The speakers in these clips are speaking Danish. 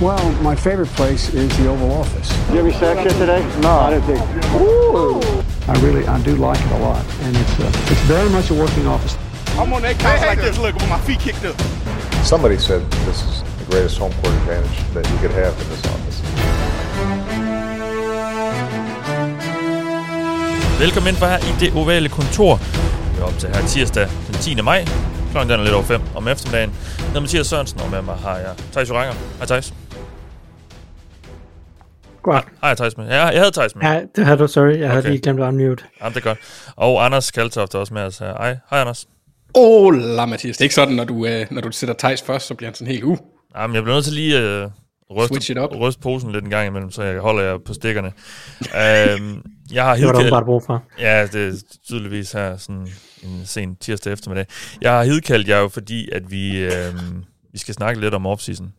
Well, my favorite place is the Oval Office. Did you have any sex yet today? No, I didn't think. Ooh. I really, I do like it a lot, and it's uh, it's very much a working office. I'm on that couch like this, look, with my feet kicked up. Somebody said this is the greatest home court advantage that you could have in this office. Velkommen ind for her i det ovale kontor. Vi er op til her tirsdag den 10. maj. Klokken den er lidt over 5 om eftermiddagen. Jeg hedder Mathias Sørensen, og med mig har jeg Thijs Joranger. Hej Thijs. Godt. Hej Thijs med. Ja, jeg havde Thijs med. Ja, det havde du, sorry. Jeg okay. havde lige glemt at unmute. Jamen, det er godt. Og Anders Kaltoft er også med os. Hej, hej Anders. Åh, oh, la Mathias. Det er ikke sådan, når du, øh, når du sætter Tejs først, så bliver han sådan helt, uh. Jamen, jeg bliver nødt til lige øh, Switch it ryste, ryste posen lidt en gang imellem, så jeg holder jer på stikkerne. øhm, jeg har Det var der hidkaldt... brug for. Ja, det er tydeligvis her sådan en sen tirsdag eftermiddag. Jeg har hidkaldt jer jo, fordi at vi, øh, vi skal snakke lidt om offseason.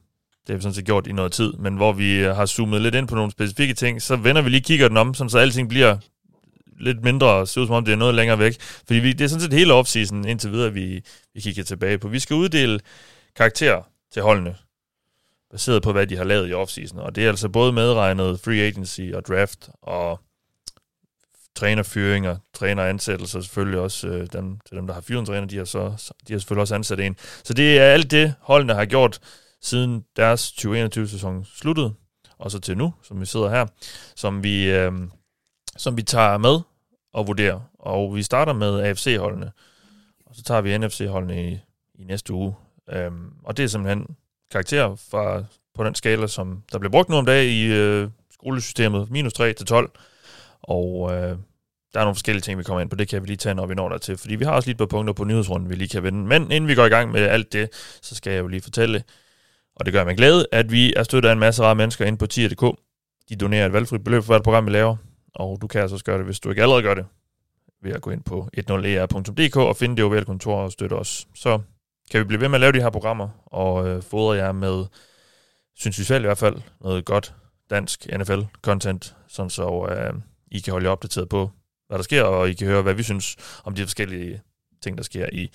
Det har vi sådan set gjort i noget tid, men hvor vi øh, har zoomet lidt ind på nogle specifikke ting, så vender vi lige kigger den om, sådan så alting bliver lidt mindre og ser ud som om, det er noget længere væk. Fordi vi, det er sådan set hele offseason indtil videre, vi, vi kigger tilbage på. Vi skal uddele karakterer til holdene, baseret på, hvad de har lavet i offseason. Og det er altså både medregnet free agency og draft og trænerfyringer, træneransættelser, selvfølgelig også øh, dem, til dem, der har fyret en træner, de har, så, de har selvfølgelig også ansat en. Så det er alt det, holdene har gjort siden deres 2021-sæson sluttede, og så til nu, som vi sidder her, som vi, øh, som vi tager med og vurderer. Og vi starter med AFC-holdene, og så tager vi NFC-holdene i, i næste uge. Øh, og det er simpelthen karakterer fra, på den skala, som der bliver brugt nu om dagen i øh, skolesystemet, minus 3 til 12. Og øh, der er nogle forskellige ting, vi kommer ind på. Det kan vi lige tage, når vi når der til. Fordi vi har også lige et par punkter på nyhedsrunden, vi lige kan vende. Men inden vi går i gang med alt det, så skal jeg jo lige fortælle, og det gør mig glæde, at vi er støttet af en masse rare mennesker inde på tier.dk. De donerer et valgfrit beløb for hvert program, vi laver. Og du kan altså også gøre det, hvis du ikke allerede gør det, ved at gå ind på 10er.dk e og finde det ovale kontor og støtte os. Så kan vi blive ved med at lave de her programmer, og øh, fodre jer med, synes vi selv i hvert fald, noget godt dansk NFL-content, sådan så øh, I kan holde jer opdateret på, hvad der sker, og I kan høre, hvad vi synes om de forskellige ting, der sker i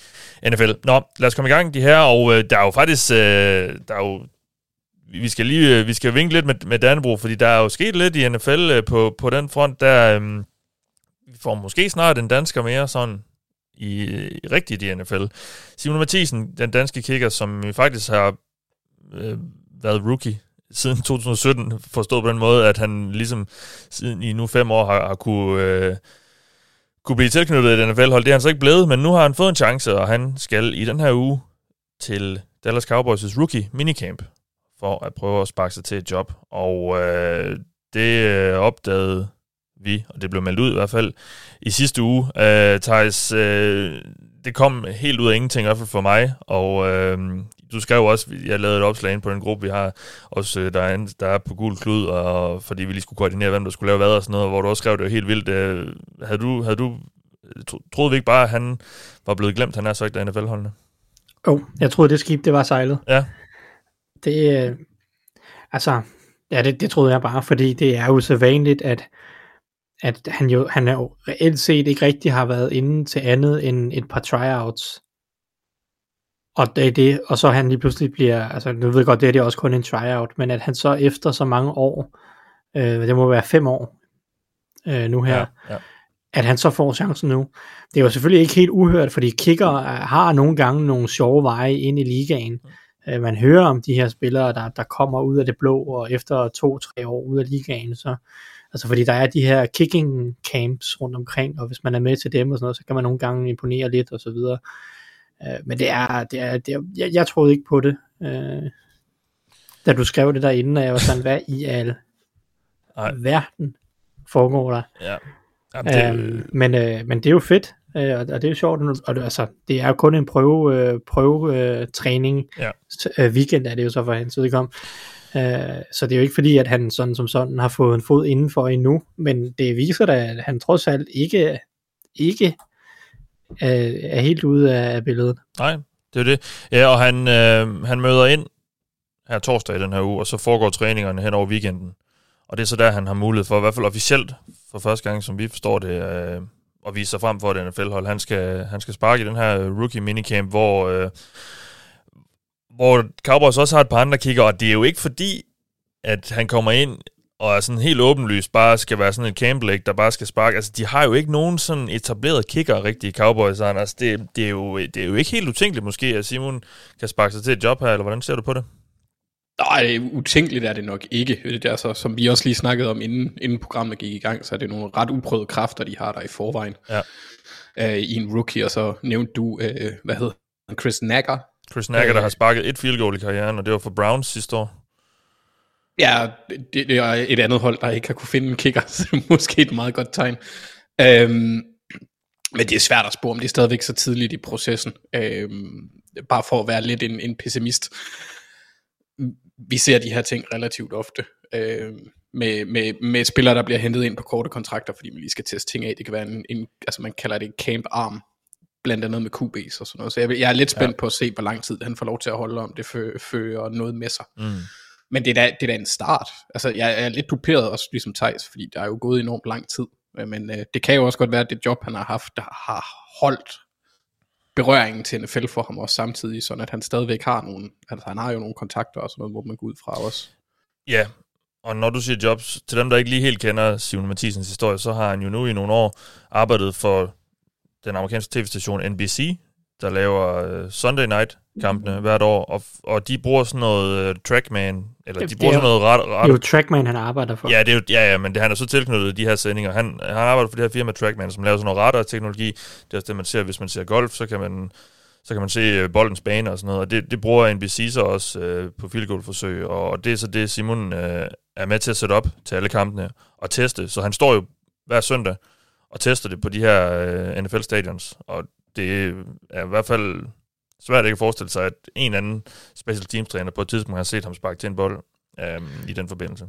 NFL. Nå, lad os komme i gang de her, og øh, der er jo faktisk, øh, der er jo, vi skal lige, øh, vi skal vinke lidt med, med Danbro, fordi der er jo sket lidt i NFL øh, på, på den front, der øh, vi får måske snart en dansker mere sådan i, i rigtigt i NFL. Simon Mathisen, den danske kicker, som faktisk har øh, været rookie siden 2017, forstået på den måde, at han ligesom siden i nu fem år har, har kunne, øh, kunne blive tilknyttet et NFL-hold. Det er han så ikke blevet, men nu har han fået en chance, og han skal i den her uge til Dallas Cowboys' rookie minicamp for at prøve at sparke sig til et job. Og øh, det øh, opdagede vi, og det blev meldt ud i hvert fald, i sidste uge. Øh, Thijs, øh, det kom helt ud af ingenting, i hvert fald for mig, og øh, du skrev også, jeg lavede et opslag ind på den gruppe, vi har også, øh, der, er, der er på gul klud, og fordi vi lige skulle koordinere, hvem der skulle lave hvad og sådan noget, hvor du også skrev, det var helt vildt. Øh, havde du, havde du tro- troede vi ikke bare, at han var blevet glemt, han er sagt af NFL-holdene? Åh, oh, jeg troede, det skib, det var sejlet. Ja. Det, øh, altså, ja, det, det troede jeg bare, fordi det er jo så vanligt, at, at han jo, han er jo reelt set ikke rigtig har været inde til andet end et par tryouts. Og det er det, og så han lige pludselig bliver, altså nu ved jeg godt, det er det også kun en tryout, men at han så efter så mange år, øh, det må være fem år øh, nu her, Ja, ja. at han så får chancen nu. Det er jo selvfølgelig ikke helt uhørt, fordi kicker har nogle gange nogle sjove veje ind i ligaen. Øh, Man hører om de her spillere, der, der kommer ud af det blå, og efter to-tre år ud af ligaen, så altså fordi der er de her kicking camps rundt omkring, og hvis man er med til dem og sådan noget, så kan man nogle gange imponere lidt og så videre. Øh, Men det er, det er, det er jeg, jeg troede ikke på det, øh, da du skrev det derinde, og jeg var sådan, hvad i al Nej. verden foregår der? ja. Jamen, det, Øhm, men, øh, men det er jo fedt, øh, og, det er jo sjovt, og det, altså, det er jo kun en prøve, øh, prøve øh, træning, Ja. Øh, weekend er det jo så for hans vedkommende, øh, så det er jo ikke fordi, at han sådan som sådan har fået en fod indenfor endnu, men det viser da, at han trods alt ikke, ikke er, er helt ude af, af billedet. Nej, det er det. Ja, og han, øh, han møder ind her torsdag i den her uge, og så foregår træningerne hen over weekenden. Og det er så der, han har mulighed for, i hvert fald officielt, for første gang, som vi forstår det, øh, at vise sig frem for et NFL-hold. Han skal, han skal sparke i den her rookie minicamp, hvor, øh, hvor Cowboys også har et par andre kigger, og det er jo ikke fordi, at han kommer ind og er sådan helt åbenlyst bare skal være sådan en Campbell, der bare skal sparke. Altså, de har jo ikke nogen sådan etableret kicker rigtige Cowboys. Altså, det, det, er jo, det er jo ikke helt utænkeligt måske, at Simon kan sparke sig til et job her, eller hvordan ser du på det? Nej, utænkeligt er det nok ikke. Det er så, som vi også lige snakkede om, inden, inden programmet gik i gang, så er det nogle ret uprøvede kræfter, de har der i forvejen. Ja. Uh, I en rookie, og så nævnte du, uh, hvad hedder Chris Nagger. Chris Nagger, der Øh. har sparket et field goal i karrieren, og det var for Browns sidste år. Ja, det, det er et andet hold, der ikke har kunne finde en kicker, så det måske et meget godt tegn. Øhm, men det er svært at spå om, det er stadigvæk så tidligt i processen. Øhm, bare for at være lidt en, en pessimist. Vi ser de her ting relativt ofte. Øhm, med, med, med spillere, der bliver hentet ind på korte kontrakter, fordi man lige skal teste ting af. Det kan være en, en altså man kalder det en camp arm, blandt andet med QB's og sådan noget. Så jeg, jeg er lidt spændt ja. på at se, hvor lang tid han får lov til at holde, om det fø- fører noget med sig. Mm. Men det er, da, det er da en start. Altså, jeg er lidt duperet også, ligesom Thijs, fordi der er jo gået enormt lang tid. Øh, men øh, det kan jo også godt være, at det job, han har haft, der har holdt berøringen til NFL for ham også samtidig, sådan at han stadigvæk har nogle, altså han har jo nogle kontakter og sådan noget, hvor man går ud fra også. Ja, og når du siger jobs, til dem, der ikke lige helt kender Simon Mathisens historie, så har han jo nu i nogle år arbejdet for den amerikanske tv-station NBC, der laver øh, Sunday Night kampene hvert år, og, og de bruger sådan noget uh, Trackman, eller Det- de bruger er sådan noget ret, Det er ret jo Trackman, han arbejder for. Ja, det er jo, ja, ja, men det, han er så tilknyttet de her sendinger. Han, han arbejder for det her firma Trackman, som laver sådan noget radar-teknologi. Det er også det, man ser, hvis man ser golf, så kan man, så kan man se øh, boldens bane og sådan noget. Og det, det bruger NBC så også øh, på field goal forsøg og, og det er så det, Simon øh, er med til at sætte op til alle kampene og teste. Så han står jo hver søndag og tester det på de her øh, NFL-stadions. Og det er i hvert fald svært ikke at forestille sig, at en anden special teams træner på et tidspunkt har set ham sparke til en bold øh, i den forbindelse.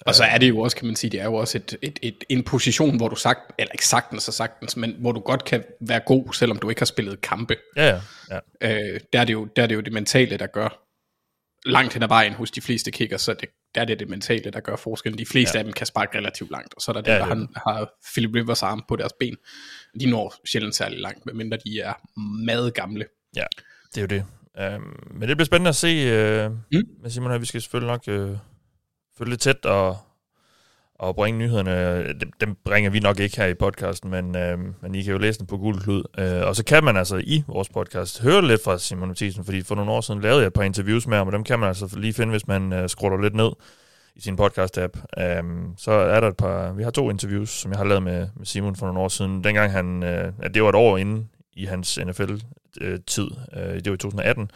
Og så er det jo også, kan man sige, det er jo også et, et, et, en position, hvor du sagt, eller ikke sagtens og sagtens, men hvor du godt kan være god, selvom du ikke har spillet kampe. Ja, ja. ja. Øh, der, er det jo, der er det jo det mentale, der gør langt hen ad vejen hos de fleste kicker, så det, der er det det mentale, der gør forskellen. De fleste ja. Af dem kan sparke relativt langt, og så er der Ja, der det er har, har Philip Rivers arm på deres ben. De når sjældent særlig langt, medmindre de er meget gamle. Det er jo det. Um, men det bliver spændende at se uh, Mm. med Simon her. Vi skal selvfølgelig nok uh, følge lidt tæt og, og bringe nyhederne. Dem, dem bringer vi nok ikke her i podcasten, men, uh, men I kan jo læse den på Gul Klud. Uh, og så kan man altså i vores podcast høre lidt fra Simon Mathisen, fordi for nogle år siden lavede jeg et par interviews med ham, og dem kan man altså lige finde, hvis man uh, scroller lidt ned i sin podcast-app. Um, så er der et par... Vi har to interviews, som jeg har lavet med, med Simon for nogle år siden. Dengang han... At det var et år inden i hans øh, tid. Øh, det var i 2018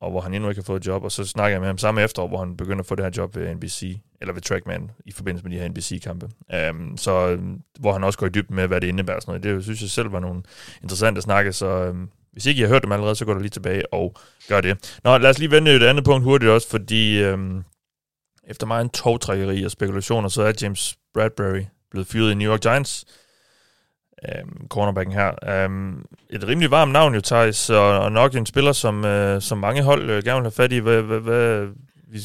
og hvor han endnu ikke har fået et job, og så snakker jeg med ham samme efterår, hvor han begynder at få det her job ved NBC, eller ved Trackman, i forbindelse med de her NBC-kampe. Um, øhm, så um, hvor han også går i dybden med, hvad det indebærer og sådan noget. Det synes jeg selv var nogle interessante snakke, så um, hvis ikke I har hørt dem allerede, så går der lige tilbage og gør det. Nå, lad os lige vende et andet punkt hurtigt også, fordi øhm, efter meget en togtrækkeri og spekulationer, så er James Bradbury blevet fyret i New York Giants øhm, cornerbacken her. Øhm, et rimelig varmt navn jo, Thijs, og, og nok en spiller, som, øh, som mange hold øh, gerne vil have fat i. Hvad, hvad, hvad, vi,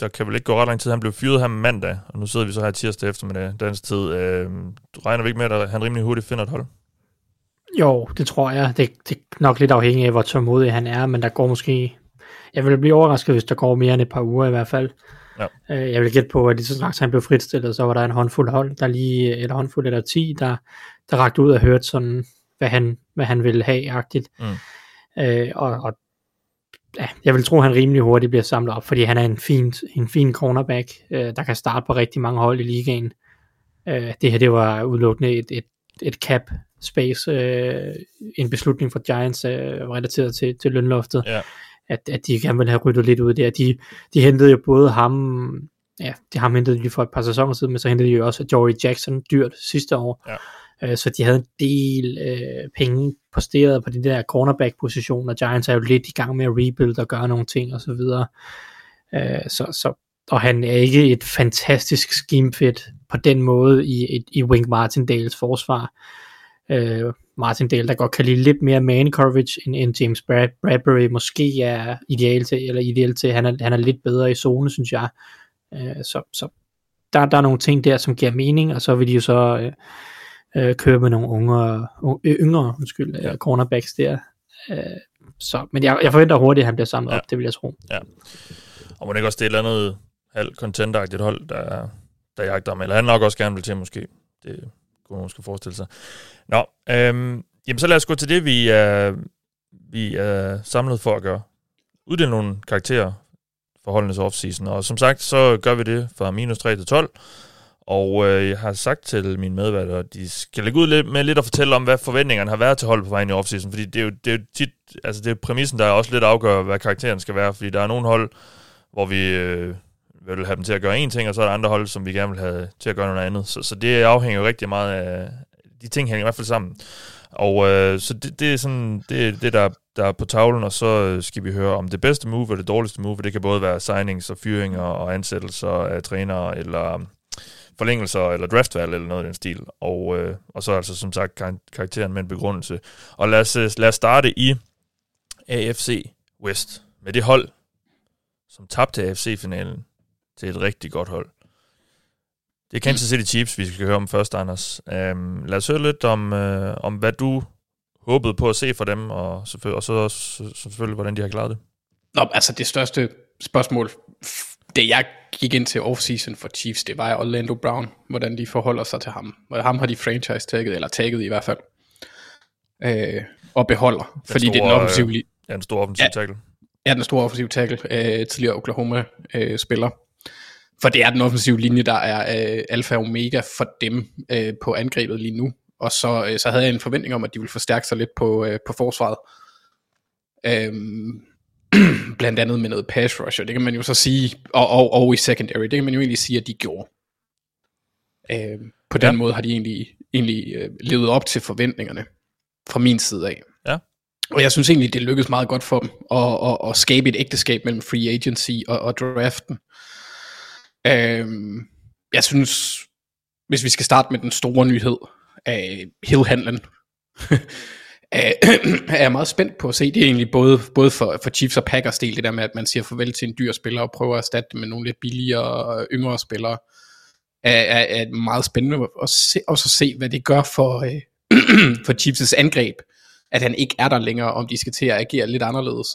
der kan vel ikke gå ret lang tid. Han blev fyret her mandag, og nu sidder vi så her tirsdag eftermiddag, dansk tid. Øhm, du regner vi ikke med, at han rimelig hurtigt finder et hold? Jo, det tror jeg. Det, det er nok lidt afhængigt af, hvor tålmodig han er, men der går måske... Jeg vil blive overrasket, hvis der går mere end et par uger i hvert fald. Ja. Øh, Jeg vil gætte på, at lige så snart han blev fritstillet, så var der en håndfuld hold, der lige, eller håndfuld eller 10, der, der rakte ud og hørte sådan, hvad han, hvad han ville have-agtigt. Mm. Øh, og, og ja, jeg vil tro, at han rimelig hurtigt bliver samlet op, fordi han er en fin, en fin cornerback, øh, der kan starte på rigtig mange hold i ligaen. Øh, det her, det var udelukkende et, et, et cap space, øh, en beslutning for Giants øh, relateret til, til lønloftet, Ja. at, at de gerne ville have ryddet lidt ud der. De, de hentede jo både ham, ja, de ham hentede de for et par sæsoner siden, men så hentede de jo også Jory Jackson dyrt sidste år. Ja. Øh, så de havde en del øh, penge posteret på de der cornerback-position, og Giants er jo lidt i gang med at rebuild og gøre nogle ting og så videre. Øh, så, så, og han er ikke et fantastisk scheme fit på den måde i, i, i Wink Martindales forsvar. Øh, Martindale, der godt kan lide lidt mere man coverage, end, end James Brad, Bradbury måske er ideal til, eller ideal til. Han er, han er lidt bedre i zone, synes jeg. Øh, så så der, der er nogle ting der, som giver mening, og så vil de jo så øh, øh, køre med nogle unge, øh, yngre undskyld, ja. cornerbacks der. Øh, så, men jeg, jeg forventer hurtigt, at han bliver samlet ja. op, det vil jeg tro. Og må det ikke også det et eller andet halv contender hold, der, der jagter ham. Eller han nok også gerne vil til, måske. Det kunne man måske forestille sig. Nå, øhm, jamen så lad os gå til det, vi er, vi er samlet for at gøre. Uddele nogle karakterer for holdenes offseason. Og som sagt, så gør vi det fra minus 3 til 12. Og øh, jeg har sagt til mine medværter, at de skal lægge ud lidt, med lidt at fortælle om, hvad forventningerne har været til hold på vejen i offseason. Fordi det er jo, det er jo tit, altså det er præmissen, der også lidt afgør, hvad karakteren skal være. Fordi der er nogle hold, hvor vi øh, vil have dem til at gøre en ting, og så er der andre hold, som vi gerne vil have til at gøre noget andet. Så, så det afhænger jo rigtig meget af, de ting hænger i hvert fald sammen. Og øh, så det, det er sådan, det, det der, der er på tavlen, og så skal vi høre om det bedste move og det dårligste move, det kan både være signings og fyringer og ansættelser af trænere, eller forlængelser eller draftvalg eller noget i den stil. Og, øh, og så altså som sagt karakteren med en begrundelse. Og lad os, øh, lad os starte i AFC West med det hold, som tabte AFC-finalen til et rigtig godt hold. Det er Kansas City Chiefs, vi skal høre om først, Anders. Øhm, lad os høre lidt om, øh, om, hvad du håbede på at se fra dem, og, selvfølgelig, og så også selvfølgelig, hvordan de har klaret det. Nå, altså det største spørgsmål, det jeg gik ind til offseason for Chiefs, det var Orlando Brown, hvordan de forholder sig til ham. Og ham har de franchise tagget, eller tagget i hvert fald, øh, og beholder, den fordi store, det er den offensive... Øh, ja, den store offensive tackle. Ja, den store offensive tackle, øh, tidligere Oklahoma-spiller. Øh, for det er den offensive linje, der er øh, alfa og omega for dem øh, på angrebet lige nu. Og så, øh, så havde jeg en forventning om, at de ville forstærke sig lidt på, øh, på forsvaret. Øhm, blandt andet med noget pass rush, og det kan man jo så sige, og, og, og i secondary, det kan man jo egentlig sige, at de gjorde. Øhm, på den ja. måde har de egentlig, egentlig øh, levet op til forventningerne fra min side af. Ja. Og jeg synes egentlig, det lykkedes meget godt for dem at, at, at skabe et ægteskab mellem free agency og, og draften. Øhm, jeg synes, hvis vi skal starte med den store nyhed af Hill-handlen, er jeg meget spændt på at se. Det er egentlig både, både for, for Chiefs og Packers del, det der med, at man siger farvel til en dyr spiller og prøver at erstatte det med nogle lidt billigere og yngre spillere, er, er, er meget spændende at se, også at se, hvad det gør for, øh, for Chiefs' angreb, at han ikke er der længere, om de skal til at agere lidt anderledes.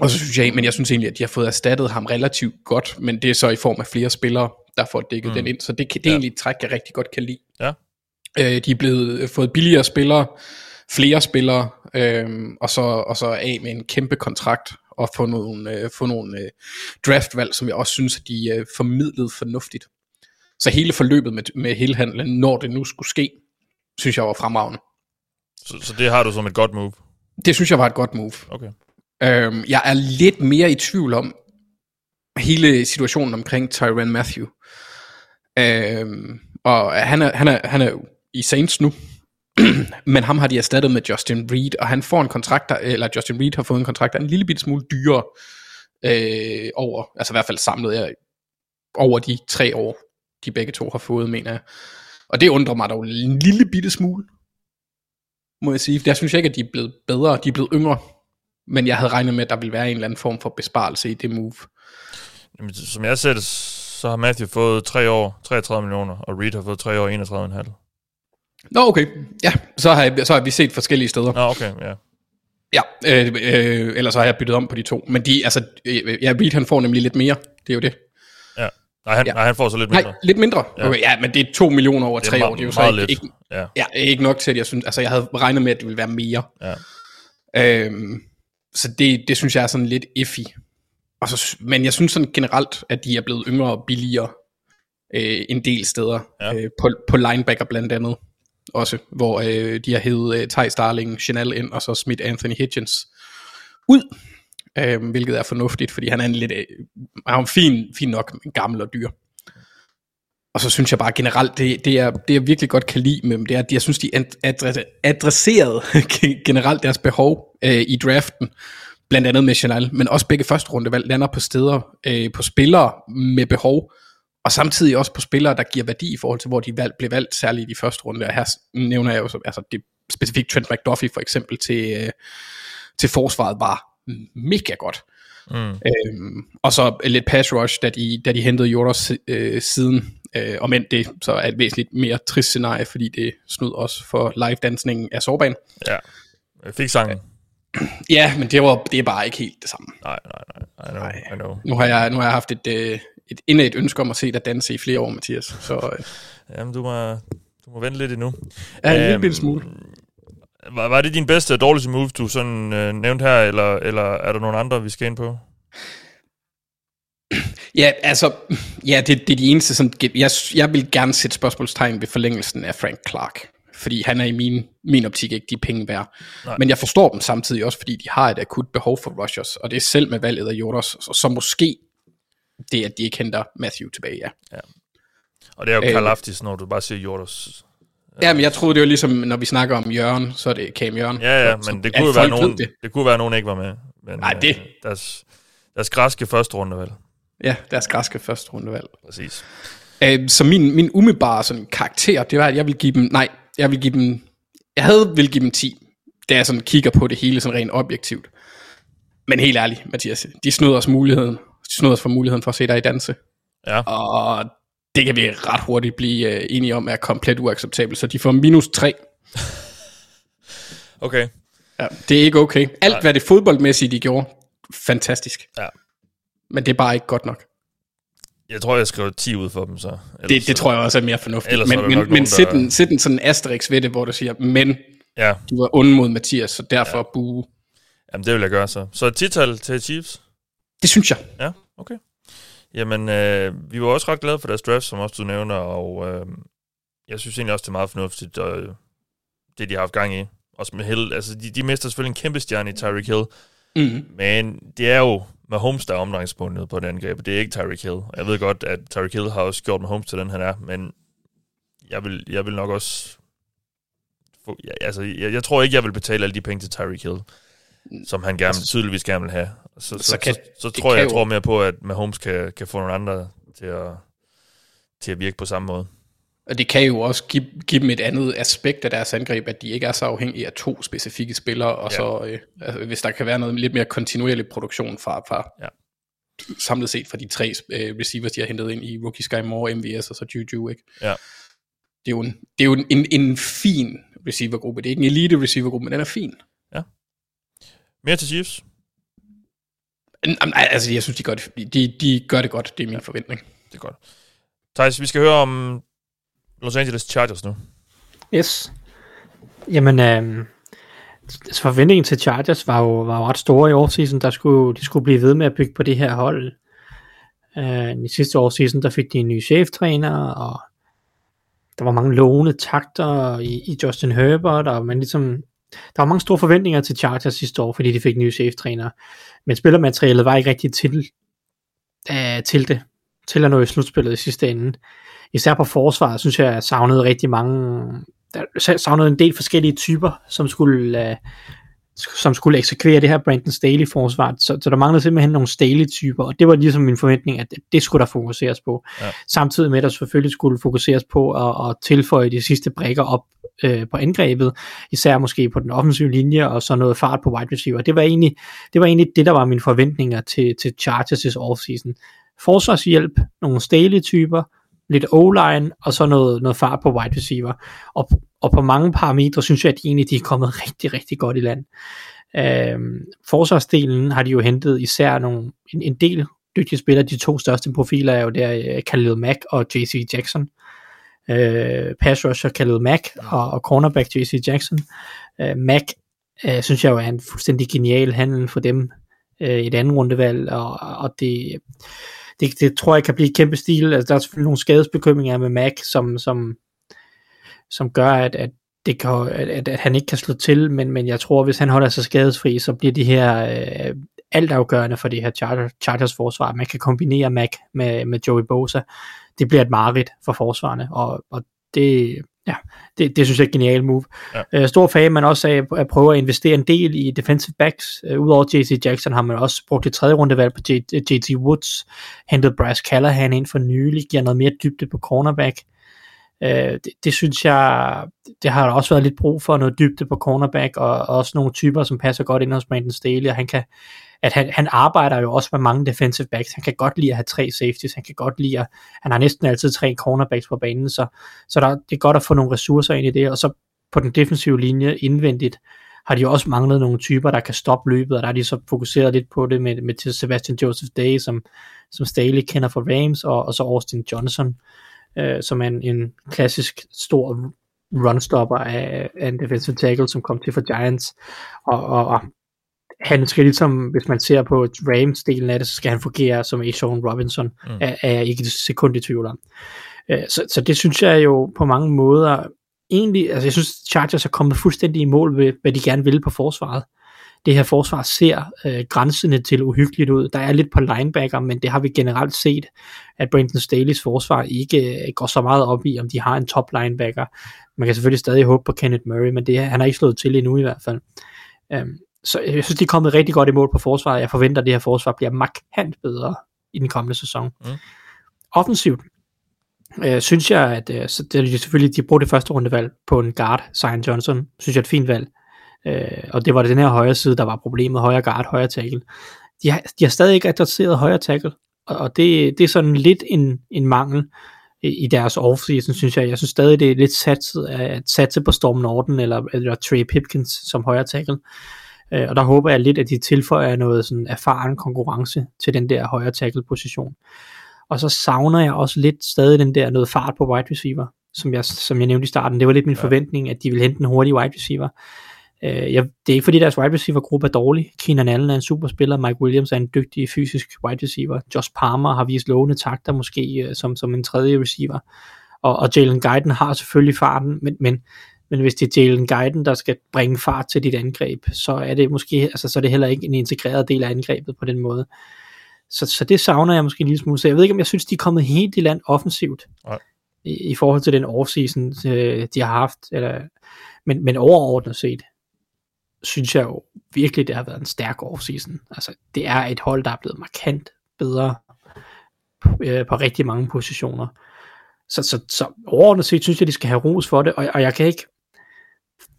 Og så synes jeg, men jeg synes egentlig, at de har fået erstattet ham relativt godt, men det er så i form af flere spillere, der får dækket mm. den ind, så det, det er ja. egentlig et træk, jeg rigtig godt kan lide. Ja. Øh, de er blevet øh, fået billigere spillere, flere spillere, øh, og, så, og så af med en kæmpe kontrakt, og få nogle, øh, få nogle øh, draftvalg, som jeg også synes, at de øh, formidlede fornuftigt. Så hele forløbet med, med hele handlen, når det nu skulle ske, synes jeg var fremragende. Så, så det har du som et godt move? Det synes jeg var et godt move. Okay. Øhm, jeg er lidt mere i tvivl om hele situationen omkring Tyrann Matthew. Øhm, og han er, han, er, han er i Saints nu, men ham har de erstattet med Justin Reed, og han får en kontrakt, der, eller Justin Reed har fået en kontrakt, der er en lille bitte smule dyrere øh, over, altså i hvert fald samlet jeg, over de tre år, de begge to har fået, mener jeg. Og det undrer mig dog en lille bitte smule, må jeg sige. jeg synes jeg ikke, at de er blevet bedre, de er blevet yngre, men jeg havde regnet med, at der ville være en eller anden form for besparelse i det move. Jamen, som jeg ser det, så har Matthew fået 3 år, 33 millioner, og Reed har fået 3 år, 31,5. Nå, okay. Ja, så har, jeg, så har vi set forskellige steder. Nå, okay, ja. Ja, øh, øh, ellers har jeg byttet om på de to. Men de, altså, øh, ja, Reed han får nemlig lidt mere. Det er jo det. Ja. Nej, han, ja. nej, han får så lidt mindre. Nej, lidt mindre? Ja, okay, ja men det er 2 millioner over 3 år. Det er jo så ikke, lidt. ikke, ja. ja, ikke nok til, at jeg synes, altså jeg havde regnet med, at det ville være mere. Ja. Øhm, så det, det synes jeg er sådan lidt iffy. Og så, men jeg synes sådan generelt, at de er blevet yngre og billigere øh, en del steder. Ja. Øh, på, på linebacker blandt andet også, hvor øh, de har hævet øh, Ty Starling, Chanel ind, og så smidt Anthony Hitchens ud. Øh, hvilket er fornuftigt, fordi han er en lidt øh, er en fin, fin nok, gammel og dyr. Og så synes jeg bare generelt, det, det, er, det jeg virkelig godt kan lide med dem, det er, at jeg synes, de adresserede generelt deres behov øh, i draften, blandt andet med Chanel, men også begge første rundevalg lander på steder, øh, på spillere med behov, og samtidig også på spillere, der giver værdi i forhold til, hvor de valg, blev valgt, særligt i de første runde. Og her nævner jeg jo så, altså det specifikt Trent McDuffie for eksempel til, øh, til forsvaret var mega godt. Mm. Øhm, og så lidt pass rush, da de, da de hentede Joros øh, siden, øh, og men det så er et væsentligt mere trist scenarie, fordi det snød også for live-dansningen af Sorban. Ja, jeg fik sangen. Ja, men det, var, det er bare ikke helt det samme. Nej, nej, nej. I know, Nej. I know. Nu har jeg, nu har jeg haft et, øh, et indad ønske om at se dig danse i flere år, Mathias. Så øh, Jamen, du må, du må vente lidt endnu. ja, en lille Øhm, bitte smule. Var, var det din bedste og dårligste move, du sådan øh, nævnte her, eller, eller er der nogle andre, vi skal ind på? Ja, altså, ja, det, det er de eneste, sådan, jeg, jeg vil gerne sætte spørgsmålstegn ved forlængelsen af Frank Clark. Fordi han er i min, min optik ikke de penge værd. Nej. Men jeg forstår dem samtidig også, fordi de har et akut behov for rushers. Og det er selv med valget af Jonas, så, så måske det, at de ikke henter Matthew tilbage, ja. Og det er jo Øh. Karl Aftis, når du bare siger Jordos. Ja, men jeg troede, det var ligesom, når vi snakker om Jørgen, så er det Cam Jørgen. Ja, ja, Så- men det kunne være nogen, Det. det. kunne være nogen ikke var med. Men, Nej, det- Øh, deres, deres græske første runde, vel? Ja, deres græske første rundevalg. Præcis. Øh, så min, min umiddelbare sådan, karakter, det var, at jeg vil give dem, nej, jeg vil give dem, jeg havde vil give dem 10, da jeg sådan kigger på det hele sådan rent objektivt. Men helt ærligt, Mathias, de snød os muligheden, de snød os for muligheden for at se dig i danse. Ja. Og det kan vi ret hurtigt blive uh, enige om er komplet uacceptabelt, så de får minus 3. Okay. Ja, det er ikke okay. Alt, Nej. hvad det fodboldmæssige de gjorde, fantastisk. Ja. Men det er bare ikke godt nok. Jeg tror, jeg skrev 10 ud for dem, så. Ellers, Det, det tror jeg også er mere fornuftigt. Ellers men men, men nogen, sæt, der- en, sæt en sådan asterisk ved det, hvor du siger, men Ja, du var onde mod Mathias, så derfor ja. bue. jamen det vil jeg gøre så. Så et tital til Chiefs? Det synes jeg. Ja, okay. Jamen, øh, vi var også ret glade for deres draft, som også du nævner, og øh, jeg synes egentlig også, det er meget fornuftigt, øh, det de har haft gang i. Også med Hill, altså de, de mister selvfølgelig en kæmpe stjerne i Tyreek Hill, Mm. men det er jo med Holmes, der er omdrejningspunktet på det angreb, det er ikke Tyreek Hill. Jeg ved godt, at Tyreek Hill har også gjort med Holmes til den, han er, men jeg vil, jeg vil nok også... Få, ja, altså, jeg, jeg tror ikke, jeg vil betale alle de penge til Tyreek Hill, som han gerne, Altså, tydeligvis gerne vil have. Så, så, så kan- så, så tror jeg, jeg tror mere på, at Mahomes kan, kan få nogle andre til at, til at virke på samme måde. Og det kan jo også give, give dem et andet aspekt af deres angreb, at de ikke er så afhængige af to specifikke spillere, og Ja. ja. så øh, altså, hvis der kan være noget lidt mere kontinuerlig produktion fra, fra Ja. samlet set fra de tre øh, receivers, de har hentet ind i Rookie Sky Moore, MVS og så Juju, ikke? Ja. Det er jo en, det er jo en, en, en fin receivergruppe. Det er ikke en elite receivergruppe, men den er fin. Mere til Chiefs? Altså, jeg synes, de gør det, de, de gør det godt. Det er min ja. forventning. Det er godt. Thijs, vi skal høre om Los Angeles Chargers nu. Yes. Jamen, øh, forventningen til Chargers var jo, var jo ret store i årsseason. Der skulle, de skulle blive ved med at bygge på det her hold. Øh, I sidste årsseason, der fik de en ny cheftræner, og der var mange lovende takter i, i Justin Herbert, og man ligesom, der var mange store forventninger til Chargers sidste år, fordi de fik en ny cheftræner. Men spillermaterialet var ikke rigtig til, øh, til det, til at nå i slutspillet i sidste ende. Især på forsvaret, synes jeg, jeg savnede rigtig mange, der savnede en del forskellige typer, som skulle, øh, som skulle eksekvere det her Brandon Staley forsvar. Så, så der manglede simpelthen nogle Staley-typer, og det var ligesom min forventning, at det, det skulle der fokuseres på. Ja. Samtidig med, at der selvfølgelig skulle fokuseres på at, at tilføje de sidste brækker op øh, på angrebet, især måske på den offensive linje, og så noget fart på wide receiver. Det var egentlig det, var egentlig det der var mine forventninger til, til Chargers' offseason. Forsvarshjælp, nogle Staley-typer, lidt O-line, og så noget, noget fart på wide receiver. Og, og på mange parametre synes jeg, at de egentlig de er kommet rigtig, rigtig godt i land. Øhm, forsvarsdelen har de jo hentet især nogle, en, en del dygtige spillere. De to største profiler er jo der øh, Khalil Mack og JC Jackson. Øh, pass rusher Khalil Mack og, og cornerback JC Jackson. Øh, Mack øh, synes jeg jo er en fuldstændig genial handel for dem. Øh, et andet rundevalg, og, og det, det, det tror jeg kan blive kæmpe stil. Altså, der er selvfølgelig nogle skadesbekymringer med Mac, som, som, som gør, at, at, det kan, at, at han ikke kan slå til, men, men jeg tror, hvis han holder sig skadesfri, så bliver de her øh, altafgørende for det her Chargers, Chargers forsvar. Man kan kombinere Mac med, med Joey Bosa. Det bliver et mareridt for forsvarerne, og, og det, ja, det, det synes jeg er et genialt move. Ja. Øh, stor fan, man også af at prøve at investere en del i defensive backs. Øh, Udover JC Jackson har man også brugt det tredje rundevalg på JT Woods, hentet Brass Callahan ind for nylig, giver noget mere dybde på cornerback. Øh, det, det synes jeg, det har der også været lidt brug for, noget dybde på cornerback, og, og også nogle typer, som passer godt ind hos Brandon Staley, og han kan, at han, han arbejder jo også med mange defensive backs. Han kan godt lide at have tre safeties. Han kan godt lide at, han har næsten altid tre cornerbacks på banen, så, så der, det er godt at få nogle ressourcer ind i det. Og så på den defensive linje indvendigt har de jo også manglet nogle typer, der kan stoppe løbet, og der har de så fokuseret lidt på det med, med Sebastian Joseph Day, som, som Staley kender fra Rams, og, og så Austin Johnson, øh, som er en, en klassisk stor runstopper af, af en defensive tackle, som kom til for Giants, og, og, og han skal ligesom, hvis man ser på Rams-delen af det, så skal han fungere som Sean Robinson, mm. er, er jeg ikke et sekund i tvivl om. Øh, så, så det synes jeg jo på mange måder, egentlig, altså jeg synes Chargers er kommet fuldstændig i mål ved, hvad de gerne vil på forsvaret. Det her forsvar ser øh, grænsende til uhyggeligt ud. Der er lidt på linebacker, men det har vi generelt set, at Brandon Staley's forsvar ikke øh, går så meget op i, om de har en top linebacker. Man kan selvfølgelig stadig håbe på Kenneth Murray, men det, han har ikke slået til endnu i hvert fald. Um, så jeg synes, de er kommet rigtig godt i mål på forsvaret. Jeg forventer, at det her forsvar bliver markant bedre i den kommende sæson. Mm. Offensivt, øh, synes jeg, at øh, så det er selvfølgelig, de brugte det første rundevalg på en guard, Zion Johnson, synes jeg er et fint valg. Øh, og det var det den her højre side, der var problemet, højre guard, højre tackle. De har, de har stadig ikke adresseret højre tackle, og, og det, det er sådan lidt en, en mangel i, i deres offseason, synes jeg. Jeg synes stadig, det er lidt satset at satse på Storm Norton eller, eller Trey Pipkins som højre tackle. Øh, og der håber jeg lidt, at de tilføjer noget sådan erfaren konkurrence til den der højre tackle position. Og så savner jeg også lidt stadig den der noget fart på wide receiver, som jeg, som jeg nævnte i starten. Det var lidt min ja. forventning, at de ville hente en hurtig wide receiver. Øh, jeg, det er ikke fordi deres wide receiver gruppe er dårlig. Keenan Allen er en super spiller, Mike Williams er en dygtig fysisk wide receiver. Josh Palmer har vist lovende takter måske øh, som, som en tredje receiver. Og, og Jalen Guyton har selvfølgelig farten, men, men, men hvis det er Jalen Guyton, der skal bringe fart til dit angreb, så er det måske, altså så er det heller ikke en integreret del af angrebet på den måde. Så, så det savner jeg måske en lille smule. Så jeg ved ikke, om jeg synes, de er kommet helt i land offensivt. Nej. I, i forhold til den offseason, øh, de har haft. Eller, men, men overordnet set, synes jeg jo virkelig, det har været en stærk offseason. Altså, det er et hold, der er blevet markant bedre på, øh, på rigtig mange positioner. Så, så, så overordnet set synes jeg, de skal have ros for det, og, og jeg kan ikke,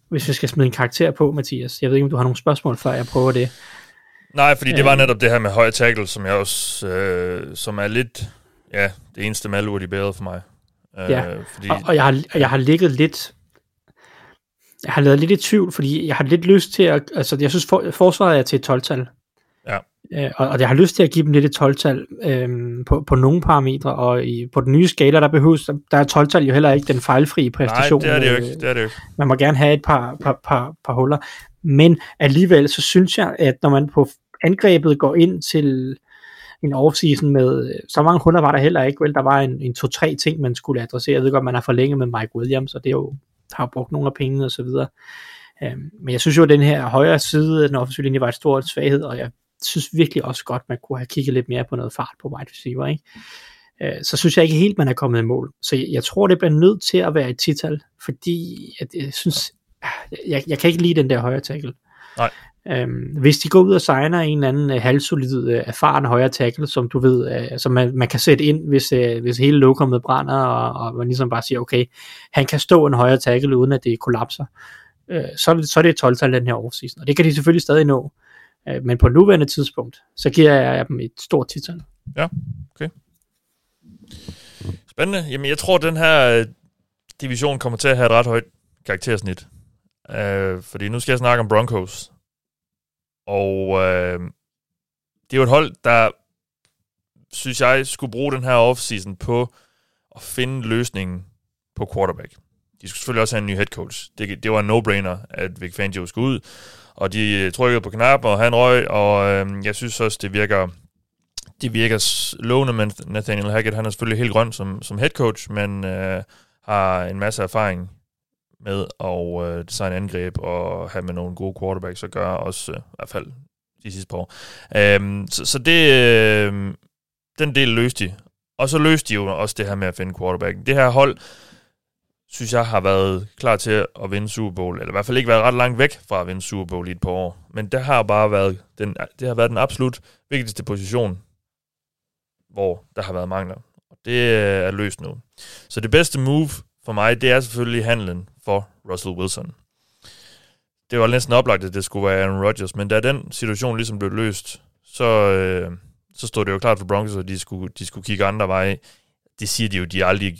hvis vi skal smide en karakter på, Mathias, jeg ved ikke, om du har nogle spørgsmål, før jeg prøver det. Nej, fordi det var øh. netop det her med høje tackle, som jeg også, øh, som er lidt, ja, det eneste malurt i bedre for mig. Øh, ja, fordi... og, og jeg, har, jeg har ligget lidt, jeg har lavet lidt i tvivl, fordi jeg har lidt lyst til at, altså jeg synes for, forsvaret er til et 12-tal. Ja. Øh, og, og jeg har lyst til at give dem lidt et 12-tal øh, på, på nogle parametre, og i, på den nye skala, der behøves, der er 12-tal jo heller ikke den fejlfri præstation. Nej, det er det jo ikke. Det er det jo. Man må gerne have et par, par, par, par huller. Men alligevel, så synes jeg, at når man på angrebet går ind til en offseason med, så mange hunder var der heller ikke, vel, der var en, en to-tre ting, man skulle adressere. Jeg ved godt, man har forlænget med Mike Williams, og det er jo, har brugt nogle af pengene og så videre. Øhm, men jeg synes jo, at den her højre side af den offensive linje var et stort svaghed, og jeg synes virkelig også godt, man kunne have kigget lidt mere på noget fart på wide receiver, ikke? Uh, så synes jeg ikke helt, man er kommet i mål. Så jeg, jeg tror, det bliver nødt til at være et tital, fordi at, jeg synes, ah, jeg, jeg kan ikke lide den der højre tackle. Nej. Øhm, hvis de går ud og signer en eller anden øh, halvsolid, øh, erfaren højre tackle, som du ved, øh, som man, man kan sætte ind, hvis, øh, hvis hele lokummet brænder, og, og man ligesom bare siger, okay, han kan stå en højre tackle, uden at det kollapser, øh, så, så er det et 12-tal den her offseason, og det kan de selvfølgelig stadig nå. øh, men på nuværende tidspunkt, så giver jeg dem et stort titel. Ja, okay. Spændende. Jamen, jeg tror, den her øh, division kommer til at have et ret højt karaktersnit. Øh, fordi nu skal jeg snakke om Broncos. Og øh, det er jo et hold, der synes jeg skulle bruge den her offseason på at finde løsningen på quarterback. De skulle selvfølgelig også have en ny head coach. Det, det var en no-brainer, at Vic Fangio skulle ud, og de øh, trykkede på knap, og han røg, og øh, jeg synes også, det virker det virker lovende, men Nathaniel Hackett, han er selvfølgelig helt grøn som, som head coach, men øh, har en masse erfaring med at øh, designe angreb og have med nogle gode quarterbacks at gøre, også øh, i hvert fald de sidste par år. Øhm, så, så det, øh, den del løste de. Og så løste de jo også det her med at finde quarterbacken. Det her hold, synes jeg, har været klar til at vinde Super Bowl, eller i hvert fald ikke været ret langt væk fra at vinde Super Bowl i et par år. Men det har bare været den, det har været den absolut vigtigste position, hvor der har været mangler. Og det øh, er løst nu. Så det bedste move for mig, det er selvfølgelig handlen for Russell Wilson. Det var næsten oplagt, at det skulle være Aaron Rodgers, men da den situation ligesom blev løst, så, øh, så stod det jo klart for Broncos, at de skulle, de skulle kigge andre veje. Det siger de jo, de aldrig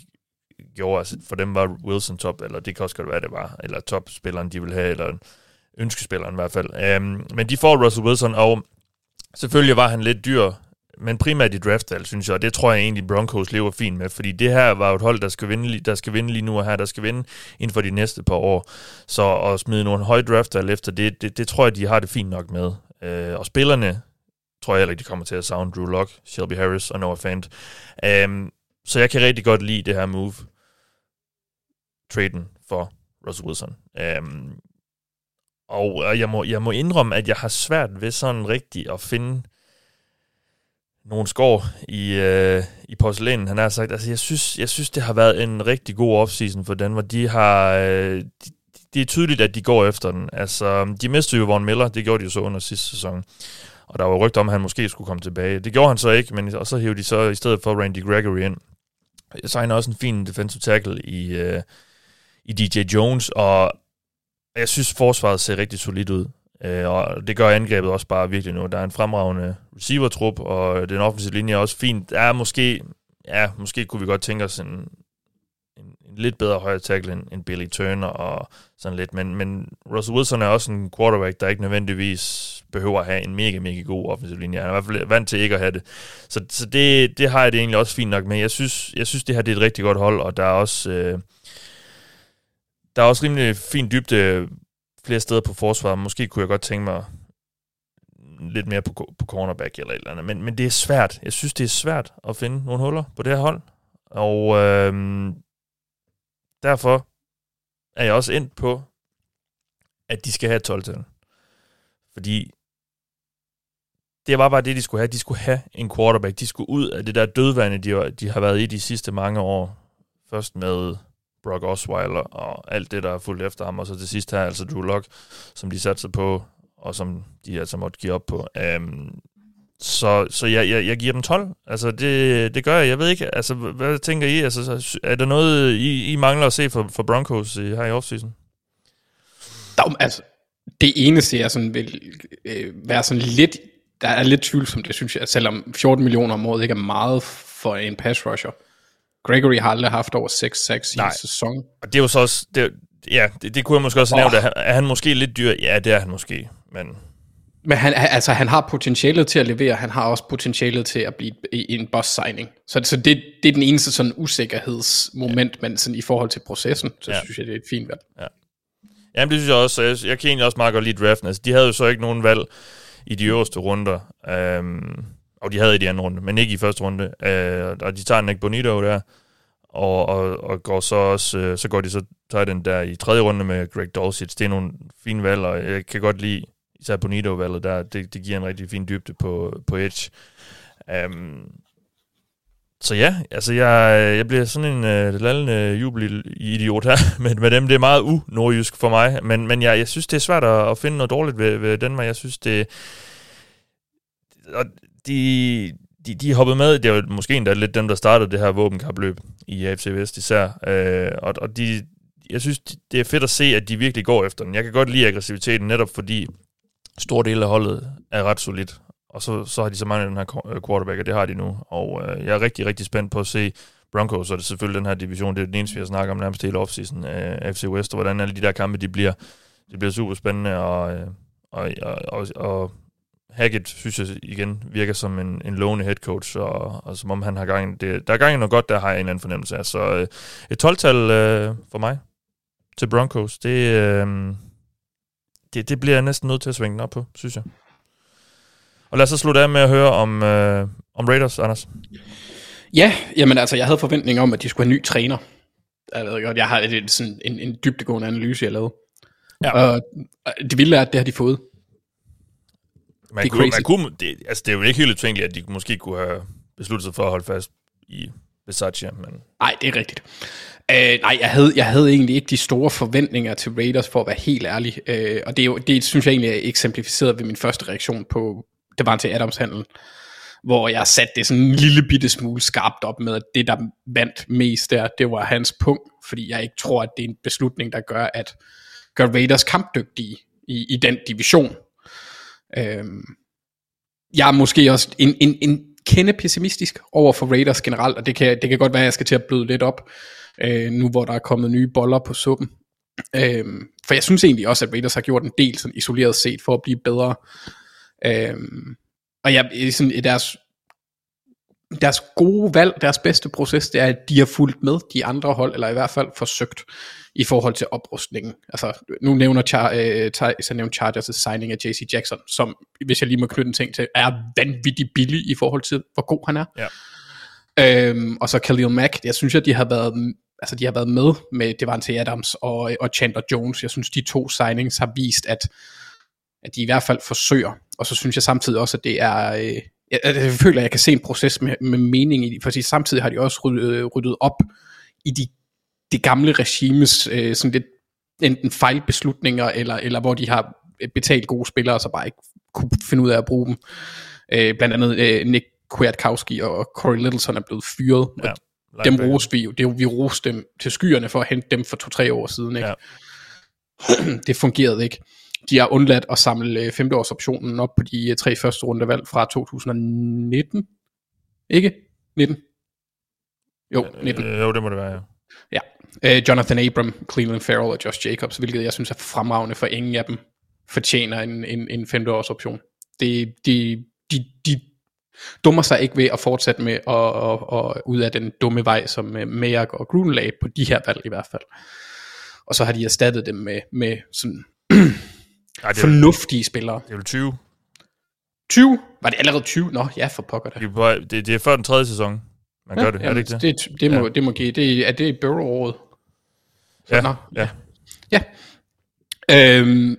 gjorde. Altså, for dem var Wilson top, eller det kan også godt være, det var, eller topspilleren, de ville have, eller ønskespilleren i hvert fald. Um, men de får Russell Wilson, og selvfølgelig var han lidt dyr, men primært i draftvalg, synes jeg, og det tror jeg egentlig Broncos lever fint med, fordi det her var et hold, der skal vinde, der skal vinde lige nu og her, der skal vinde inden for de næste par år. Så at smide nogle høje draftvalg efter det, det, det tror jeg, de har det fint nok med. Øh, og spillerne tror jeg heller ikke, de kommer til at savne Drew Lock, Shelby Harris og Noah Fant. Um, så jeg kan rigtig godt lide det her move, traden for Russell Wilson. Um, og jeg må, jeg må indrømme, at jeg har svært ved sådan rigtigt at finde nogle skår i, øh, i porcelænen, han har sagt. Altså, jeg synes, jeg synes, det har været en rigtig god offseason for Danmark. De har... Øh, de, det er tydeligt, at de går efter den. Altså, de mistede jo Von Miller, det gjorde de jo så under sidste sæson. Og der var rygter om, at han måske skulle komme tilbage. Det gjorde han så ikke, men og så hævde de så i stedet for Randy Gregory ind. Så han også en fin defensive tackle i, øh, i DJ Jones, og jeg synes, forsvaret ser rigtig solidt ud. Øh, og det gør angrebet også bare virkelig nu. Der er en fremragende receiver-trup, og den offensive linje er også fint. Der er måske, ja, måske kunne vi godt tænke os en, en, en lidt bedre højre tackle end, end Billy Turner og sådan lidt. Men, men Russell Wilson er også en quarterback, der ikke nødvendigvis behøver at have en mega, mega god offensiv linje. Han er i hvert fald vant til ikke at have det. Så, så det, det har jeg det egentlig også fint nok med. Jeg synes, jeg synes det her det er et rigtig godt hold, og der er også... Øh, der er også rimelig fin dybde flere steder på forsvaret. Måske kunne jeg godt tænke mig lidt mere på, på cornerback eller et eller andet. Men, men det er svært. Jeg synes, det er svært at finde nogle huller på det her hold. Og øh, derfor er jeg også ind på, at de skal have 12 -tal. Fordi det var bare det, de skulle have. De skulle have en quarterback. De skulle ud af det der dødvande, de, de har været i de sidste mange år. Først med Brock Osweiler og alt det, der er fulgt efter ham, og så til sidst her, altså Drew Lock, som de satte sig på, og som de altså måtte give op på. Um, så, så jeg, jeg, jeg giver dem 12. Altså, det, det gør jeg. Jeg ved ikke, altså, hvad tænker I? Altså, er der noget, I, I mangler at se for, for Broncos i, her i offseason? Der, altså, det eneste, jeg sådan vil øh, være sådan lidt, der er lidt tvivlsomt, det synes jeg, selvom 14 millioner om året ikke er meget for en pass rusher. Gregory har aldrig haft over 6-6 i en sæson. Og det er jo så også, det, ja, det, det kunne jeg måske også have oh. nævnt, er han måske lidt dyr? Ja, det er han måske, men... Men han, altså, han har potentialet til at levere, han har også potentialet til at blive en boss signing. Så, så det, det er den eneste sådan usikkerhedsmoment, ja. men sådan i forhold til processen, så ja. synes jeg, det er et fint valg. Ja. Jamen det synes jeg også, jeg, jeg kan egentlig også meget godt lide draften. Altså, de havde jo så ikke nogen valg i de øverste runder. Um, og de havde i de anden runde, men ikke i første runde. Øh, og de tager Nick Bonito der, og, og, og går så også, øh, så går de så tager den der i tredje runde med Greg Dulcich. Det er nogle fine valg, og jeg kan godt lide især Bonito-valget der. Det, det giver en rigtig fin dybde på, på Edge. Um, så ja, altså jeg, jeg bliver sådan en øh, lallende jubelidiot her med, med dem. Det er meget u-nordjysk for mig, men, men jeg, jeg synes, det er svært at, at finde noget dårligt ved, ved Danmark. Jeg synes, det... Og de, de, de hoppede med. Det var måske endda lidt dem, der startede det her våbenkapløb i AFC Vest især. Øh, og, og de, jeg synes, det er fedt at se, at de virkelig går efter den. Jeg kan godt lide aggressiviteten, netop fordi stor del af holdet er ret solidt. Og så, så har de så mange af den her øh, quarterback, og det har de nu. Og øh, jeg er rigtig, rigtig spændt på at se Broncos, og det er selvfølgelig den her division, det er den eneste, vi har snakket om nærmest hele offseason, øh, FC West, og hvordan alle de der kampe, de bliver, det bliver super spændende, og, øh, og, og, og, og Hackett, synes jeg igen, virker som en, en lovende head coach, og, og som om han har gang det, Der er gang i noget godt, der har jeg en eller anden fornemmelse af. Så øh, et 12-tal øh, for mig til Broncos, det, øh, det, det bliver jeg næsten nødt til at svinge den op på, synes jeg. Og lad os så slutte af med at høre om, øh, om Raiders, Anders. Ja, jamen altså, jeg havde forventning om, at de skulle have en ny træner. Jeg ved godt, jeg har et, sådan en, en dybdegående analyse, jeg lavede. Ja. Og det vilde er, at det har de fået. Man det, kunne, man kunne, det, altså det er jo ikke helt utænkeligt, at de måske kunne have besluttet sig for at holde fast i Versace. Men... Nej, det er rigtigt. Uh, nej, jeg havde, jeg havde egentlig ikke de store forventninger til Raiders, for at være helt ærlig. Uh, og det, er jo, det synes jeg egentlig er eksemplificeret ved min første reaktion på det var til Adams handel, hvor jeg satte det sådan en lille bitte smule skarpt op med, at det, der vandt mest der, det var hans punkt, fordi jeg ikke tror, at det er en beslutning, der gør, at gør Raiders kampdygtige i, i den division. Øhm, jeg er måske også en, en, en kende pessimistisk over for Raiders generelt, og det kan, det kan godt være, at jeg skal til at bløde lidt op, øh, nu hvor der er kommet nye boller på suppen. Øhm, for jeg synes egentlig også, at Raiders har gjort en del sådan isoleret set for at blive bedre. Øhm, og jeg, sådan, i deres, deres gode valg, deres bedste proces, det er, at de har fulgt med de andre hold, eller i hvert fald forsøgt i forhold til oprustningen. Altså, nu nævner Char, øh, så nævner Chargers' signing af JC Jackson, som, hvis jeg lige må knytte en ting til, er vanvittigt billig i forhold til, hvor god han er. Ja. Øhm, og så Khalil Mack, jeg synes, at de har været altså de har været med med Devante Adams og, og Chandler Jones. Jeg synes, de to signings har vist, at, at de i hvert fald forsøger. Og så synes jeg samtidig også, at det er... Øh, jeg, jeg føler, at jeg kan se en proces med, med mening i det, for samtidig har de også ryddet, ryddet op i de, de gamle regimes øh, sådan lidt enten fejlbeslutninger, eller, eller hvor de har betalt gode spillere, og så bare ikke kunne finde ud af at bruge dem. Øh, blandt andet øh, Nick Kwiatkowski og Corey Littleton er blevet fyret, ja, dem roste vi jo, det, vi roste dem til skyerne for at hente dem for to-tre år siden. Ikke? Ja. det fungerede ikke. De har undladt at samle femteårsoptionen op på de tre første rundevalg fra 2019. Ikke? 19? Jo, 19. Øh, jo, det må det være, ja. Ja. Uh, Jonathan Abram, Cleveland Farrell og Josh Jacobs, hvilket jeg synes er fremragende, for ingen af dem fortjener en, en, en femteårsoption. Det, de, de, de dummer sig ikke ved at fortsætte med at, at, at ud af den dumme vej, som øh, Mayak og Gruden lagde på de her valg i hvert fald. Og så har de erstattet dem med, med sådan Ej, det er, fornuftige spillere. Det er jo 20. 20? Var det allerede 20? Nå, ja, for pokker det. Det, det er før den tredje sæson, man ja, gør det. Er det ikke det? Det, det, må, ja. det må give. Det, er det Burrow-året? Ja, nå, ja. Ja. Øhm,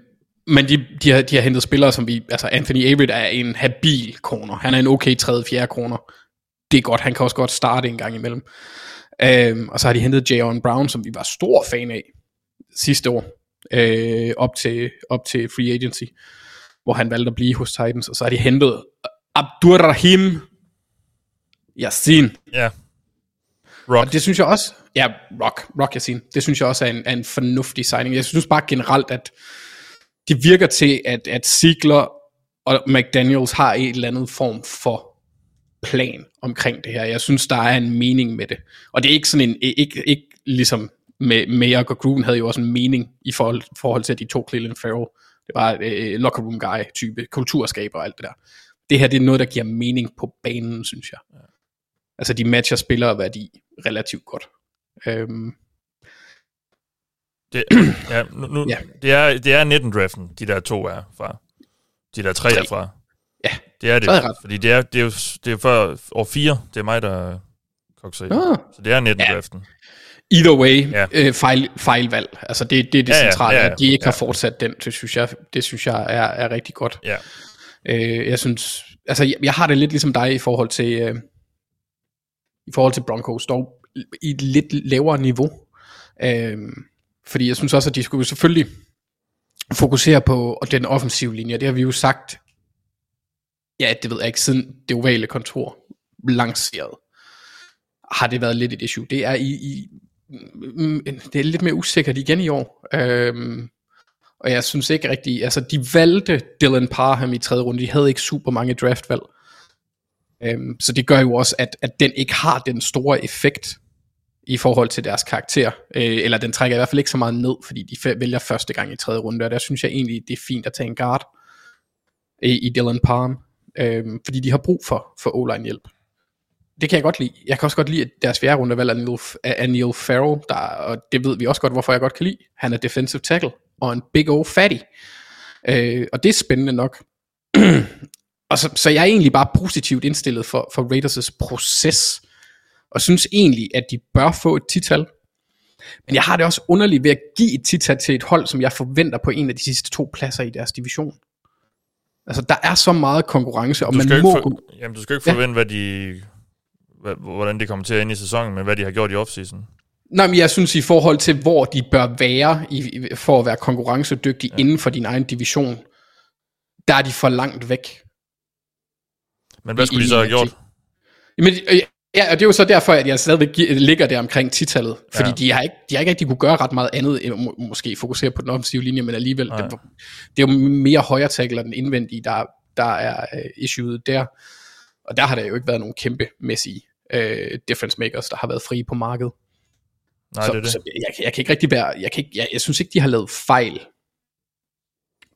men de, de, har, de har hentet spillere, som vi... Altså, Anthony Averett er en habil corner. Han er en okay tredje, fjerde corner. Det er godt. Han kan også godt starte en gang imellem. Øhm, og så har de hentet Jayon Brown, som vi var stor fan af sidste år. Øh, op, til, op til free agency. Hvor han valgte at blive hos Titans. Og så har de hentet Abdurrahim Yassin. Ja. Rock. Og det synes jeg også... Ja, Rock. Rock Yassin. Det synes jeg også er en, er en fornuftig signing. Jeg synes bare generelt, at det virker til, at, at Ziegler og McDaniels har en eller anden form for plan omkring det her. Jeg synes, der er en mening med det. Og det er ikke sådan en, ikke, ikke ligesom med Mayer og Gruden havde jo også en mening i forhold, forhold til, de to Cleveland Farrell, det var øh, locker room guy type, kulturskaber og alt det der. Det her, det er noget, der giver mening på banen, synes jeg. Ja. Altså, de matcher spillere værdi relativt godt. Øhm, det, ja, nu, nu, ja. Det, er, det er 19-draften, de der to er fra. De der tre, er fra. Ja, det er det. Er fordi det er, det er jo det er før år 4. Det er mig, der kokser i. Ah. Så det er 19-draften. Ja. Either way, ja. øh, fejl, fejlvalg. Altså det, det er det ja, centrale, ja, ja, at de ikke ja. har fortsat den. Det synes jeg, det synes jeg er, er rigtig godt. Ja. Øh, jeg synes, altså jeg, jeg har det lidt ligesom dig i forhold til, øh, i forhold til Broncos, dog i et lidt lavere niveau. Øh, fordi jeg synes også, at de skulle selvfølgelig fokusere på den offensive linje. Det har vi jo sagt, ja, det ved jeg ikke, siden det ovale kontor lanceret, har det været lidt et issue. Det er i, i Mm, mm, det er lidt mere usikkert igen i år. Øhm, og jeg synes ikke rigtigt, altså de valgte Dylan Parham i tredje runde, de havde ikke super mange draftvalg. Øhm, så det gør jo også, at, at den ikke har den store effekt i forhold til deres karakter. Øh, eller den trækker i hvert fald ikke så meget ned, fordi de vælger første gang i tredje runde, og der synes jeg egentlig, det er fint at tage en guard i, i Dylan Palm, øh, fordi de har brug for, for O-line hjælp. Det kan jeg godt lide. Jeg kan også godt lide, at deres fjerde runde valg er Neil, Farrell, der, og det ved vi også godt, hvorfor jeg godt kan lide. Han er defensive tackle, og en big old fatty. Øh, og det er spændende nok. og så, så jeg er egentlig bare positivt indstillet for, for Raiders' proces og synes egentlig, at de bør få et tital. Men jeg har det også underligt ved at give et tital til et hold, som jeg forventer på en af de sidste to pladser i deres division. Altså, der er så meget konkurrence, og man må... For, jamen, du skal ikke forvente, ja. hvad de, hvordan det kommer til at ende i sæsonen, men hvad de har gjort i offseason. Nej, men jeg synes i forhold til, hvor de bør være i, for at være konkurrencedygtige ja. inden for din egen division, der er de for langt væk. Men hvad skulle I, de så have gjort? Jamen, øh, Ja, og det er jo så derfor, at jeg stadigvæk ligger der omkring titallet. Fordi ja. de, har ikke, de har ikke rigtig kunne gøre ret meget andet, end må, måske fokusere på den offensive linje, men alligevel, det, det er jo mere højre tackle den indvendige, der, der er uh, issueet der. Og der har der jo ikke været nogen kæmpe mæssige uh, difference makers, der har været frie på markedet. Nej, så, det er det. så jeg, kan- jeg kan ikke rigtig være, jeg, kan ikke, jeg, jeg synes ikke, de har lavet fejl.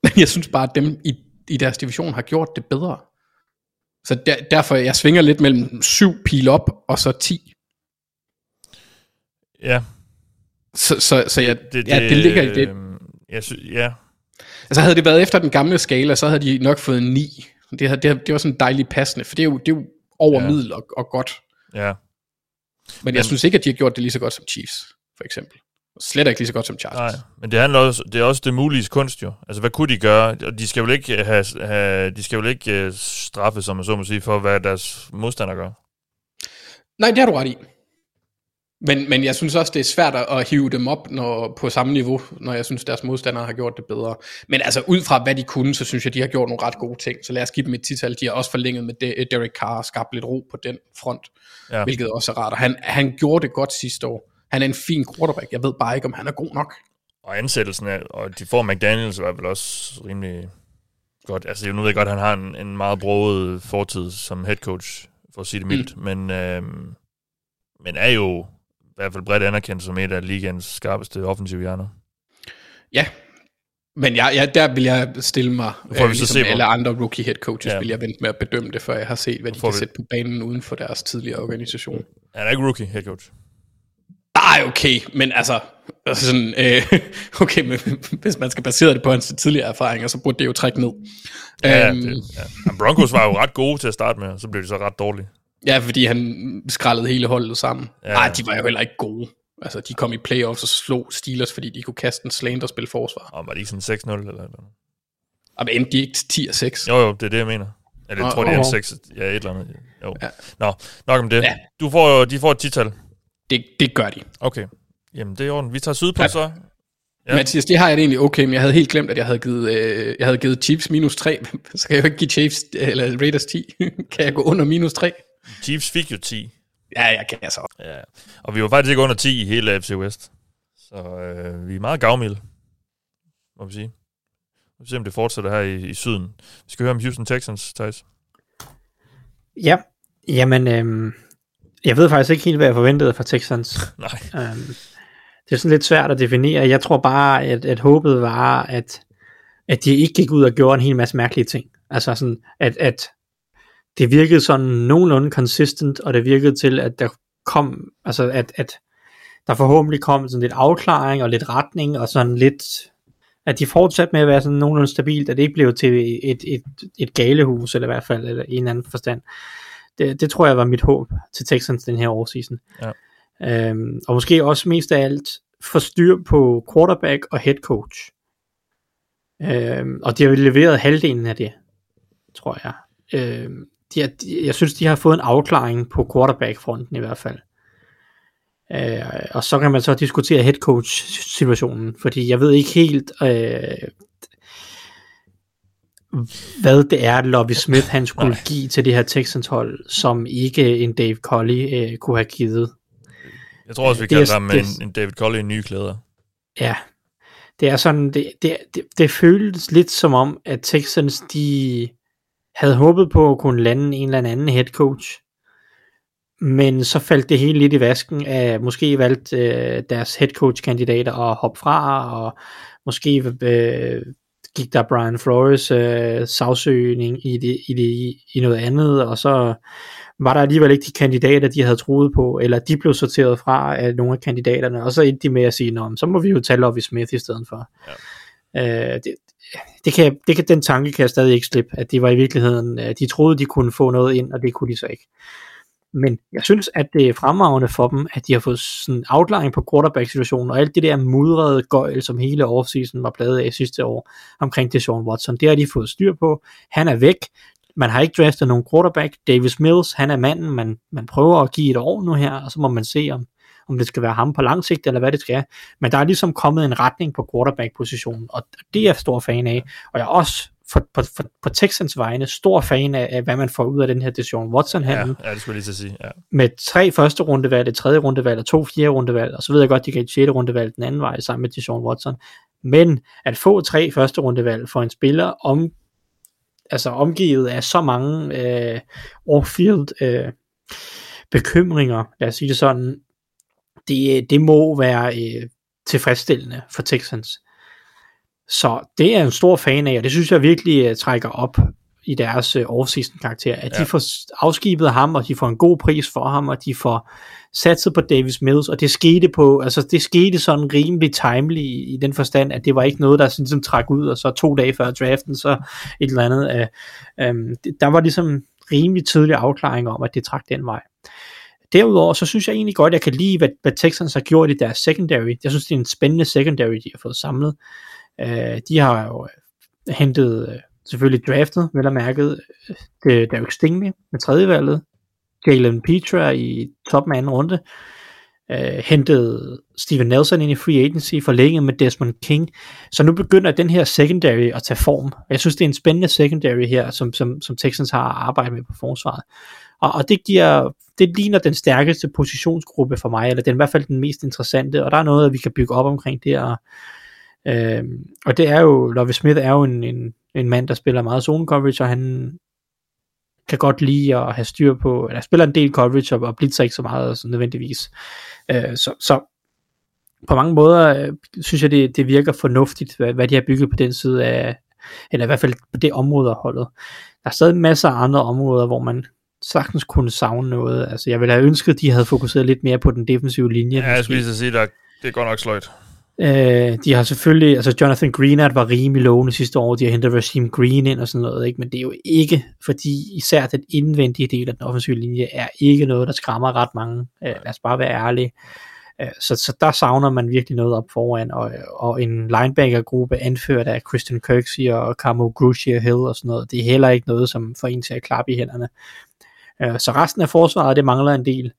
Men jeg synes bare, at dem i, i deres division har gjort det bedre. Så der, derfor, jeg svinger lidt mellem 7 pil op, og så 10. Ja, Så, så, så jeg, det, ja, det ligger i det. øh, Jeg sy- ja, Altså havde det været efter den gamle skala, så havde de nok fået en 9. Det, havde, det, det var sådan dejligt passende, for det er jo, det er jo over ja. middel og, og godt. Ja. Men, Men- jeg synes ikke, at de har gjort det lige så godt som Chiefs, for eksempel. Slet ikke lige så godt som Chargers. Nej, men det handler også, det er også det mulige kunst jo. Altså, hvad kunne de gøre? De skal vel ikke, have, have, de skal vel ikke øh, straffe, som man så må sige, for hvad deres modstander gør. Nej, det har du ret i. Men, men jeg synes også, det er svært at- hive dem op når, på samme niveau, når jeg synes, deres modstandere har gjort det bedre. Men altså ud fra, hvad de kunne, så synes jeg, de har gjort nogle ret gode ting. Så lad os give dem et tital. De har også forlænget med De- Derek Carr og skabt lidt ro på den front, Ja. hvilket også er rart. Og han, han gjorde det godt sidste år. Han er en fin quarterback. Jeg ved bare ikke, om han er god nok. Og ansættelsen af, og de får McDaniels var vel også rimelig godt. Altså, nu ved jeg godt, at han har en, en meget broget fortid som head coach, for at sige det mildt, mm. men, øhm, men er jo hvert fald bredt anerkendt som et af ligens skarpeste offensive hjerner. Ja, men jeg, jeg, der vil jeg stille mig, får vi øh, så ligesom se, hvor- alle andre rookie head coaches, Ja. vil jeg vente med at bedømme det, før jeg har set, hvad de kan vi- sætte på banen uden for deres tidligere organisation. Han er ikke rookie head coach. Ej, okay, men altså, altså sådan, øh, okay, men hvis man skal basere det på hans tidligere erfaringer, så burde det jo trække ned. Ja, Øhm, det, ja. Men Broncos var jo ret gode til at starte med, og så blev de så ret dårlige. Ja, fordi han skraldede hele holdet sammen. Ja. Ja. De var jo heller ikke gode. Altså, de kom i playoffs og slog Steelers, fordi de kunne kaste en slant og spille forsvar. Og var de ikke sådan 6-0 eller noget? Og endte de ikke til 10 og 6. Jo, jo, det er det, jeg mener. Eller jeg tror, det er en 6. Ja, et eller andet. Jo. Ja. Nå, nok om det. Ja. Du får, de får et tital. Det, det gør de. Okay. Jamen, det er orden. Vi tager syd på Ja. så. Ja. Mathias, det har jeg det egentlig okay, men jeg havde helt glemt, at jeg havde givet, øh, jeg havde givet Chiefs minus 3, så kan jeg jo ikke give Chiefs, eller Raiders 10. kan jeg gå under minus 3? Chiefs fik jo 10. Ja, jeg kan så. Ja. Og vi var faktisk ikke under 10 i hele FC West. Så øh, vi er meget gavmilde, må vi sige. Vi se, om det fortsætter her i, i syden. Vi skal høre om Houston Texans, Thijs. Ja, jamen, øhm, jeg ved faktisk ikke helt, hvad jeg forventede fra Texans. Nej. Øhm, det er sådan lidt svært at definere. Jeg tror bare, at, at håbet var, at, at de ikke gik ud og gjorde en hel masse mærkelige ting. Altså sådan, at, at det virkede sådan nogenlunde consistent, og det virkede til, at der kom, altså at, at der forhåbentlig kom sådan lidt afklaring og lidt retning, og sådan lidt, at de fortsatte med at være sådan nogenlunde stabilt, at det ikke blev til et, et, et galehus, eller i hvert fald, eller i en anden forstand. Det, det tror jeg var mit håb til Texans den her årseason. Ja. Øhm, og måske også mest af alt få styr på quarterback og head coach. Øhm, og de har leveret halvdelen af det, tror jeg. Øhm, de de, jeg synes, de har fået en afklaring på quarterback-fronten i hvert fald. Øh, og så kan man så diskutere head coach situationen, fordi jeg ved ikke helt, øh, hvad det er, Lovie Smith han skulle Nej. give til det her Texans hold, som ikke en Dave Colley øh, kunne have givet. Jeg tror også, vi kalder ham er- en, en David Colley i nye klæder. Ja, det er sådan, det, det, det, det føles lidt som om, at Texans, de havde håbet på at kunne lande en eller anden head coach, men så faldt det hele lidt i vasken af, måske valgte øh, deres head coach kandidater at hoppe fra, og måske øh, gik der Brian Flores øh, sagsøgning i, det, i, det, i noget andet, og så var der alligevel ikke de kandidater, de havde troet på, eller de blev sorteret fra af nogle af kandidaterne, og så endte de med at sige, Nå, så må vi jo tage Lovie Smith i stedet for. Ja. Øh, det, det kan, det kan, den tanke kan jeg stadig ikke slippe, at det var i virkeligheden, øh, de troede, de kunne få noget ind, og det kunne de så ikke. Men jeg synes, at det er fremragende for dem, at de har fået sådan en outline på quarterback-situationen, og alt det der mudrede gøjl, som hele offseason var pladet af sidste år, omkring Deshaun Watson, det har de fået styr på. Han er væk. Man har ikke draftet nogen quarterback. Davis Mills, han er manden, man, man prøver at give et år nu her, og så må man se, om, om det skal være ham på lang sigt, eller hvad det skal. Men der er ligesom kommet en retning på quarterback-positionen, og det er jeg stor fan af. Og jeg er også for, på, for, på Texans vegne stor fan af, af, hvad man får ud af den her Deshaun watson Ja, handel ja, det skulle jeg lige til sige. Ja. med tre første rundevalg, et tredje rundevalg og to fjerde rundevalg, og så ved jeg godt, de kan et sjette rundevalg den anden vej sammen med Deshaun Watson. Men at få tre første rundevalg for en spiller om, altså omgivet af så mange øh, off-field øh, bekymringer, lad os sige det sådan, det, det må være øh, tilfredsstillende for Texans. Så det er jeg en stor fan af, og det synes jeg virkelig uh, trækker op i deres uh, off-season karakter, at ja. de får afskibet ham, og de får en god pris for ham, og de får satset på Davis Mills, og det skete på, altså det skete sådan rimelig timely i, i den forstand, at det var ikke noget, der sådan, ligesom træk ud, og så to dage før draften, så et eller andet. Um, det, der var ligesom rimelig tidlig afklaring om, at det trak den vej. Derudover, så synes jeg egentlig godt, at jeg kan lide, hvad, hvad Texans har gjort i deres secondary. Jeg synes, det er en spændende secondary, de har fået samlet. Øh, de har jo øh, hentet øh, selvfølgelig draftet, vel og mærket, det, øh, Derek Stingley med tredje valget, Jalen Petra i toppen af anden runde, øh, hentet Steven Nelson ind i free agency, forlænget med Desmond King, så nu begynder den her secondary at tage form. Jeg synes, det er en spændende secondary her, som, som, som Texans har arbejdet med på forsvaret. Og, og det giver, det ligner den stærkeste positionsgruppe for mig, eller den er i hvert fald den mest interessante, og der er noget, vi kan bygge op omkring det, og, øh, og det er jo, Lovie Smith er jo en, en, en mand, der spiller meget zone coverage, og han kan godt lide at have styr på, eller spiller en del coverage, og, og blitzer ikke så meget så nødvendigvis. Øh, så, så på mange måder øh, synes jeg, det, det virker fornuftigt, hvad, hvad de har bygget på den side af, eller i hvert fald på det område af holdet. Der er stadig masser af andre områder, hvor man sagtens kunne savne noget. Altså, jeg ville have ønsket, at de havde fokuseret lidt mere på den defensive linje. Ja, jeg skulle lige sige, at det er godt nok sløjt. Øh, de har selvfølgelig, altså Jonathan Greenard var rimelig lovende sidste år, de har hentet Rasheem Green ind og sådan noget, ikke? men det er jo ikke, fordi især den indvendige del af den offensive linje er ikke noget, der skræmmer ret mange. Øh, lad os bare være ærlige. Øh, så, så der savner man virkelig noget op foran, og, og en linebacker-gruppe anført af Christian Kirksey og Camo Grucci og Hill og sådan noget, det er heller ikke noget, som får en til at klappe i hænderne. Øh, så resten af forsvaret, det mangler en del.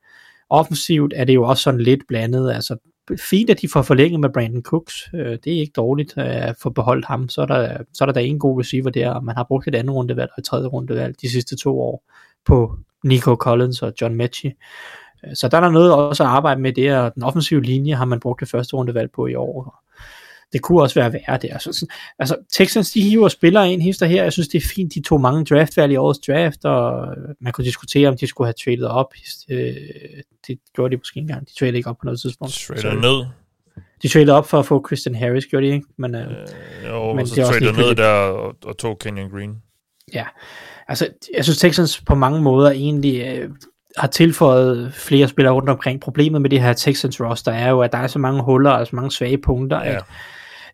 Offensivt er det jo også sådan lidt blandet, altså fint, at de får forlænget med Brandon Cooks. Øh, det er ikke dårligt øh, at få beholdt ham. Så er der, så er der, da en god receiver der, og man har brugt et andet rundevalg og et tredje rundevalg de sidste to år på Nico Collins og John Mechie. Øh, så der er der noget også at arbejde med det, og den offensive linje har man brugt det første rundevalg på i år det kunne også være værre der. Så, sådan, altså, Texans, de hiver spillere ind hister her. Jeg synes, det er fint, de tog mange draftvalg i årets draft, og man kunne diskutere, om de skulle have traded op. Øh, det gjorde de måske engang. De traded ikke op på noget tidspunkt. Traded ned? De traded op for at få Christian Harris, gjorde de ikke? Men, øh, øh jo, men så det traded ned der og, og tog Kenyon Green. Ja, altså, jeg synes Texans på mange måder egentlig øh, har tilføjet flere spillere rundt omkring. Problemet med det her Texans roster er jo, at der er så mange huller og så mange svage punkter, ja. at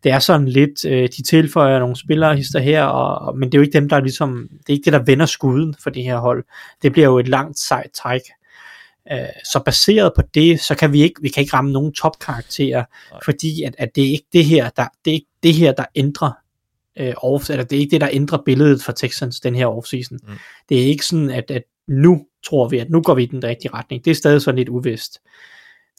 det er sådan lidt, øh, de tilføjer nogle spillere hister her, og, og, men det er jo ikke dem, der ligesom, det er ikke det, der vender skuden for det her hold. Det bliver jo et langt sejt træk. Øh, så baseret på det, så kan vi ikke, vi kan ikke ramme nogen topkarakterer, fordi at, at det er ikke det her, der, det er ikke det her, der ændrer øh, off, eller det er ikke det, der ændrer billedet for Texans den her offseason. Mm. Det er ikke sådan, at, at nu tror vi, at nu går vi i den rigtige retning. Det er stadig sådan lidt uvist.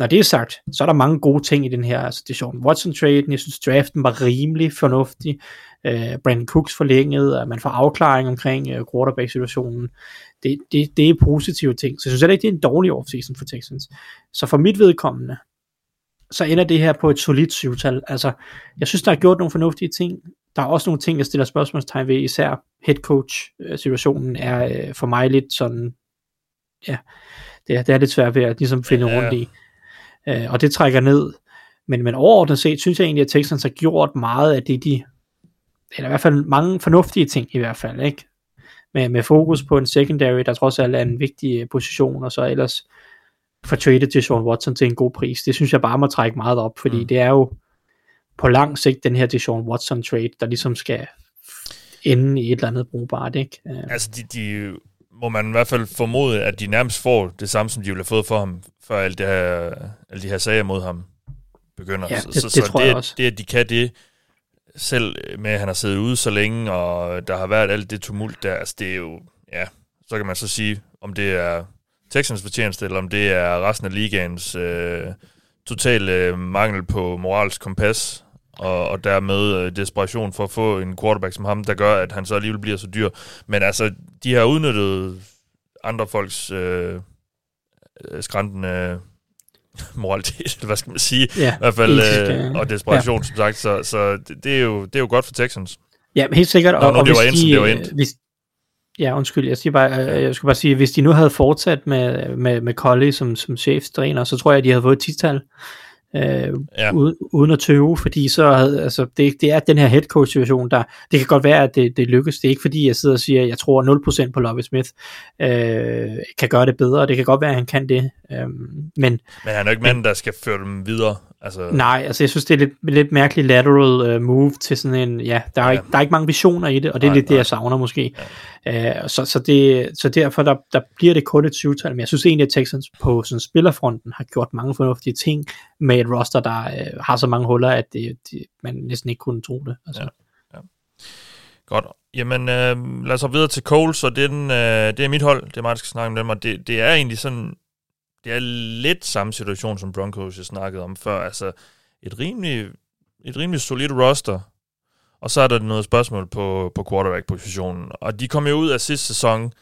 Når det er sagt, så er der mange gode ting i den her, altså det er Sean watson trade jeg synes draften var rimelig fornuftig, uh, Brandon Cooks forlænget, at man får afklaring omkring uh, quarterback-situationen, det, det, det er positive ting, så jeg synes heller ikke, det er en dårlig offseason for Texans. Så for mit vedkommende, så ender det her på et solidt syvtal. Altså, jeg synes, der er gjort nogle fornuftige ting. Der er også nogle ting, jeg stiller spørgsmålstegn ved, især head coach situationen er uh, for mig lidt sådan, ja, det er, det er lidt svært ved at ligesom finde ja. rundt i øh, og det trækker ned. Men, men overordnet set, synes jeg egentlig, at Texans har gjort meget af det, de, eller i hvert fald mange fornuftige ting i hvert fald, ikke? Med, med fokus på en secondary, der trods alt er en vigtig position, og så ellers for traded til Sean Watson til en god pris. Det synes jeg bare må trække meget op, fordi mm. det er jo på lang sigt den her til Sean Watson trade, der ligesom skal ende i et eller andet brugbart, ikke? Øh. Altså, de, de må man i hvert fald formode, at de nærmest får det samme, som de ville have fået for ham, før alle, det her, alle de her sager mod ham begynder. Ja, det, så, det, det tror det, jeg også. det, at de kan det, selv med at han har siddet ude så længe, og der har været alt det tumult der, altså det er jo, ja, så kan man så sige, om det er Texans fortjeneste, eller om det er resten af ligaens øh, totale mangel på moralsk kompas, og, og dermed øh, desperation for at få en quarterback som ham, der gør, at han så alligevel bliver så dyr. Men altså, de har udnyttet andre folks øh, øh skræntende moralitet, hvad skal man sige, ja, i hvert fald, øh, og desperation, ja. som sagt, så, så det, det, er jo, det er jo godt for Texans. Ja, helt sikkert. Nå, og, nu og det var ind, de, det var ind. Hvis, Ja, undskyld, jeg, siger bare, øh, jeg skulle bare sige, hvis de nu havde fortsat med, med, med Colley som, som cheftræner, så tror jeg, at de havde fået et tital øh, ja. uden, uden at tøve, fordi så havde, altså, det, det er den her head coach situation, der, det kan godt være, at det, det lykkes, det er ikke fordi, jeg sidder og siger, at jeg tror 0% på Lovie Smith øh, kan gøre det bedre, det kan godt være, at han kan det, øh, men... Men han er jo ikke manden, der skal føre dem videre, Altså... Nej, altså jeg synes, det er lidt, lidt mærkeligt lateral uh, move til sådan en, ja, der er, ja. Ikke, der er ikke mange visioner i det, og det er nej, lidt nej. det, jeg savner måske. Ja. Så, så, det, så derfor, der, der bliver det kun et tal, men jeg synes egentlig, at Texans på sådan spillerfronten har gjort mange fornuftige ting med et roster, der øh, har så mange huller, at det, det, man næsten ikke kunne tro det. Altså. Ja. Ja. Godt. Jamen, øh, lad os videre til Coles, og det er, den, øh, det er mit hold, det er mig, der skal snakke om dem, og det, det er egentlig sådan det er lidt samme situation, som Broncos jeg snakkede om før. Altså, et rimelig, et rimelig solidt roster, og så er der noget spørgsmål på, på quarterback-positionen. Og de kom jo ud af sidste sæson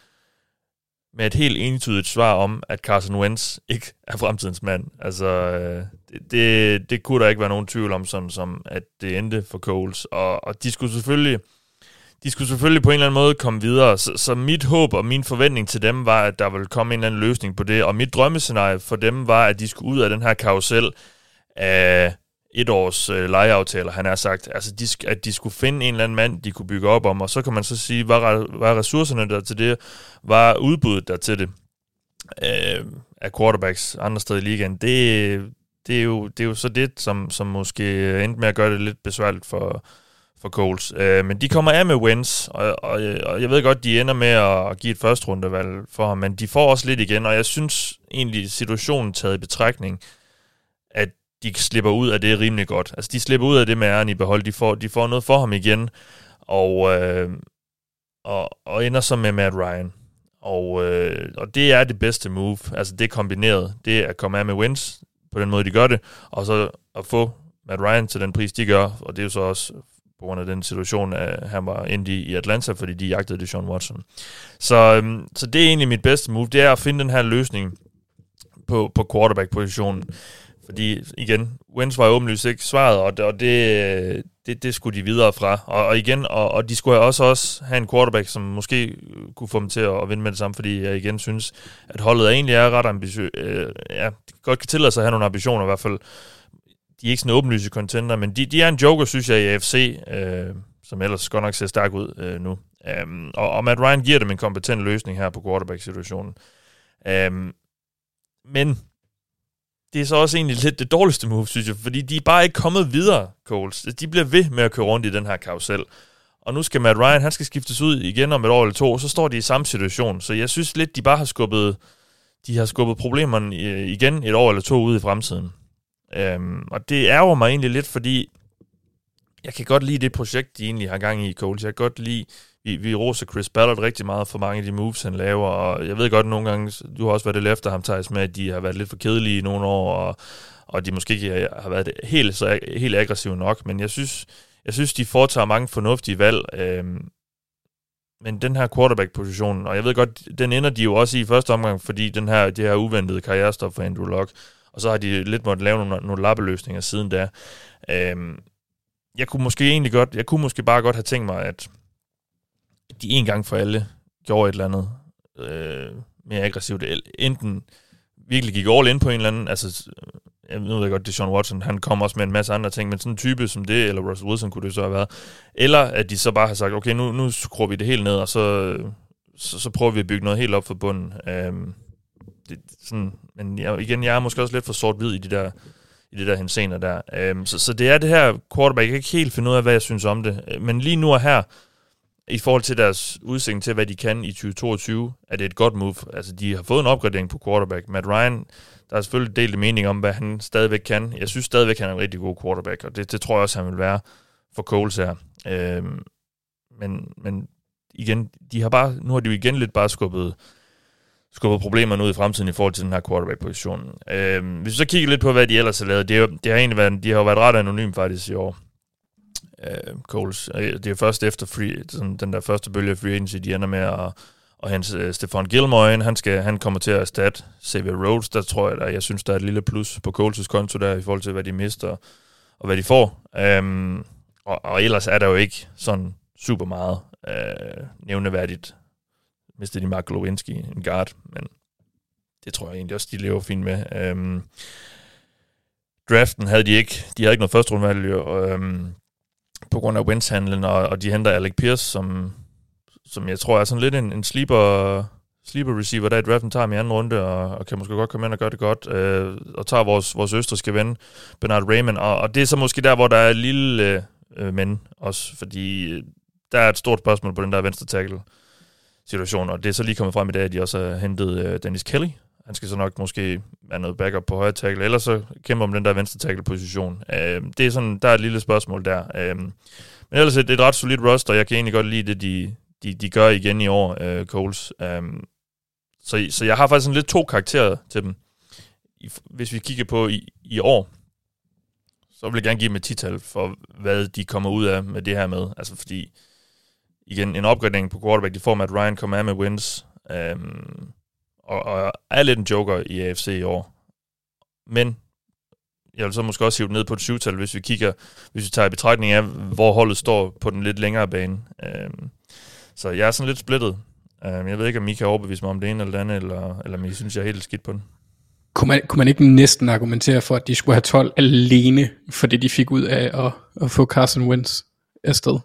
med et helt entydigt svar om, at Carson Wentz ikke er fremtidens mand. Altså, øh, det, det, det kunne der ikke være nogen tvivl om, sådan som at det endte for Coles. Og, og de skulle selvfølgelig de skulle selvfølgelig på en eller anden måde komme videre, så, så mit håb og min forventning til dem var, at der ville komme en eller anden løsning på det, og mit drømmescenarie for dem var, at de skulle ud af den her karusel af et års øh, lejeaftaler, han har sagt, altså de, at de skulle finde en eller anden mand, de kunne bygge op om, og så kan man så sige, var, var ressourcerne der til det, var udbuddet der til det øh, af quarterbacks andre steder i ligaen, det, det, er jo, det er jo så det, som, som måske endte med at gøre det lidt besværligt for, for Coles. Øh, men de kommer af med wins, og, og, og jeg ved godt, de ender med at give et første rundevalg for ham, men de får også lidt igen, og jeg synes egentlig, situationen taget i betragtning, øh, de slipper ud af det rimelig godt. Altså, de slipper ud af det med æren i behold. De får, de får noget for ham igen, og, øh, og, og ender så med Matt Ryan. Og, øh, og det er det bedste move. Altså, det er kombineret. Det er at komme af med wins, på den måde, de gør det, og så at få Matt Ryan til den pris, de gør, og det er jo så også på grund af den situation, at han var endt i Atlanta, fordi de jagtede det Sean Watson. Så, øhm, så det er egentlig mit bedste move, det er at finde den her løsning på, på quarterback-positionen. Fordi igen, Wentz var åbenlyst ikke svaret, og det, og det, det, det skulle de videre fra. Og, og igen, og, og de skulle også, også have en quarterback, som måske øh, kunne få dem til at, at vinde med det samme, fordi jeg igen synes, at holdet egentlig er ret ambitiøst. Øh, ja, godt kan tillade sig at have nogle ambitioner i hvert fald de er ikke sådan åbenlyse contender, men de, de er en joker, synes jeg, i AFC, øh, som ellers godt nok ser stærk ud øh, nu. Um, og, og Matt Ryan giver dem en kompetent løsning her på quarterback-situationen. Um, men det er så også egentlig lidt det dårligste move, synes jeg, fordi de er bare ikke kommet videre, Coles. De bliver ved med at køre rundt i den her karusel. Og nu skal Matt Ryan, han skal skiftes ud igen om et år eller to, så står de i samme situation. Så jeg synes lidt, de bare har skubbet, de har skubbet problemerne øh, igen et år eller to ud i fremtiden. Øhm, og det ærger mig egentlig lidt, fordi jeg kan godt lide det projekt, de egentlig har gang i i Coles. Jeg kan godt lide, vi, vi roser Chris Ballard rigtig meget for mange af de moves, han laver, og jeg ved godt nogle gange, du har også været lidt efter ham, Thijs, med, at de har været lidt for kedelige i nogle år, og, og de måske ikke har været helt, så, helt aggressive nok, men jeg synes, jeg synes, de foretager mange fornuftige valg. øh, men den her quarterback-position, og jeg ved godt, den ender de jo også i første omgang, fordi den her, det her uventede karrierestop for Andrew Locke, og så har de lidt måttet lave nogle, nogle lappeløsninger siden da. Øh, jeg kunne måske egentlig godt, jeg kunne måske bare godt have tænkt mig, at de en gang for alle gjorde et eller andet øh, mere aggressivt. Enten virkelig gik all in på en eller anden, altså øh, jeg ved godt, det er Sean Watson, han kommer også med en masse andre ting, men sådan en type som det, eller Russell Wilson kunne det så have været. Eller at de så bare har sagt, okay, nu, nu skruer vi det helt ned, og så, så, så prøver vi at bygge noget helt op for bunden. Øhm, det, sådan, men jeg, igen, jeg er måske også lidt for sort-hvid i de der i det der hensener der. Øhm, så, så det er det her quarterback. Jeg kan ikke helt finde ud af, hvad jeg synes om det. Øh, men lige nu og her, i forhold til deres udsigt til, hvad de kan i 2022, er det et godt move. Altså, de har fået en opgradering på quarterback. Matt Ryan, der er selvfølgelig delt mening om, hvad han stadigvæk kan. Jeg synes stadigvæk, han er en rigtig god quarterback, og det, det tror jeg også, han vil være for Coles her. Øhm, men, men igen, de har bare, nu har de jo igen lidt bare skubbet skubbet problemerne ud i fremtiden i forhold til den her quarterback-position. Øhm, hvis vi så kigger lidt på, hvad de ellers har lavet, det, er, det har egentlig været, de har jo været ret anonyme faktisk i år. Øh, Coles. Det er først efter free, sådan, den der første bølge af free agency, de ender med at, og hans øh, uh, Stefan Gilmore ind. Han, skal, han kommer til at erstatte Xavier Rhodes. Der tror jeg, der, jeg synes, der er et lille plus på Coles' konto der, i forhold til, hvad de mister og hvad de får. Um, og, og ellers er der jo ikke sådan super meget uh, nævneværdigt mistede de Mark Lewinsky, en guard, men det tror jeg egentlig også, de lever fint med. Øhm, draften havde de ikke. De havde ikke noget første rundvalg, øhm, på grund af Wentz-handlen, og, og de henter Alec Pierce, som, som jeg tror er sådan lidt en, en sleeper, sleeper receiver, der i draften tager ham i anden runde, og, og kan måske godt komme ind og gøre det godt, øh, og tager vores, vores østriske ven, Bernard Raymond, og, og det er så måske der, hvor der er et lille øh, men også, fordi øh, der er et stort spørgsmål på den der venstre tackle situation, og det er så lige kommet frem i dag, at de også har hentet øh, Dennis Kelly, han skal så nok måske være noget backup på højre tackle, eller så kæmper om den der venstre tackle position. Øh, det er sådan, der er et lille spørgsmål der. Øh, men ellers et, et ret solidt roster, jeg kan egentlig godt lide det, de, de, de gør igen i år, øh, Coles. Øh, så, så jeg har faktisk sådan lidt to karakterer til dem. I, hvis vi kigger på i, i år, så vil jeg gerne give dem et tital for, hvad de kommer ud af med det her med. Altså fordi, igen, en opgradering på quarterback, de får med, at Ryan kommer af med wins. Øhm, og, og er lidt en joker i AFC i år. Men jeg vil så måske også hive ned på et syvtal, hvis vi kigger, hvis vi tager i betragtning af, hvor holdet står på den lidt længere bane. Øhm, så jeg er sådan lidt splittet. Øhm, jeg ved ikke, om I kan overbevise mig om det ene eller det andet, eller, eller om I synes, jeg er helt skidt på den. Kunne man, kunne man ikke næsten argumentere for, at de skulle have 12 alene for det, de fik ud af at, at få Carson Wentz afsted?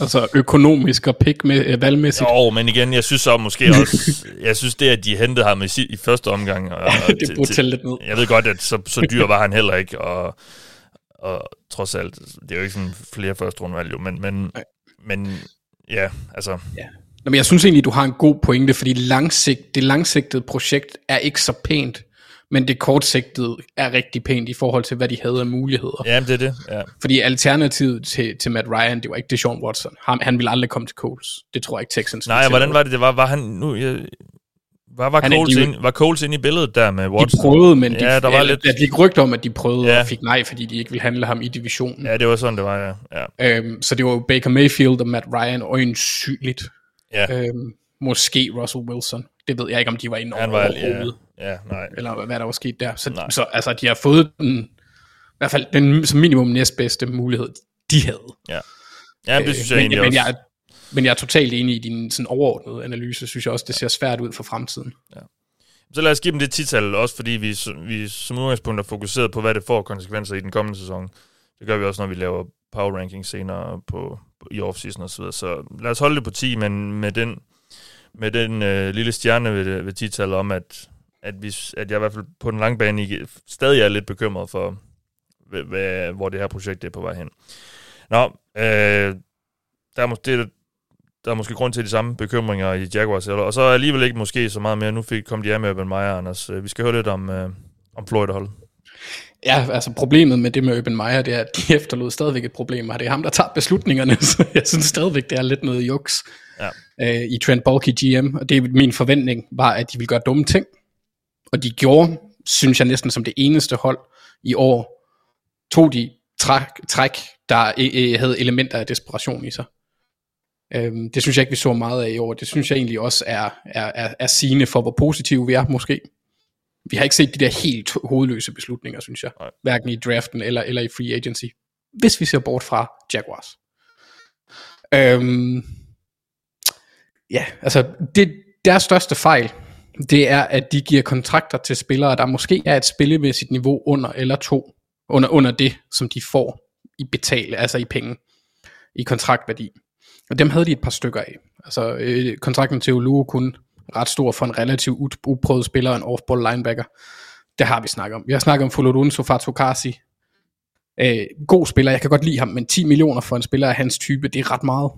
Altså økonomisk og pick med, øh, valgmæssigt. Jo, men igen, jeg synes så måske også, jeg synes det, at de hentede ham i, i første omgang. Og, ja, det burde tælle lidt ned. Jeg ved godt, at så, så dyr var han heller ikke, og, og trods alt, det er jo ikke sådan flere første rundvalg, jo, men, men, men ja, altså... Ja. Nå, men jeg synes egentlig, du har en god pointe, fordi langsigt, det langsigtede projekt er ikke så pænt men det kortsigtede er rigtig pænt i forhold til, hvad de havde af muligheder. Ja, det er det. Ja. Fordi alternativet til, til Matt Ryan, det var ikke Deshaun Watson. Han, han ville aldrig komme til Coles. Det tror jeg ikke Texans Nej, hvordan var det? Det var, var han nu... Jeg, var, var, Coles ind, var Coles inde i billedet der med Watson? De prøvede, men de, ja, der var lidt... der gik rygter om, at de prøvede ja. og fik nej, fordi de ikke ville handle ham i divisionen. Ja, det var sådan, det var, ja. ja. Øhm, så det var jo Baker Mayfield og Matt Ryan øjensynligt. Ja. Øhm, måske Russell Wilson. Det ved jeg ikke, om de var inde over var, ja. Nej. Eller hvad der var sket der. Så, så altså, de har fået den, i hvert fald den som minimum næstbedste mulighed, de havde. Ja, ja det synes jeg øh, egentlig men, også. Jeg, men jeg er totalt enig i din sådan overordnede analyse, synes jeg også, det ser svært ud for fremtiden. Ja. Så lad os give dem det tital, også fordi vi, vi som udgangspunkt er fokuseret på, hvad det får konsekvenser i den kommende sæson. Det gør vi også, når vi laver power ranking senere på, på i offseason og så videre. Så lad os holde det på 10, men med den, med den øh, lille stjerne ved, ved titallet om, at at, vi, at jeg i hvert fald på den lange bane stadig er lidt bekymret for, hvad, hvor det her projekt er på vej hen. Nå, øh, der, er måske, det, der er måske grund til de samme bekymringer i Jaguars, og så alligevel ikke måske så meget mere. Nu fik, kom de af med Urban Meyer, Anders. Øh, vi skal høre lidt om, øh, om Florida-holdet. Ja, altså problemet med det med Urban Meyer, det er, at de efterlod stadigvæk et problem, og det er ham, der tager beslutningerne, så jeg synes stadigvæk, det er lidt noget juks ja. øh, i Trent Bulky GM, og det er min forventning, var, at de ville gøre dumme ting, og de gjorde, synes jeg næsten som det eneste hold i år, tog de træk, træk der øh, havde elementer af desperation i sig. Øhm, det synes jeg ikke, vi så meget af i år. Det synes jeg egentlig også er, er, er, er sigende for, hvor positive vi er måske. Vi har ikke set de der helt hovedløse beslutninger, synes jeg. Nej. Hverken i draften eller, eller i free agency. Hvis vi ser bort fra Jaguars. Øhm, ja, altså det, deres største fejl, det er, at de giver kontrakter til spillere, der måske er et spillemæssigt niveau under eller to, under, under det, som de får i betale, altså i penge, i kontraktværdi. Og dem havde de et par stykker af. Altså øh, kontrakten til Ulu kun ret stor for en relativt uprøvet spiller, en off-ball linebacker. Det har vi snakket om. Vi har snakket om Fulodunso Fatokasi. Øh, god spiller, jeg kan godt lide ham, men 10 millioner for en spiller af hans type, det er ret meget.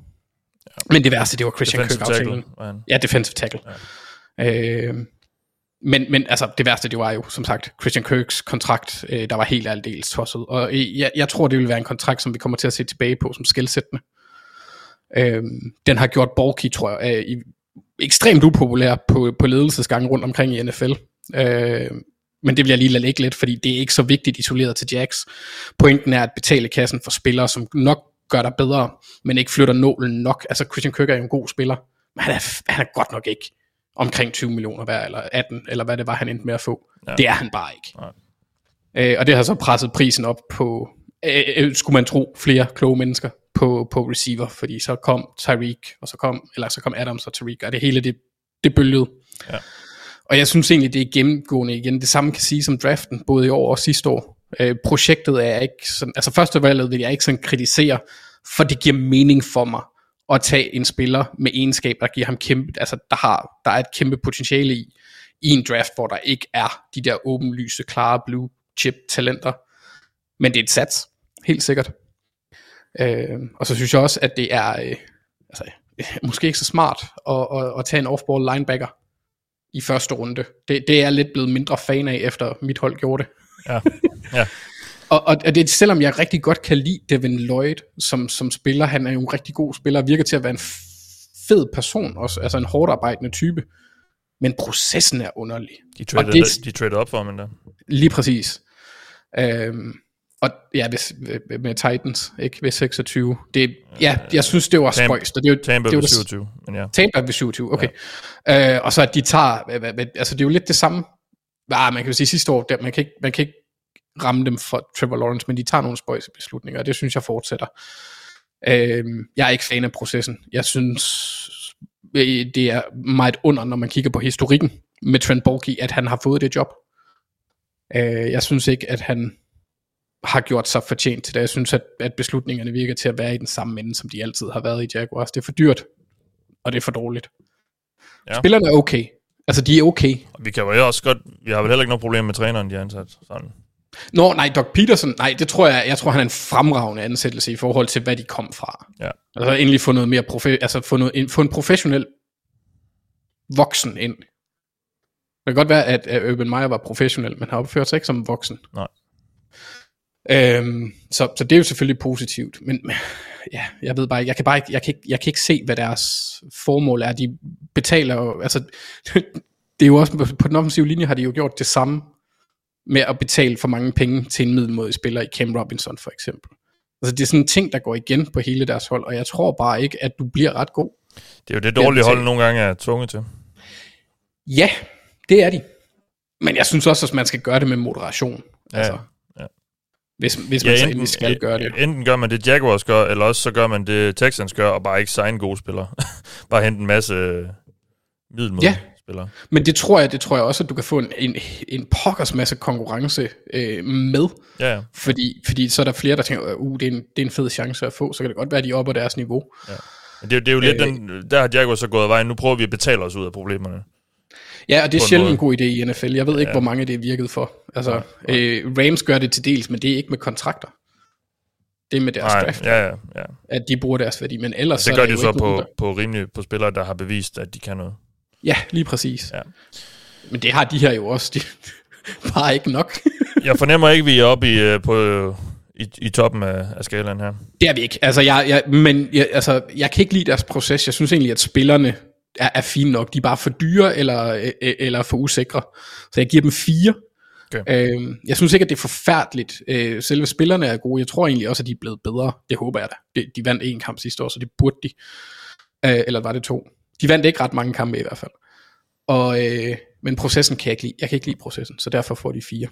Ja. Men det værste, det var Christian Kirk aftalen. Ja, defensive tackle. Ja. Øh, men, men altså, det værste, det var jo, som sagt, Christian Kirks kontrakt, øh, der var helt aldeles tosset. Og øh, jeg, jeg tror, det vil være en kontrakt, som vi kommer til at se tilbage på som skældsættende. Øh, den har gjort Borki, tror jeg, øh, i, ekstremt upopulær på, på ledelsesgangen rundt omkring i NFL. Øh, men det vil jeg lige lade ligge lidt, fordi det er ikke så vigtigt isoleret til Jax. Pointen er at betale kassen for spillere, som nok gør dig bedre, men ikke flytter nålen nok. Altså Christian Kirk er jo en god spiller, men han er, han er godt nok ikke omkring 20 millioner hver, eller 18, eller hvad det var, han endte med at få. Ja. Det er han bare ikke. Nej. Øh, og det har så presset prisen op på, øh, øh, skulle man tro, flere kloge mennesker på, på receiver, fordi så kom Tyreek, og så kom, eller så kom Adams og Tyreek, og det hele det det bølgede. Ja. Og jeg synes egentlig, det er gennemgående igen. Det samme kan sige som draften, både i år og sidste år. Øh, projektet er ikke sådan, altså første valget vil jeg ikke sådan kritisere, for det giver mening for mig at tage en spiller med egenskab, der giver ham kæmpe, altså der, har, der er et kæmpe potentiale i, i en draft, hvor der ikke er de der åbenlyse, klare blue chip talenter. Men det er et sats, helt sikkert. Øh, og så synes jeg også, at det er øh, altså, måske ikke så smart at, at, at tage en off-ball linebacker i første runde. Det, det er jeg lidt blevet mindre fan af, efter mit hold gjorde det. Ja. ja. Og, og, og det, selvom jeg rigtig godt kan lide Devin Lloyd som, som spiller, han er jo en rigtig god spiller, virker til at være en fed person også, altså en hårdt arbejdende type. Men processen er underlig. De traded, det- de traded op for ham endda. Lige præcis. Øhm, og ja, hvis, med Titans, ikke ved 26. Det, ja, jeg synes, det var Tampa- spøjst. og Det, er jo- Tampa det var ved det- 27, men ja. Tampa ved 27, okay. Ja. Øh, og så at de tager, altså det er jo lidt det samme. Ah, man kan jo sige sidste år, der, man, kan ikke, man kan ikke ramme dem for Trevor Lawrence, men de tager nogle spøjse beslutninger, og det synes jeg fortsætter. Øh, jeg er ikke fan af processen. Jeg synes, øh, det er meget under, når man kigger på historikken med Trent Borgi, at han har fået det job. Øh, jeg synes ikke, at han har gjort sig fortjent til det. Jeg synes, at, at beslutningerne virker til at være i den samme ende, som de altid har været i Jaguars. Det er for dyrt, og det er for dårligt. Ja. Spillerne er okay. Altså, de er okay. Og vi kan jo også godt, vi har vel heller ikke noget problem med træneren, de har ansat. Sådan. Nå, nej, Doc Peterson, nej, det tror jeg, jeg tror, han er en fremragende ansættelse i forhold til, hvad de kom fra. Ja. Altså endelig få noget mere profe- altså få, noget, en- få en professionel voksen ind. Det kan godt være, at, at Urban Meyer var professionel, men har opført sig ikke som voksen. Nej. Øhm, så, så det er jo selvfølgelig positivt, men ja, jeg ved bare ikke, jeg kan bare ikke, jeg kan ikke, jeg kan ikke se, hvad deres formål er. De betaler jo, altså, det er jo også, på- på den offensive linje har de jo gjort det samme med at betale for mange penge til en middelmodig spiller i Cam Robinson for eksempel. Altså det er sådan en ting, der går igen på hele deres hold, og jeg tror bare ikke, at du bliver ret god. Det er jo det dårlige hold nogle gange er tvunget til. Ja, det er de. Men jeg synes også, at man skal gøre det med moderation. Ja, altså, ja. Hvis, hvis man så endelig skal gøre det. Enten gør man det Jaguars gør, eller også så gør man det Texans gør, og bare ikke sign gode spillere. bare hente en masse middelmåde Ja. Spillere. Men det tror jeg, det tror jeg også, at du kan få en, en, en pokkers masse konkurrence øh, med. Ja, ja. Fordi, fordi så er der flere, der tænker, uh, det er, en, det er en fed chance at få, så kan det godt være, at de er oppe på deres niveau. Men det, er jo- det er jo lidt Øh, den, der har Jaguars så gået af vejen. Nu prøver vi at betale os ud af problemerne. Ja, og det er en sjældent en god idé i NFL. Jeg ved ikke, Ja. hvor mange det er virket for. Altså, øh, Rams gør det til dels, men det er ikke med kontrakter. Det er med deres Nej, draft, ja, ja, ja. at de bruger deres værdi. Men ellers Det er gør der de jo så ikke på, på rimelig på spillere, der har bevist, at de kan noget. Ja, lige præcis. Ja. Men det har de her jo også. De, bare ikke nok. Jeg fornemmer ikke, at vi er oppe i, øh, på, øh, i, i toppen af, af skalaen her. det er vi ikke. Altså, jeg, jeg, men jeg, altså, jeg kan ikke lide deres proces. Jeg synes egentlig, at spillerne er, er fine nok. De er bare for dyre eller, øh, eller for usikre. Så jeg giver dem fire. Okay. Øhm, jeg synes ikke, at det er forfærdeligt. Øh, selve spillerne er gode. Jeg tror egentlig også, at de er blevet bedre. Det håber jeg da. De, de vandt en kamp sidste år, så det burde de. Øh, eller var det to? De vandt ikke ret mange kampe i hvert fald. Og, øh, men processen kan jeg ikke lide. Jeg kan ikke lide processen, så derfor får de fire.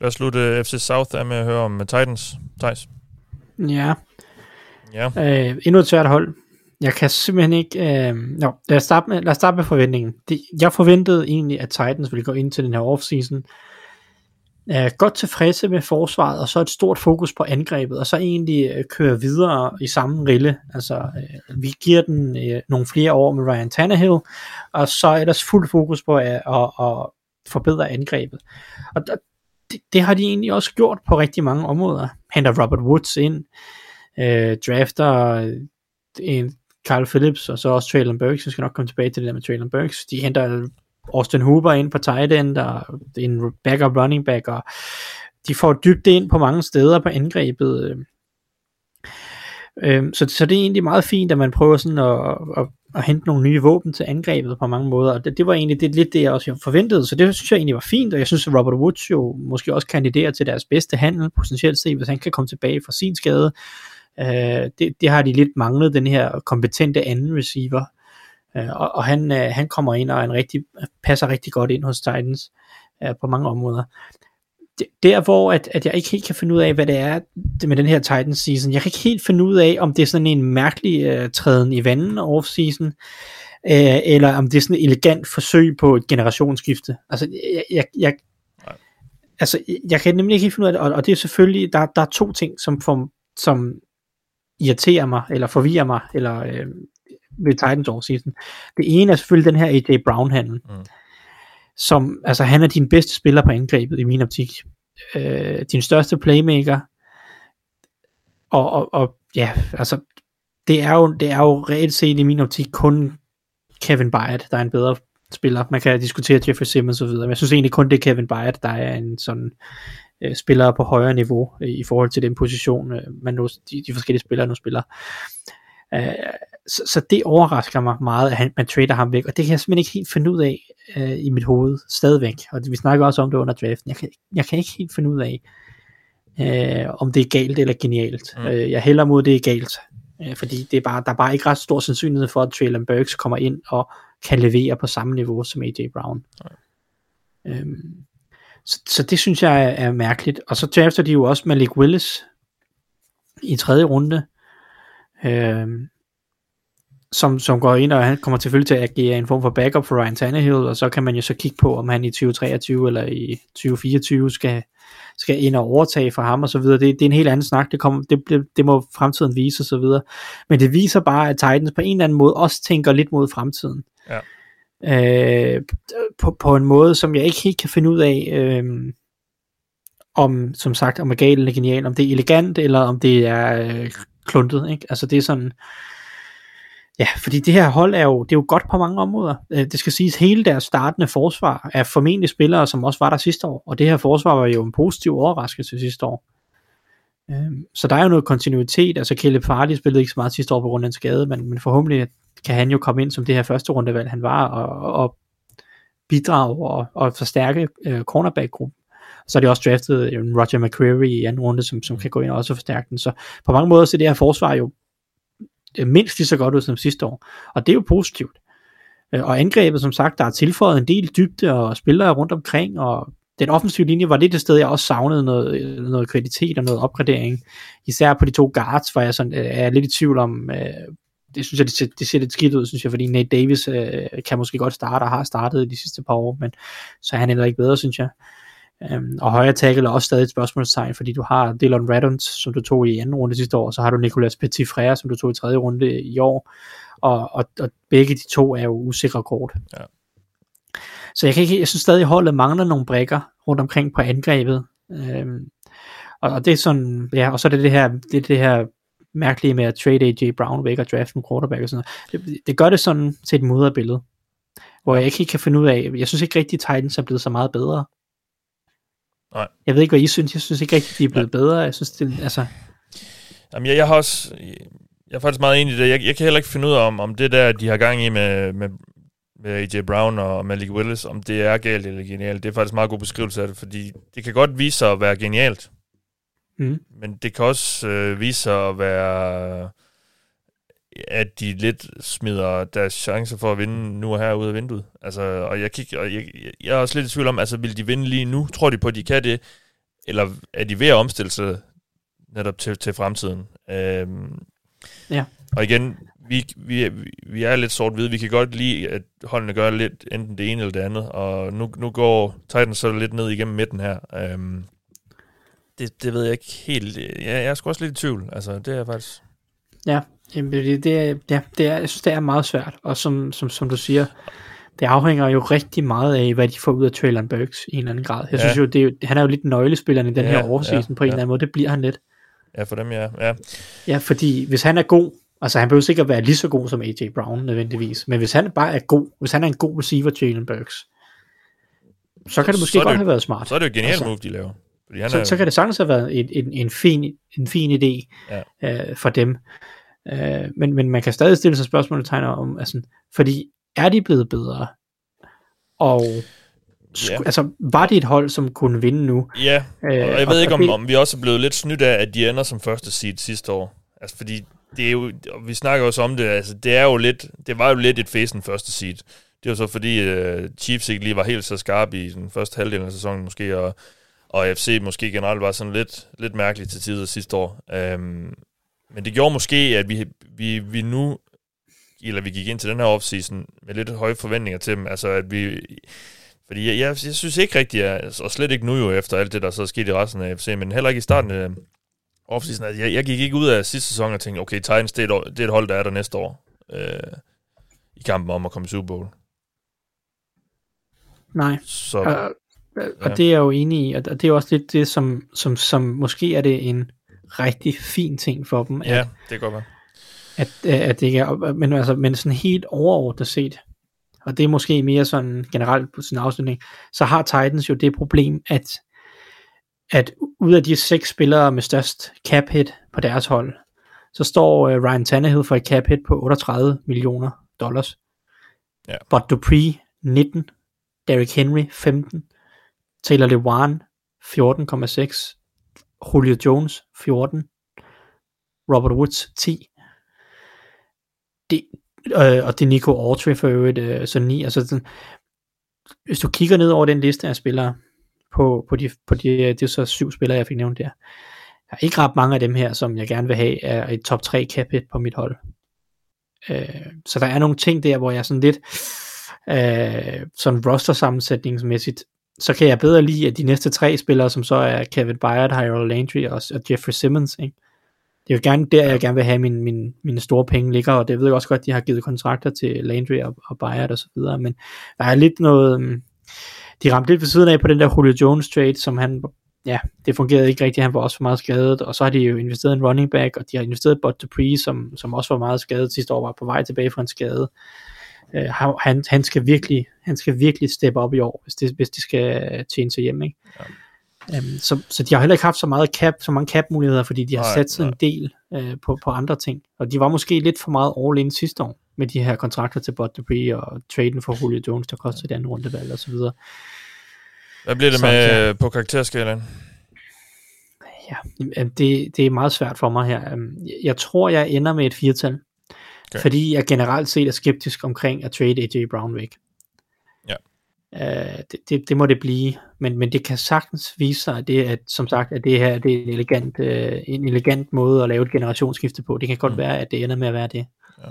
Lad os slutte øh, FC South af med at høre om øh, Titans. Thijs. Ja, Ja. øh, endnu et svært hold. Jeg kan simpelthen ikke... Øh, no, lad, os starte med, lad os starte med forventningen. Det, jeg forventede egentlig, at Titans ville gå ind til den her offseason er godt tilfredse med forsvaret, og så et stort fokus på angrebet, og så egentlig øh, køre videre i samme rille. Altså, øh, vi giver den øh, nogle flere år med Ryan Tannehill, og så ellers fuld fokus på at, at, at forbedre angrebet. Og der, det, det har de egentlig også gjort på rigtig mange områder. Henter Robert Woods ind, øh, drafter øh, en Carl Phillips, og så også Traylon Burks. Jeg skal nok komme tilbage til det der med Traylon Burks. De henter Austin Hooper ind på tight end, og en backup running back, og de får dybde ind på mange steder på angrebet. Øh. Øhm, så, så det er egentlig meget fint, at man prøver sådan at, at, at hente nogle nye våben til angrebet på mange måder, og det, det var egentlig det, lidt det, jeg også forventede, så det synes jeg egentlig var fint, og jeg synes, at Robert Woods jo måske også kandiderer til deres bedste handel, potentielt set, hvis han kan komme tilbage fra sin skade. Øh, det, det har de lidt manglet, den her kompetente anden receiver, og, og han, øh, han kommer ind og en rigtig, passer rigtig godt ind hos Titans øh, på mange områder. Der hvor at, at jeg ikke helt kan finde ud af, hvad det er med den her Titans season. Jeg kan ikke helt finde ud af, om det er sådan en mærkelig øh, træden i vandet off season, øh, eller om det er sådan et elegant forsøg på et generationsskifte. Altså, jeg, jeg, jeg, altså, jeg kan nemlig ikke helt finde ud af det, og, og det er selvfølgelig, der, der er to ting, som, får, som irriterer mig, eller forvirrer mig, eller øh, ved Titans offseason. Det ene er selvfølgelig den her AJ Brown-handel, mm. som, altså han er din bedste spiller på angrebet i min optik. Øh, din største playmaker, og, og, og ja, altså, det er, jo, det er jo reelt set i min optik kun Kevin Byard, der er en bedre spiller. Man kan diskutere Jeffrey Simmons og så videre, men jeg synes egentlig kun det er Kevin Byard, der er en sådan øh, spiller på højere niveau øh, i forhold til den position, øh, man nu, de, de forskellige spillere nu spiller. Øh, så, så det overrasker mig meget, at han, man trader ham væk, og det kan jeg simpelthen ikke helt finde ud af øh, i mit hoved stadigvæk. Og vi snakker også om det under draften. Jeg kan, jeg kan ikke helt finde ud af, øh, om det er galt eller genialt. Mm. Øh, jeg hælder mod, det er galt. Øh, fordi det er bare, der er bare ikke ret stor sandsynlighed for, at Traylon Burks kommer ind og kan levere på samme niveau som AJ Brown. Mm. Øhm, så, så det synes jeg er, er mærkeligt. Og så drafter de jo også Malik Willis i tredje runde. Øhm, som, som går ind, og han kommer selvfølgelig til at agere en form for backup for Ryan Tannehill, og så kan man jo så kigge på, om han i 2023 eller i 2024 skal, skal ind og overtage for ham og så videre. Det, det er en helt anden snak, det, kommer, det, det, det må fremtiden vise og så videre. Men det viser bare, at Titans på en eller anden måde også tænker lidt mod fremtiden. Ja. Øh, på, på en måde, som jeg ikke helt kan finde ud af, øh, om, som sagt, om er galt eller genial, om det er elegant, eller om det er øh, kluntet, ikke? Altså det er sådan, Ja, fordi det her hold er jo, det er jo godt på mange områder. Øh, det skal siges, hele deres startende forsvar er formentlig spillere, som også var der sidste år, og det her forsvar var jo en positiv overraskelse sidste år. Øhm, så der er jo noget kontinuitet, altså Caleb Farley spillede ikke så meget sidste år på grund af en skade, men, men forhåbentlig kan han jo komme ind som det her første rundevalg, han var, og, og bidrage og, og forstærke øh, cornerback-gruppen. Så er de også draftet en Roger McCreary i anden runde, som, som kan gå ind og også forstærke den. Så på mange måder ser det her forsvar jo Øh, mindst lige så godt ud som sidste år. Og det er jo positivt. Øh, og angrebet, som sagt, der er tilføjet en del dybde og spillere rundt omkring, og den offensive linje var lidt det sted, jeg også savnede noget, øh, noget kvalitet og noget opgradering. Især på de to guards, hvor jeg sådan, er lidt i tvivl om, det synes jeg, det ser, det ser lidt skidt ud, synes jeg, fordi Nate Davis øh, kan måske godt starte, og har startet de sidste par år, men så er han heller ikke bedre, synes jeg. Øhm, og højre tackle er også stadig et spørgsmålstegn, fordi du har Dylan Radons, som du tog i anden runde sidste år, så har du Nicolas Petit Frere, som du tog i tredje runde i år, og, og, og begge de to er jo usikre kort. Ja. Så jeg, kan ikke, jeg synes stadig, at holdet mangler nogle brækker rundt omkring på angrebet. Øhm, og, og det er sådan, ja, og så er det det her, det, det her mærkelige med at trade AJ Brown væk og draft en quarterback og sådan noget. Det, det gør det sådan til et mudret billede, hvor jeg ikke kan finde ud af, jeg synes ikke rigtig, Titans er blevet så meget bedre. Nej. Jeg ved ikke, hvad I synes. Jeg synes ikke rigtig, de er blevet ja. bedre. Jeg synes, det, altså... Jamen, jeg, jeg har også... Jeg er faktisk meget enig i det. Jeg, jeg kan heller ikke finde ud af, om, om det der, de har gang i med, med, med AJ Brown og Malik Willis, om det er galt eller genialt. Det er faktisk en meget god beskrivelse af det, fordi det kan godt vise sig at være genialt. Mm. Men det kan også øh, vise sig at være at de lidt smider deres chancer for at vinde nu og her ud af vinduet. Altså, og jeg, kigger, og jeg, jeg er også lidt i tvivl om, altså vil de vinde lige nu? Tror de på, at de kan det? Eller er de ved at omstille sig netop til, til fremtiden? Øhm, ja. Og igen, vi, vi, vi er lidt sort-hvide. Vi kan godt lide, at holdene gør lidt enten det ene eller det andet. Og nu, nu går Titans så lidt ned igennem midten her. Øhm, det, det ved jeg ikke helt. Jeg, jeg er sgu også lidt i tvivl. Altså, det er faktisk... Ja, Jamen, det, det, er, ja, det er, jeg synes, det er meget svært, og som, som, som du siger, det afhænger jo rigtig meget af, hvad de får ud af Traylon Burks i en eller anden grad. Jeg ja. synes jo, det er, han er jo lidt nøglespilleren i den ja, her overseason ja, på en ja. eller anden måde, det bliver han lidt. Ja, for dem, ja. ja. Ja, fordi hvis han er god, altså han behøver sikkert være lige så god som AJ Brown nødvendigvis, men hvis han bare er god, hvis han er en god receiver, Traylon Burks, så kan det måske godt det, have været smart. Så er det jo genialt altså, move, de laver. Fordi han så, er, så kan det sagtens have været en, en, en, fin, en fin idé ja. øh, for dem. Øh, men, men man kan stadig stille sig spørgsmål tegner om, altså, fordi er de blevet bedre? Og ja. altså, var det et hold, som kunne vinde nu? Ja, og jeg øh, ved og, ikke, om, det, om vi også er blevet lidt snydt af, at de ender som første seed sidste år. Altså, fordi det er jo, vi snakker også om det, altså, det er jo lidt, det var jo lidt et fæsen første seed. Det var så fordi uh, Chiefs ikke lige var helt så skarpe i den første halvdel af sæsonen måske, og, og FC måske generelt var sådan lidt, lidt mærkeligt til tider sidste år. Um, men det gjorde måske, at vi, vi, vi nu eller vi gik ind til den her offseason med lidt høje forventninger til dem. Altså, at vi... Fordi jeg, jeg, jeg synes ikke rigtigt, at, og slet ikke nu jo efter alt det, der så er sket i resten af FC, men heller ikke i starten af offseason. Altså, jeg, jeg gik ikke ud af sidste sæson og tænkte, okay, Titans, det er et, det er et hold, der er der næste år øh, i kampen om at komme i Super Bowl. Nej. Så, Og, og Ja. det er jeg jo enig i, og det er jo også lidt det, som, som, som måske er det en rigtig fin ting for dem, ja, at, det kan godt at, at det ikke er, men, altså, men sådan helt overordnet set, og det er måske mere sådan generelt på sin afslutning, så har Titans jo det problem, at, at ud af de seks spillere med størst cap hit på deres hold, så står uh, Ryan Tannehill for et cap hit på 38 millioner dollars. Ja. Bud Dupree 19, Derrick Henry 15, Taylor Lewan 14,6, Julio Jones 14, Robert Woods 10, det, øh, og det er Nico Autry for øvrigt, øh, så 9. Altså, sådan, hvis du kigger ned over den liste af spillere, på, på, de, på de, øh, det er så syv spillere, jeg fik nævnt der. Der er ikke ret mange af dem her, som jeg gerne vil have, er et top 3 cap hit på mit hold. Øh, så der er nogle ting der, hvor jeg sådan lidt, øh, sådan roster sammensætningsmæssigt, så kan jeg bedre lide, at de næste tre spillere, som så er Kevin Byard, Harold Landry og, og Jeffrey Simmons, ikke? det er jo gerne der, jeg gerne vil have min, min, mine store penge ligger, og det ved jeg også godt, de har givet kontrakter til Landry og, og Byard og så videre, men der er lidt noget, mm, de ramte lidt ved siden af på den der Julio Jones trade, som han, ja, det fungerede ikke rigtigt, han var også for meget skadet, og så har de jo investeret en running back, og de har investeret Bud Dupree, som, som også var meget skadet sidste år, var på vej tilbage fra en skade. Uh, han, han, skal virkelig, han skal virkelig steppe op i år, hvis, det, hvis de skal tjene sig hjem, ikke? Ja. Um, så, så de har heller ikke haft så meget cap, så mange cap muligheder, fordi de har Nej, sat sig nej. en del uh, på, på andre ting. Og de var måske lidt for meget all in sidste år, med de her kontrakter til Bud Dupree og traden for Julio Jones, der kostede et andet rundevalg og så videre. Hvad bliver det Så, med ja. på karakterskalaen? Ja, det, det er meget svært for mig her. Øhm, Jeg tror, jeg ender med et firtal, Okay. fordi jeg generelt set er skeptisk omkring at trade AJ Brown væk. Ja. Uh, det, det, det må det blive, men, men det kan sagtens vise sig, at det at, som sagt, at det her det er en elegant, uh, en elegant måde at lave et generationsskifte på. Det kan godt mm. være, at det ender med at være det. Ja.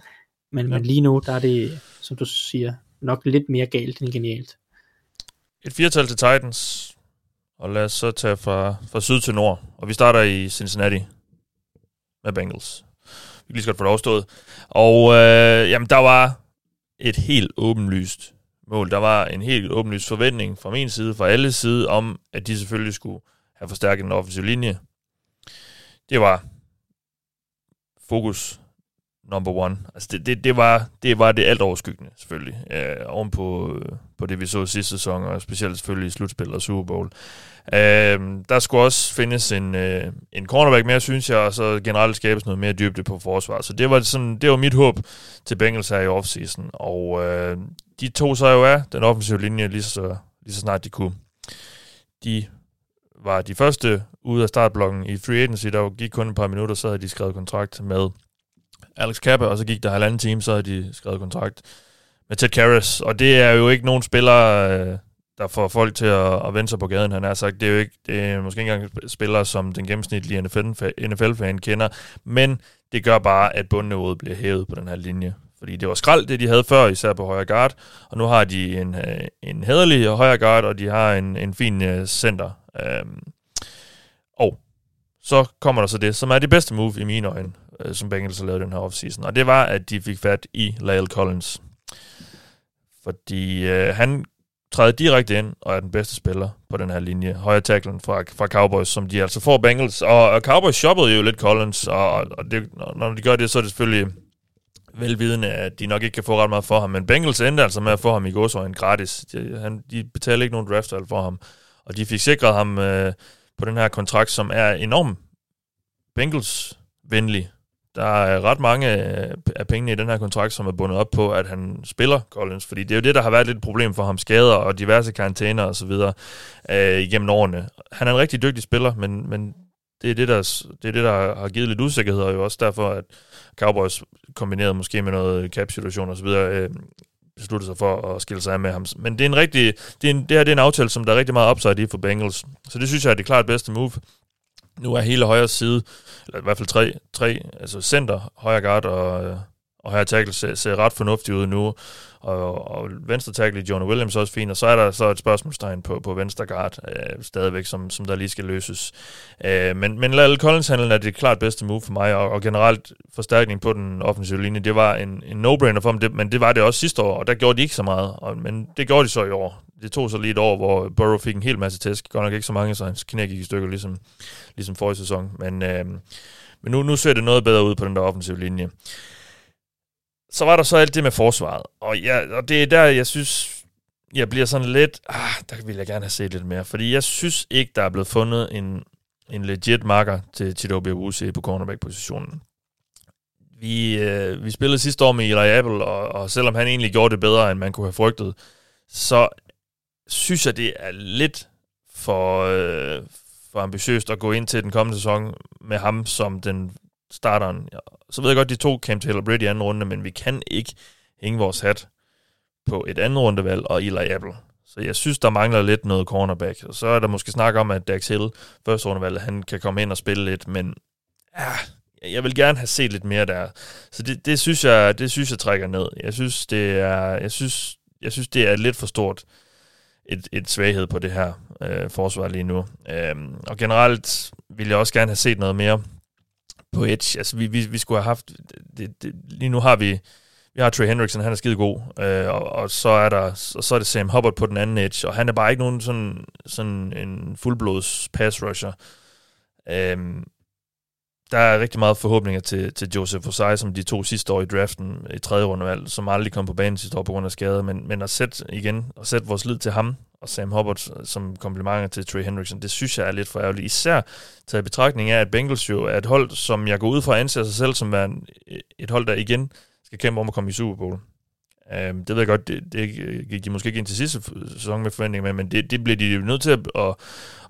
Men, Ja. men lige nu, der er det, som du siger, nok lidt mere galt end genialt. Et firtal til Titans, og lad os så tage fra, fra syd til nord. Og vi starter i Cincinnati med Bengals. Vi kan lige så godt få det overstået. Og øh, jamen, der var et helt åbenlyst mål. Der var en helt åbenlyst forventning fra min side, fra alle side, om at de selvfølgelig skulle have forstærket den offensive linje. Det var fokus number one. Altså det, det, det, var, det var det alt overskyggende, selvfølgelig. Øh, oven på, øh, på det, vi så sidste sæson, og specielt selvfølgelig i slutspillet og Super Bowl. Øh, der skulle også findes en, øh, en cornerback mere, synes jeg, og så generelt skabes noget mere dybde på forsvaret. Så det var, sådan, det var mit håb til Bengals her i offseason. Og øh, de tog sig jo af den offensive linje lige så, lige så snart de kunne. De var de første ude af startblokken i free agency, der gik kun et par minutter, så havde de skrevet kontrakt med Alex Kappa, og så gik der halvanden time, så havde de skrevet kontrakt med Ted Karras. Og det er jo ikke nogen spiller, øh, der får folk til at, at vende sig på gaden, han har sagt. Det er jo ikke, det er måske ikke engang spillere, som den gennemsnitlige NFL-fan kender, men det gør bare, at bundniveauet bliver hævet på den her linje. Fordi det var skrald, det de havde før, især på højre guard, og nu har de en, øh, en hederlig højre guard, og de har en, en fin øh, center. Um, og så kommer der så det, som er det bedste move i mine øjne, øh, som Bengals har lavet den her offseason, og det var, at de fik fat i Lyle Collins. Fordi øh, han træder direkte ind og er den bedste spiller på den her linje. Højre tacklen fra, fra Cowboys, som de altså får Bengals. Og, og Cowboys shoppede jo lidt Collins, og, og det, når de gør det, så er det selvfølgelig velvidende, at de nok ikke kan få ret meget for ham. Men Bengals endte altså med at få ham i godsøjen gratis. De, han, de betalte ikke nogen draft for ham. Og de fik sikret ham øh, på den her kontrakt, som er enormt Bengals-venlig. Der er ret mange øh, af pengene i den her kontrakt, som er bundet op på, at han spiller Collins, fordi det er jo det, der har været lidt et problem for ham. Skader og diverse karantæner og så videre øh, gennem årene. Han er en rigtig dygtig spiller, men, men det, er det, der, det er det, der har givet lidt usikkerhed, og jo også derfor, at Cowboys kombineret måske med noget cap-situation og så videre, øh, besluttede sig for at skille sig af med ham. Men det er en rigtig, det, er en, det her det er en aftale, som der er rigtig meget upside i for Bengals. Så det synes jeg er det klart bedste move. Nu er hele højre side, eller i hvert fald tre, tre altså center, højre guard og, øh, og her tackle ser, ser ret fornuftigt ud nu, og, og venstre tackle Jonah Williams også fint, og så er der så et spørgsmålstegn på, på venstre guard øh, stadigvæk, som, som der lige skal løses. Øh, men, men Lal Collins handlen er det klart bedste move for mig, og, og generelt forstærkning på den offensive linje, det var en, en no-brainer for dem, det, men det var det også sidste år, og der gjorde de ikke så meget, og, men det gjorde de så i år. Det tog så lige et år, hvor Burrow fik en hel masse tæsk, godt nok ikke så mange, så hans knæ gik i stykker, ligesom, ligesom forrige sæson, men, øh, men nu, nu ser det noget bedre ud på den der offensive linje så var der så alt det med forsvaret. Og, ja, og det er der, jeg synes, jeg bliver sådan lidt... Ah, der vil jeg gerne have set lidt mere. Fordi jeg synes ikke, der er blevet fundet en, en legit marker til Chidobe Awuzie på cornerback-positionen. Vi, øh, vi spillede sidste år med Eli Apple, og, og selvom han egentlig gjorde det bedre, end man kunne have frygtet, så synes jeg, det er lidt for, øh, for ambitiøst at gå ind til den kommende sæson med ham som den starteren. Så ved jeg godt, de to Cam Taylor Brady i anden runde, men vi kan ikke hænge vores hat på et andet rundevalg og Eli Apple. Så jeg synes, der mangler lidt noget cornerback. Og så er der måske snak om, at Dax Hill, første rundevalg, han kan komme ind og spille lidt, men ja, jeg vil gerne have set lidt mere der. Så det, det, synes jeg, det synes jeg trækker ned. Jeg synes, det er, jeg synes, jeg synes, det er lidt for stort et, et svaghed på det her øh, forsvar lige nu. Øh, og generelt vil jeg også gerne have set noget mere på edge. Altså, vi, vi, vi skulle have haft... Det, det, lige nu har vi... Vi har Trey Hendrickson, han er skide god, øh, og, og, så er der og så er det Sam Hubbard på den anden edge, og han er bare ikke nogen sådan, sådan en fuldblods pass rusher. Øh, der er rigtig meget forhåbninger til, til Joseph Osai, som de to sidste år i draften i tredje rundevalg, som aldrig kom på banen sidste år på grund af skade, men, men at sætte igen, at sætte vores lid til ham, og Sam Hubbard som komplimenter til Trey Hendrickson, det synes jeg er lidt for ærgerligt. Især taget i betragtning af, at Bengals jo er et hold, som jeg går ud fra at anse sig selv som en, et hold, der igen skal kæmpe om at komme i Super Bowl. Um, det ved jeg godt, det, det gik de måske ikke ind til sidste sæson med forventninger med, men det, det bliver de nødt til at, at,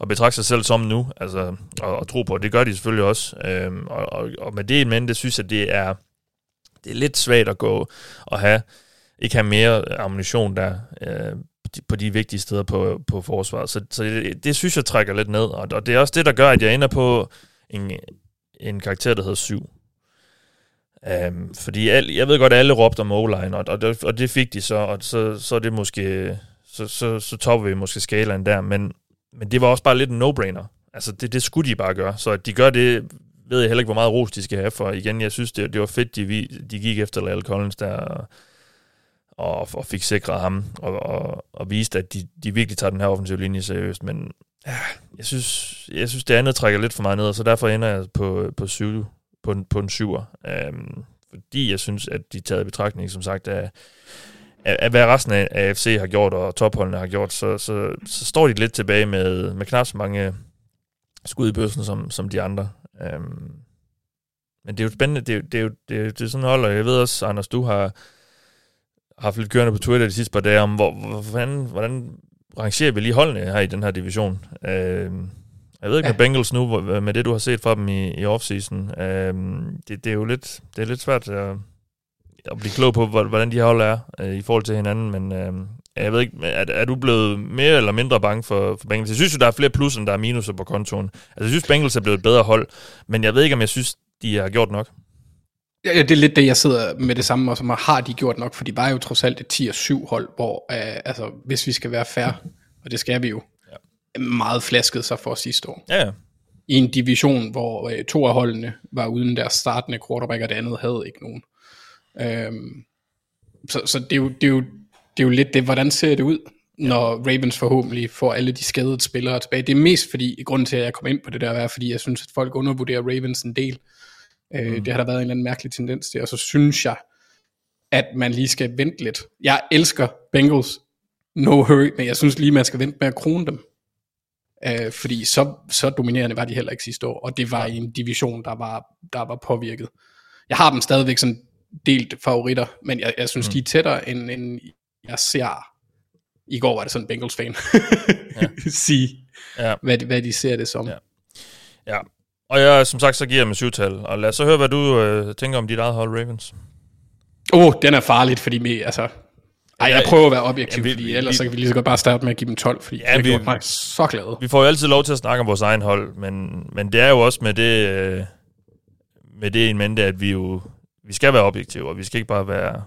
at betragte sig selv som nu, altså, og, og tro på. Det gør de selvfølgelig også. Um, og, og, og med det men det synes jeg, det er, det er lidt svagt at gå og have, ikke have mere ammunition der. Uh, på de vigtige steder på, på forsvaret. Så, så det, det synes jeg trækker lidt ned, og, og det er også det, der gør, at jeg ender på en, en karakter, der hedder 7. Um, øhm, fordi al, jeg ved godt, at alle råbte om O-line, og, og, det, og det fik de så, og så, så er det måske, så, så, så topper vi måske skalaen der, men, men det var også bare lidt en no-brainer. Altså, det, det skulle de bare gøre. Så at de gør det, ved jeg heller ikke, hvor meget ros de skal have, for igen, jeg synes, det, det var fedt, de, de gik efter Lale Collins der, og, og fik sikret ham, og, og, og viste, at de, de virkelig tager den her offensive linje seriøst, men ja, jeg synes, jeg synes, det andet trækker lidt for meget ned, og så derfor ender jeg på, på, syv, på, en, på en syver. Um, fordi jeg synes, at de taget i betragtning, som sagt, af, af, hvad resten af AFC har gjort, og topholdene har gjort, så, så, så står de lidt tilbage med, med knap så mange skud i bøssen, som, som de andre. Um, men det er jo spændende, det er, det er jo det er, det er sådan hold, og jeg ved også, Anders, du har haft lidt kørende på Twitter de sidste par dage om, hvor, hvordan, hvordan rangerer vi lige holdene her i den her division. Øh, jeg ved ikke ja. med Bengals nu, med det du har set fra dem i, i offseason, øh, det, det er jo lidt, det er lidt svært at, at blive klog på, hvordan de her hold er øh, i forhold til hinanden, men øh, jeg ved ikke, er, er du blevet mere eller mindre bange for, for Bengals? Jeg synes jo, der er flere plus, end der er minuser på kontoen. Altså, jeg synes, Bengals er blevet et bedre hold, men jeg ved ikke, om jeg synes, de har gjort nok. Ja, det er lidt det, jeg sidder med det samme, og som har de gjort nok, for de var jo trods alt et 10-7 hold, hvor uh, altså, hvis vi skal være fair, og det skal vi jo, ja. meget flasket sig for sidste år. Ja, ja. I en division, hvor uh, to af holdene var uden deres startende quarterback, og det andet havde ikke nogen. Um, så så det, er jo, det, er jo, det er jo lidt det, hvordan ser det ud, ja. når Ravens forhåbentlig får alle de skadede spillere tilbage. Det er mest fordi, grunden til, at jeg kom ind på det der, er, fordi jeg synes, at folk undervurderer Ravens en del. Øh, mm. Det har der været en eller anden mærkelig tendens til, og så synes jeg, at man lige skal vente lidt. Jeg elsker Bengals, no hurry, men jeg synes lige, man skal vente med at krone dem. Øh, fordi så, så dominerende var de heller ikke sidste år, og det var i en division, der var, der var påvirket. Jeg har dem stadigvæk sådan delt favoritter, men jeg, jeg synes, mm. de er tættere, end, end jeg ser. I går var det sådan en Bengals-fan ja. sige, ja. Hvad, hvad de ser det som. Ja. ja, og jeg, som sagt, så giver jeg med syvtal. Og lad os så høre, hvad du øh, tænker om dit eget hold, Ravens. Åh, oh, den er farligt, fordi vi, altså... Ej, jeg prøver at være objektiv, ja, vi, fordi ellers vi, så kan vi lige så godt bare starte med at give dem 12, fordi ja, det vi, mig så glad. Vi får jo altid lov til at snakke om vores egen hold, men, men det er jo også med det, øh, med det en mente, at vi jo vi skal være objektive, og vi skal ikke bare være...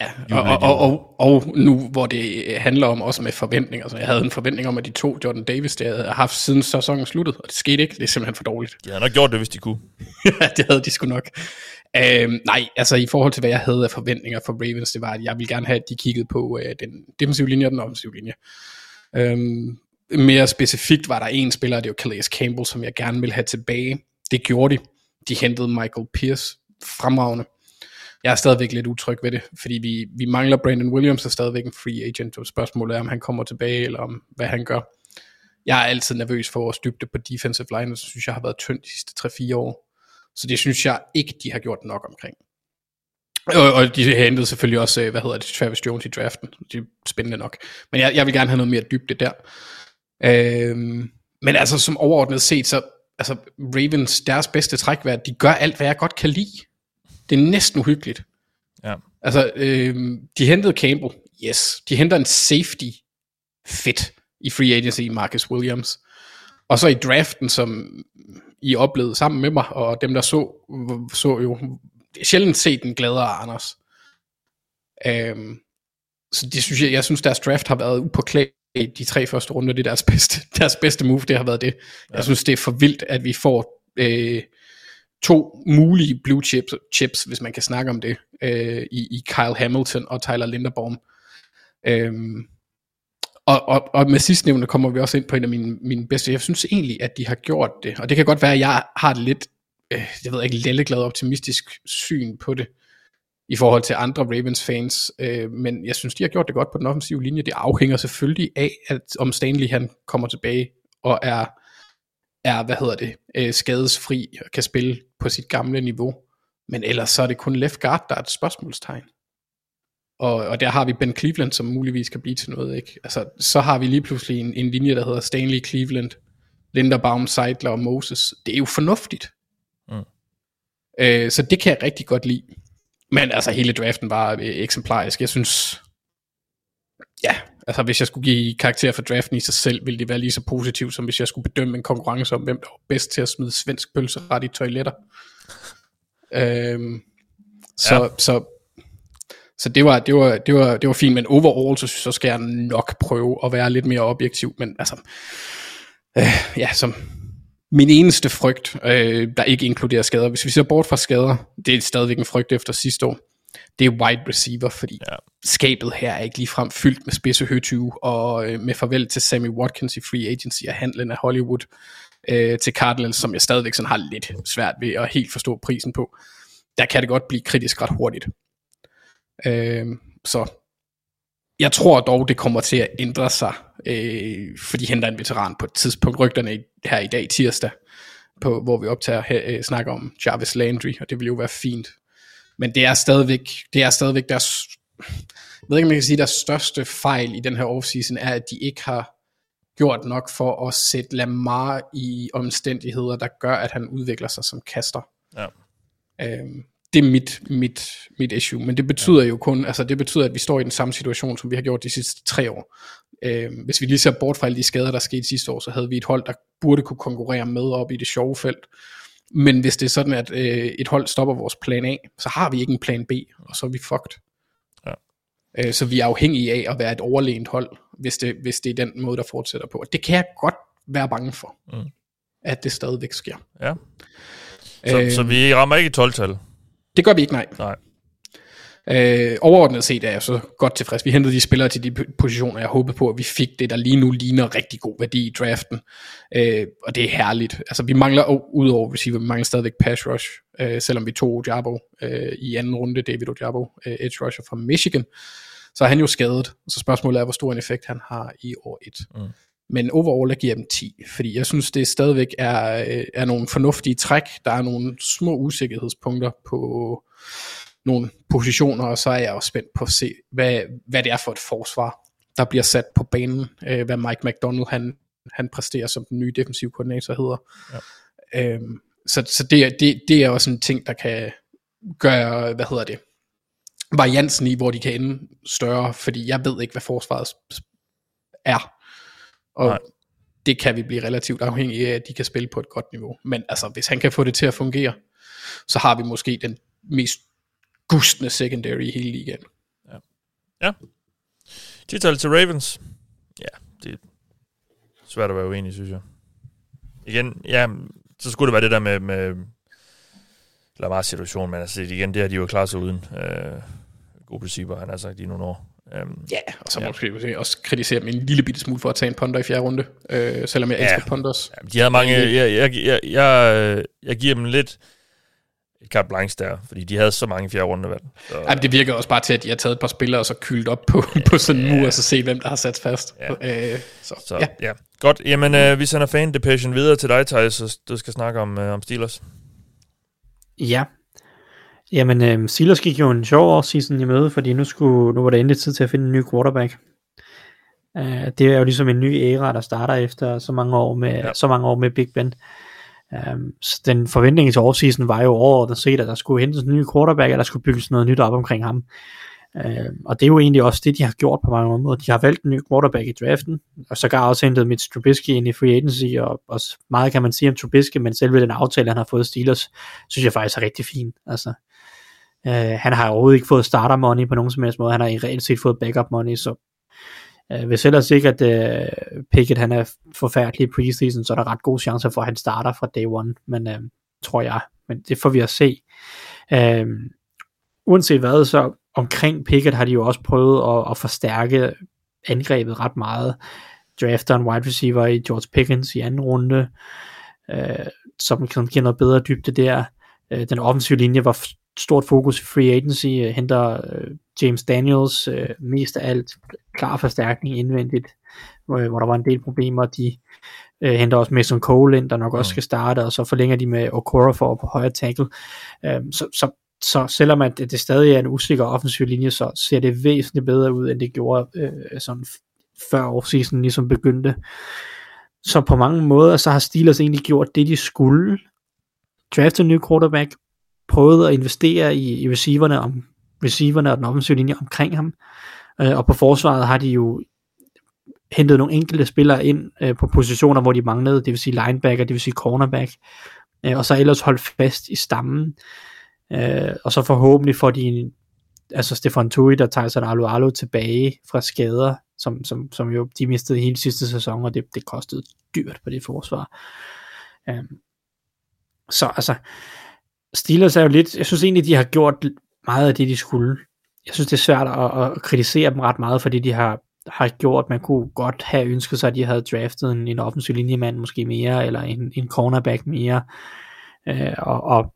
Ja, og, og, og, og, og nu hvor det handler om også med forventninger, så jeg havde en forventning om, at de to Jordan Davis, det havde haft siden sæsonen sluttede, og det skete ikke, det er simpelthen for dårligt. De havde nok gjort det, hvis de kunne. ja, det havde de sgu nok. Øhm, nej, altså i forhold til, hvad jeg havde af forventninger for Ravens, det var, at jeg ville gerne have, at de kiggede på øh, den defensive linje og den offensive linje. Øhm, mere specifikt var der en spiller, det var Calais Campbell, som jeg gerne ville have tilbage. Det gjorde de. De hentede Michael Pierce fremragende. Jeg er stadigvæk lidt utryg ved det, fordi vi, vi mangler Brandon Williams, er stadigvæk en free agent, og spørgsmålet er, om han kommer tilbage, eller om, hvad han gør. Jeg er altid nervøs for vores dybde på defensive line, og så synes jeg har været tynd de sidste 3-4 år. Så det synes jeg ikke, de har gjort nok omkring. Og, og de hentede selvfølgelig også, øh, hvad hedder det, Travis Jones i draften. Det er spændende nok. Men jeg, jeg vil gerne have noget mere dybde der. Øhm, men altså som overordnet set, så altså Ravens, deres bedste træk var, at de gør alt, hvad jeg godt kan lide. Det er næsten uhyggeligt. Ja. Altså, øhm, de hentede Campbell. Yes. De henter en safety fit i free agency Marcus Williams. Og så i draften, som I oplevede sammen med mig, og dem der så, så jo sjældent set en gladere Anders. Øhm, så det synes jeg, jeg synes deres draft har været upåklædt de tre første runder, det er deres bedste, deres bedste move, det har været det. Ja. Jeg synes, det er for vildt, at vi får øh, to mulige blue chips, chips, hvis man kan snakke om det, øh, i, i Kyle Hamilton og Tyler Linderbaum. Øhm, og, og, og med sidstnævnte kommer vi også ind på en af mine, mine bedste. Jeg synes egentlig, at de har gjort det, og det kan godt være, at jeg har et lidt, øh, jeg ved ikke, lilleglad optimistisk syn på det, i forhold til andre Ravens fans, øh, men jeg synes, de har gjort det godt på den offensive linje. Det afhænger selvfølgelig af, at om Stanley han kommer tilbage og er, er hvad hedder det, øh, skadesfri og kan spille på sit gamle niveau. Men ellers så er det kun left guard, der er et spørgsmålstegn. Og, og der har vi Ben Cleveland, som muligvis kan blive til noget. Ikke? Altså, så har vi lige pludselig en, en linje, der hedder Stanley Cleveland, Linderbaum, Seidler og Moses. Det er jo fornuftigt. Mm. Øh, så det kan jeg rigtig godt lide. Men altså, hele draften var øh, eksemplarisk. Jeg synes, ja, altså hvis jeg skulle give karakter for draften i sig selv, ville det være lige så positivt, som hvis jeg skulle bedømme en konkurrence om, hvem der var bedst til at smide svensk pølse ret i toiletter. Øhm, så, ja. så, så det var, det var, det var, det var fint, men overall, så, så skal jeg nok prøve at være lidt mere objektiv, men altså, øh, ja, som, min eneste frygt, øh, der ikke inkluderer skader, hvis vi ser bort fra skader, det er stadigvæk en frygt efter sidste år, det er wide receiver, fordi ja. skabet her er ikke ligefrem fyldt med spidse høtyve, og øh, med farvel til Sammy Watkins i free agency og handlen af Hollywood øh, til Cardinals, som jeg stadigvæk sådan har lidt svært ved at helt forstå prisen på, der kan det godt blive kritisk ret hurtigt. Øh, så jeg tror dog, det kommer til at ændre sig, øh, for de henter en veteran på et tidspunkt. Rygterne her i dag, tirsdag, på, hvor vi optager her, øh, snakker om Jarvis Landry, og det vil jo være fint. Men det er stadigvæk, det er stadigvæk deres, jeg ved ikke, om man kan sige, deres største fejl i den her offseason er, at de ikke har gjort nok for at sætte Lamar i omstændigheder, der gør, at han udvikler sig som kaster. Ja. Øhm, det er mit, mit, mit issue, men det betyder jo kun, altså det betyder, at vi står i den samme situation, som vi har gjort de sidste tre år. Øh, hvis vi lige ser bort fra alle de skader, der skete sidste år, så havde vi et hold, der burde kunne konkurrere med op i det sjove felt. Men hvis det er sådan, at øh, et hold stopper vores plan A, så har vi ikke en plan B, og så er vi fucked. Ja. Øh, så vi er afhængige af at være et overlegent hold, hvis det, hvis det er den måde, der fortsætter på. Og det kan jeg godt være bange for, mm. at det stadigvæk sker. Ja. Så, øh, så vi rammer ikke 12-tal? Det gør vi ikke, nej. Nej. Øh, overordnet set er jeg så godt tilfreds. Vi hentede de spillere til de positioner, jeg håbede på, at vi fik det, der lige nu ligner rigtig god værdi i draften. Øh, og det er herligt. Altså vi mangler, udover receiver, vi mangler stadigvæk pass rush, øh, selvom vi tog Ojabo øh, i anden runde, David Ojabo, øh, edge rusher fra Michigan. Så er han jo skadet, så spørgsmålet er, hvor stor en effekt han har i år 1. Mm. Men overall, der giver jeg dem 10, fordi jeg synes, det stadigvæk er, øh, er nogle fornuftige træk. Der er nogle små usikkerhedspunkter på nogle positioner, og så er jeg også spændt på at se, hvad, hvad det er for et forsvar, der bliver sat på banen, øh, hvad Mike McDonald han, han præsterer som den nye defensive koordinator hedder. Ja. Øhm, så så det, det, det er også en ting, der kan gøre, hvad hedder det, variansen i, hvor de kan ende større, fordi jeg ved ikke, hvad forsvaret er. Og Nej. det kan vi blive relativt afhængige af, at de kan spille på et godt niveau. Men altså, hvis han kan få det til at fungere, så har vi måske den mest gustende secondary i hele ligaen. Ja. Tital til Ravens. Ja, det er svært at være uenig, synes jeg. Igen, ja, så skulle det være det der med, med Lamars situation, men altså igen, det har de jo klaret sig uden. Øh, god receiver, han har sagt i nogle år. Um, Ja, og så Ja. ja. måske også kritisere dem en lille bitte smule for at tage en ponder i fjerde runde, øh, selvom jeg Ja. ja. elsker ponders. de havde mange... Jeg, jeg, jeg, jeg, jeg giver dem lidt et carte blanche der, fordi de havde så mange fjerde rundevalg. Så, Jamen, det virker også bare til, at de har taget et par spillere og så kyldt op på, på sådan en mur, og så se, hvem der har sat fast. Ja. Øh, så, så ja. ja. ja. Godt, jamen øh, vi sender fan depression videre til dig, Thijs, så du skal snakke om, øh, om Steelers. Ja. Jamen, øh, Steelers gik jo en sjov offseason i møde, fordi nu, skulle, nu var det endelig tid til at finde en ny quarterback. Uh, det er jo ligesom en ny æra, der starter efter så mange år med, Ja. ja. så mange år med Big Ben. Um, så den forventning til offseason var jo overordnet set, at der skulle hentes en ny quarterback, eller der skulle bygges noget nyt op omkring ham. Uh, og det er jo egentlig også det, de har gjort på mange måder. De har valgt en ny quarterback i draften, og så gar også hentet Mitch Trubisky ind i free agency, og også meget kan man sige om Trubisky, men selve den aftale, han har fået Steelers, synes jeg faktisk er rigtig fin. Altså, øh, han har overhovedet ikke fået starter money på nogen som helst måde. Han har i reelt set fået backup money, så øh, hvis ellers ikke, at øh, Pickett han er forfærdelig i preseason, så er der ret gode chancer for, at han starter fra day one, men øh, tror jeg. Men det får vi at se. Øh, uanset hvad, så omkring Pickett har de jo også prøvet at, at forstærke angrebet ret meget. Drafter en wide receiver i George Pickens i anden runde, øh, som kan give noget bedre dybde der. Øh, den offensive linje var stort fokus i free agency, øh, henter øh, James Daniels øh, mest af alt klar forstærkning indvendigt, hvor, hvor der var en del problemer. De øh, henter også Mason Cole ind, der nok også skal starte, og så forlænger de med Okora for på højre tackle. Øh, så, så, så selvom at det, stadig er en usikker offensiv linje, så ser det væsentligt bedre ud, end det gjorde øh, sådan før offseason ligesom begyndte. Så på mange måder, så har Steelers egentlig gjort det, de skulle. Draftet en ny quarterback, prøvet at investere i, i receiverne, om, receiverne og den offensive linje omkring ham. Øh, og på forsvaret har de jo hentet nogle enkelte spillere ind øh, på positioner, hvor de manglede, det vil sige linebacker, det vil sige cornerback, øh, og så ellers holdt fast i stammen. Øh, og så forhåbentlig får de en, altså Stefan Tui, der tager sig Alu Alu tilbage fra skader, som, som, som jo de mistede hele sidste sæson, og det, det kostede dyrt på det forsvar. Øh, så altså, Steelers er jo lidt, jeg synes egentlig, de har gjort meget af det, de skulle. Jeg synes, det er svært at, at kritisere dem ret meget, fordi de har, har gjort, man kunne godt have ønsket sig, at de havde draftet en, en offensiv linjemand måske mere, eller en, en cornerback mere. Øh, og, og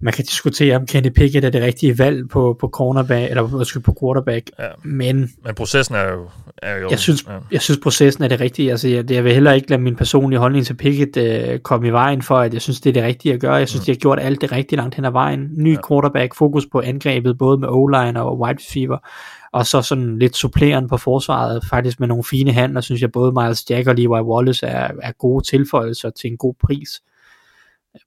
man kan diskutere, om Kenny Pickett er det rigtige valg på, på cornerback, eller måske på quarterback, Ja. men Men processen er jo... Er jo jeg synes, ja. jeg synes processen er det rigtige. Altså, jeg, jeg vil heller ikke lade min personlige holdning til Pickett øh, komme i vejen for, at jeg synes, det er det rigtige at gøre. Jeg synes, Mm. de har gjort alt det rigtige langt hen ad vejen. Ny Ja. quarterback, fokus på angrebet, både med O-line og wide receiver, og så sådan lidt supplerende på forsvaret, faktisk med nogle fine handler, synes jeg, både Miles Jack og Levi Wallace er, er gode tilføjelser til en god pris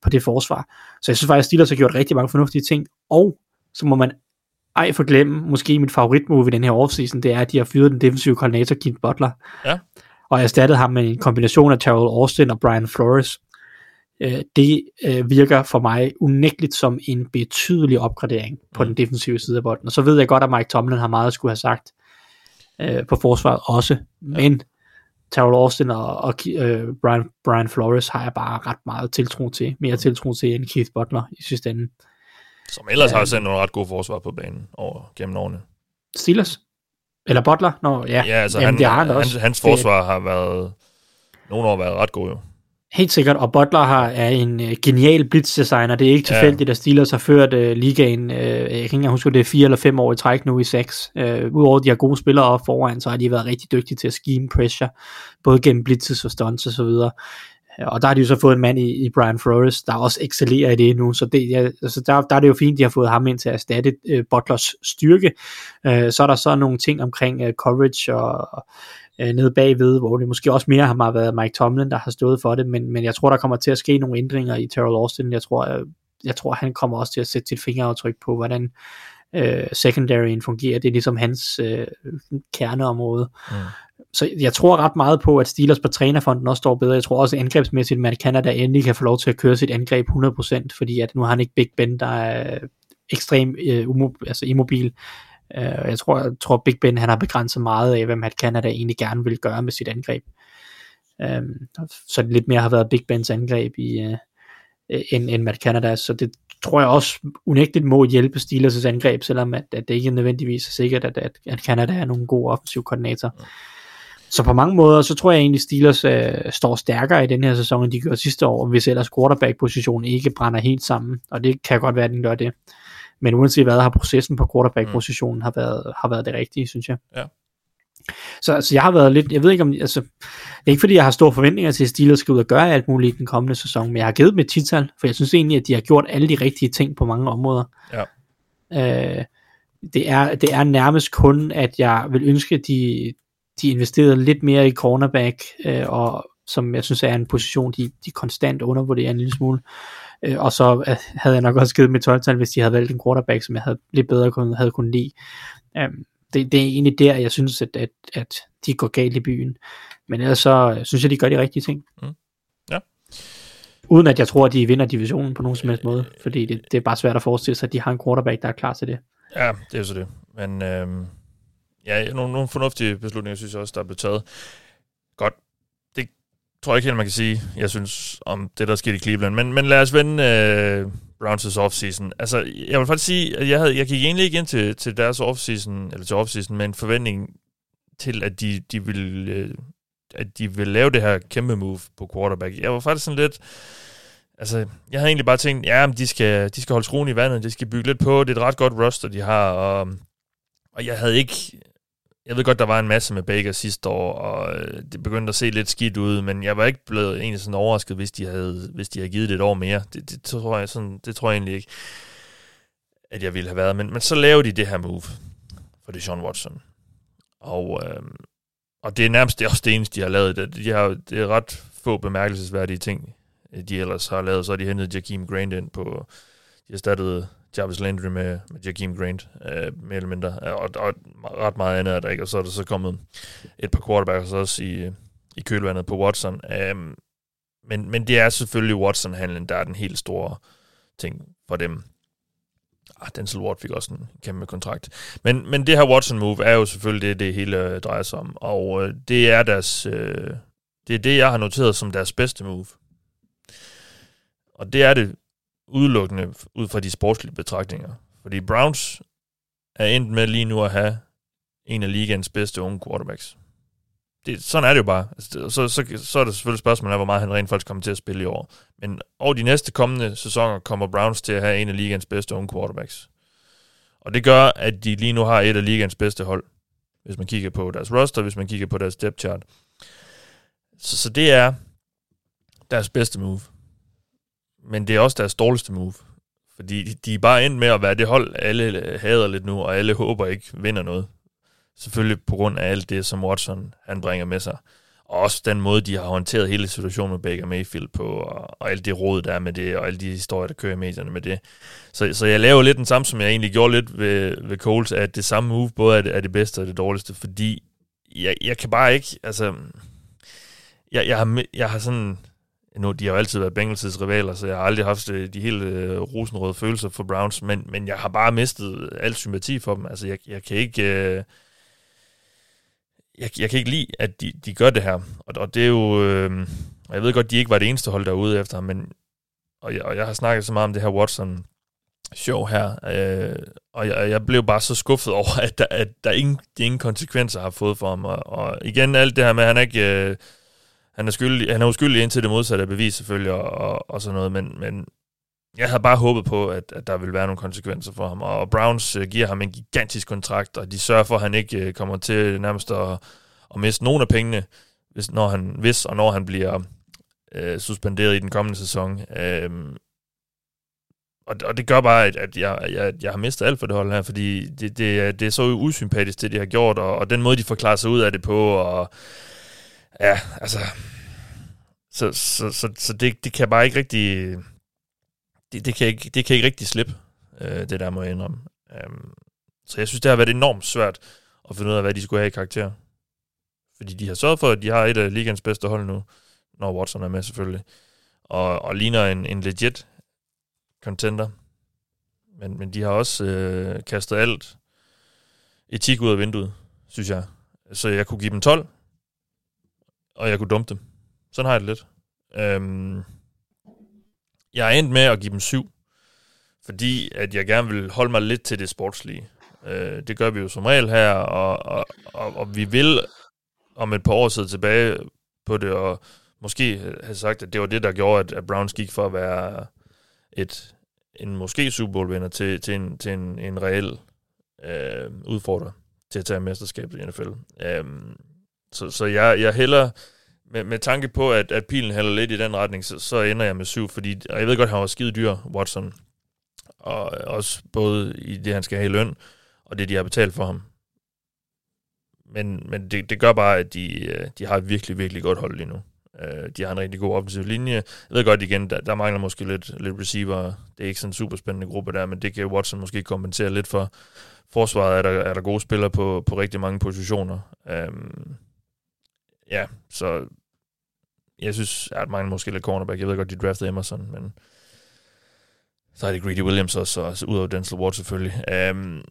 på det forsvar. Så jeg synes faktisk, at Steelers har gjort rigtig mange fornuftige ting, og så må man ej forglemme, måske mit favoritmove i den her offseason, det er, at de har fyret den defensive koordinator, Keith Butler, Ja. og erstattet ham med en kombination af Terrell Austin og Brian Flores. Øh, det øh, virker for mig unægteligt som en betydelig opgradering på Mm. den defensive side af bolden. Og så ved jeg godt, at Mike Tomlin har meget at skulle have sagt øh, på forsvaret også, men Terrell Austin og, og øh, Brian, Brian Flores har jeg bare ret meget tiltro til, mere tiltro til end Keith Butler i sidste ende. Som ellers har sendt nogle ret gode forsvar på banen over gennem årene. Steelers? Eller Butler? Nå, ja. Ja, altså Jamen, han, det har han han, også. hans Det- forsvar har været nogle år været ret gode jo. Helt sikkert, og Butler har, er en uh, genial blitzdesigner. Det er ikke Ja. tilfældigt, at Steelers har ført uh, ligaen, uh, jeg kan ikke engang huske, det er fire eller fem år i træk nu i seks. Uh, Udover at de har gode spillere op foran, så har de været rigtig dygtige til at scheme pressure, både gennem blitzes og stunts og så videre. Øh, Og der har de jo så fået en mand i, i Brian Flores, der også excellerer i det nu, så, det, ja, altså der, der er det jo fint, de har fået ham ind til at erstatte uh, Butlers styrke. Uh, så er der så nogle ting omkring uh, coverage og øh, nede bagved, hvor det måske også mere har været Mike Tomlin, der har stået for det, men, men jeg tror, der kommer til at ske nogle ændringer i Terrell Austin. Jeg tror, jeg, jeg tror, han kommer også til at sætte sit fingeraftryk på, hvordan øh, secondaryen fungerer. Det er ligesom hans øh, kerneområde. Mm. Så jeg tror ret meget på, at Steelers på trænerfonden også står bedre. Jeg tror også angrebsmæssigt, at Canada endelig kan få lov til at køre sit angreb 100%, fordi at nu har han ikke Big Ben, der er ekstrem øh, umob- altså immobil. Uh, jeg tror, jeg tror Big Ben han har begrænset meget af, hvad Matt Canada egentlig gerne vil gøre med sit angreb. Um, så det lidt mere har været Big Bens angreb i, uh, end, end Matt Canada, så det tror jeg også unægteligt må hjælpe Steelers' angreb, selvom at, at det ikke nødvendigvis er sikkert, at, at, at Canada er nogle god offensiv koordinator. Så på mange måder, så tror jeg egentlig, Steelers øh, står stærkere i den her sæson, end de gjorde sidste år, hvis ellers quarterback-positionen ikke brænder helt sammen, og det kan godt være, at den gør det. Men uanset hvad, har processen på quarterback-positionen har været, har været det rigtige, synes jeg. Ja. Så altså, jeg har været lidt, jeg ved ikke om, altså, det er ikke fordi, jeg har store forventninger til, at Steelers skal ud og gøre alt muligt i den kommende sæson, men jeg har givet dem et tital, for jeg synes egentlig, at de har gjort alle de rigtige ting på mange områder. Ja. Øh, det, er, det er nærmest kun, at jeg vil ønske, at de, de investerede lidt mere i cornerback, øh, og som jeg synes er en position, de, de konstant undervurderer en lille smule. Øh, og så øh, havde jeg nok også givet mit 12 hvis de havde valgt en quarterback, som jeg havde lidt bedre kun, havde kunnet lide. Øh, det, det er egentlig der, jeg synes, at, at, at de går galt i byen. Men ellers så synes jeg, de gør de rigtige ting. Mm. Ja. Uden at jeg tror, at de vinder divisionen på nogen som helst måde. Fordi det, det er bare svært at forestille sig, at de har en quarterback, der er klar til det. Ja, det er jo så det. Men øhm, ja, nogle, nogle fornuftige beslutninger, synes jeg også, der er blevet taget. Tror ikke helt, man kan sige, jeg synes, om det, der skete i Cleveland. Men, men lad os vende øh, Browns' offseason. Altså, jeg vil faktisk sige, at jeg, havde, jeg gik egentlig ikke ind til, til deres offseason, eller til offseason, med en forventning til, at de, de ville... Øh, at de vil lave det her kæmpe move på quarterback. Jeg var faktisk sådan lidt... Altså, jeg havde egentlig bare tænkt, ja, de skal, de skal holde skruen i vandet, de skal bygge lidt på, det er et ret godt roster, de har, og, og jeg havde ikke jeg ved godt, der var en masse med Baker sidste år, og øh, det begyndte at se lidt skidt ud, men jeg var ikke blevet egentlig sådan overrasket, hvis de havde, hvis de havde givet det et år mere. Det, det, tror jeg sådan, det tror jeg egentlig ikke, at jeg ville have været. Men, men så lavede de det her move for det Sean Watson. Og, øh, og det er nærmest det også det eneste, de har lavet. Det, de har, det er ret få bemærkelsesværdige ting, de ellers har lavet. Så har de hentet Jakeem Grant ind på, de erstattede Jarvis Landry med, med Jakeem Grant, øh, mere eller mindre, øh, og, og ret meget andet er der ikke, og så er der så kommet et par quarterbacks også i, i kølvandet på Watson. Øh, men, men det er selvfølgelig Watson-handlen, der er den helt store ting for dem. Ah, Denzel Ward fik også en kæmpe kontrakt. Men, men det her Watson-move er jo selvfølgelig det, det hele øh, drejer sig om, og øh, det er deres... Øh, det er det, jeg har noteret som deres bedste move. Og det er det udelukkende ud fra de sportslige betragtninger. Fordi Browns er endt med lige nu at have en af ligens bedste unge quarterbacks. Det, sådan er det jo bare. Altså, så, så, så er det selvfølgelig spørgsmålet af, hvor meget han rent faktisk kommer til at spille i år. Men over de næste kommende sæsoner kommer Browns til at have en af ligens bedste unge quarterbacks. Og det gør, at de lige nu har et af ligens bedste hold. Hvis man kigger på deres roster, hvis man kigger på deres depth chart. Så, så det er deres bedste move men det er også deres dårligste move. Fordi de er bare endt med at være det hold, alle hader lidt nu, og alle håber ikke vinder noget. Selvfølgelig på grund af alt det, som Watson han bringer med sig. Og også den måde, de har håndteret hele situationen med Baker Mayfield på, og, og alt det råd, der er med det, og alle de historier, der kører i medierne med det. Så, så jeg laver lidt den samme, som jeg egentlig gjorde lidt ved, ved Coles, at det samme move både er det, er det bedste og det dårligste, fordi jeg, jeg kan bare ikke, altså, jeg, jeg, har, jeg har sådan, nu, de har jo altid været Bengals' rivaler, så jeg har aldrig haft øh, de helt øh, rosenrøde følelser for Browns, men, men jeg har bare mistet al sympati for dem. Altså, jeg, jeg kan ikke... Øh, jeg, jeg kan ikke lide, at de, de gør det her. Og, og det er jo... Øh, jeg ved godt, de ikke var det eneste hold derude efter men... Og jeg, og jeg har snakket så meget om det her Watson show her, øh, og jeg, jeg blev bare så skuffet over, at der, at der ingen, de ingen konsekvenser har fået for ham. Og, og igen, alt det her med, at han ikke... Øh, han er, skyldig, han er uskyldig indtil det modsatte er bevis selvfølgelig, og, og, og sådan noget, men, men jeg havde bare håbet på, at, at der ville være nogle konsekvenser for ham, og Browns øh, giver ham en gigantisk kontrakt, og de sørger for, at han ikke øh, kommer til nærmest at, at miste nogen af pengene, hvis, når han, hvis og når han bliver øh, suspenderet i den kommende sæson. Øh, og, og det gør bare, at, at jeg, jeg, jeg har mistet alt for det hold her, fordi det, det, det er så usympatisk, det de har gjort, og, og den måde, de forklarer sig ud af det på, og Ja, altså... Så, så, så, så det, det kan bare ikke rigtig... Det, det, kan ikke, det kan ikke rigtig slippe, øh, det der må jeg indrømme. Um, så jeg synes, det har været enormt svært at finde ud af, hvad de skulle have i karakter. Fordi de har sørget for, at de har et af ligens bedste hold nu, når Watson er med selvfølgelig, og, og ligner en, en legit contender. Men, men de har også øh, kastet alt etik ud af vinduet, synes jeg. Så jeg kunne give dem 12, og jeg kunne dumpe dem. Sådan har jeg det lidt. Øhm, jeg er endt med at give dem 7, fordi at jeg gerne vil holde mig lidt til det sportslige. Øh, det gør vi jo som regel her, og, og, og, og vi vil om et par år sidde tilbage på det, og måske have sagt, at det var det, der gjorde, at, at Browns gik for at være et, en måske Super Bowl vinder til, til, en, til en, en reel øh, udfordrer til at tage mesterskabet i NFL. Øh, så, så jeg, jeg hælder med, med tanke på, at, at pilen hælder lidt i den retning, så, så ender jeg med syv, fordi og jeg ved godt, at han var skide dyr, Watson, og øh, også både i det, han skal have i løn, og det, de har betalt for ham. Men, men det, det gør bare, at de, øh, de har et virkelig, virkelig godt hold lige nu. Øh, de har en rigtig god offensiv linje. Jeg ved godt igen, der, der mangler måske lidt, lidt receiver. Det er ikke sådan en super spændende gruppe der, men det kan Watson måske kompensere lidt for. Forsvaret er der, er der gode spillere på, på rigtig mange positioner. Um, ja, så jeg synes, at mange måske lidt cornerback. Jeg ved godt, de draftede Emerson, men så er det Greedy Williams også, og ud af Denzel Ward selvfølgelig. Um,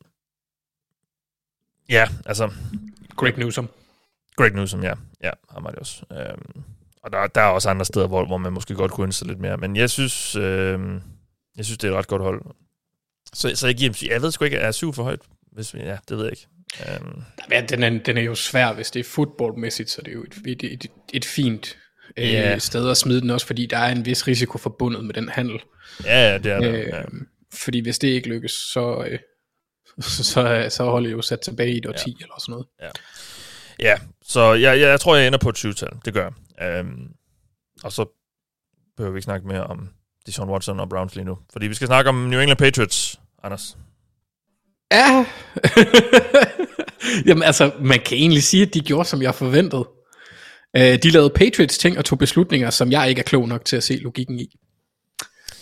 ja, altså... Greg Newsom. Greg Newsom, ja. Ja, ham var det også. Um, og der, der er også andre steder, hvor, hvor man måske godt kunne ønske lidt mere. Men jeg synes, øh, jeg synes, det er et ret godt hold. Så, så jeg giver dem, jeg ved sgu ikke, er syv for højt? Hvis vi, ja, det ved jeg ikke. Um, ja, den, er, den er jo svær, hvis det er fodboldmæssigt, så det er jo et, et, et, et fint øh, yeah. sted at smide den også, fordi der er en vis risiko forbundet med den handel. Ja, ja det er det. Øh, ja. Fordi hvis det ikke lykkes, så, øh, så, så, så holder jo sat tilbage i et år ja. 10 eller sådan noget. Ja, ja så jeg, jeg, jeg tror, jeg ender på et 20-tal. Det gør jeg. Um, og så behøver vi ikke snakke mere om Deshaun Watson og Browns lige nu. Fordi vi skal snakke om New England Patriots, Anders. Ja. Jamen altså, man kan egentlig sige, at de gjorde, som jeg forventede. Uh, de lavede Patriots ting og tog beslutninger, som jeg ikke er klog nok til at se logikken i.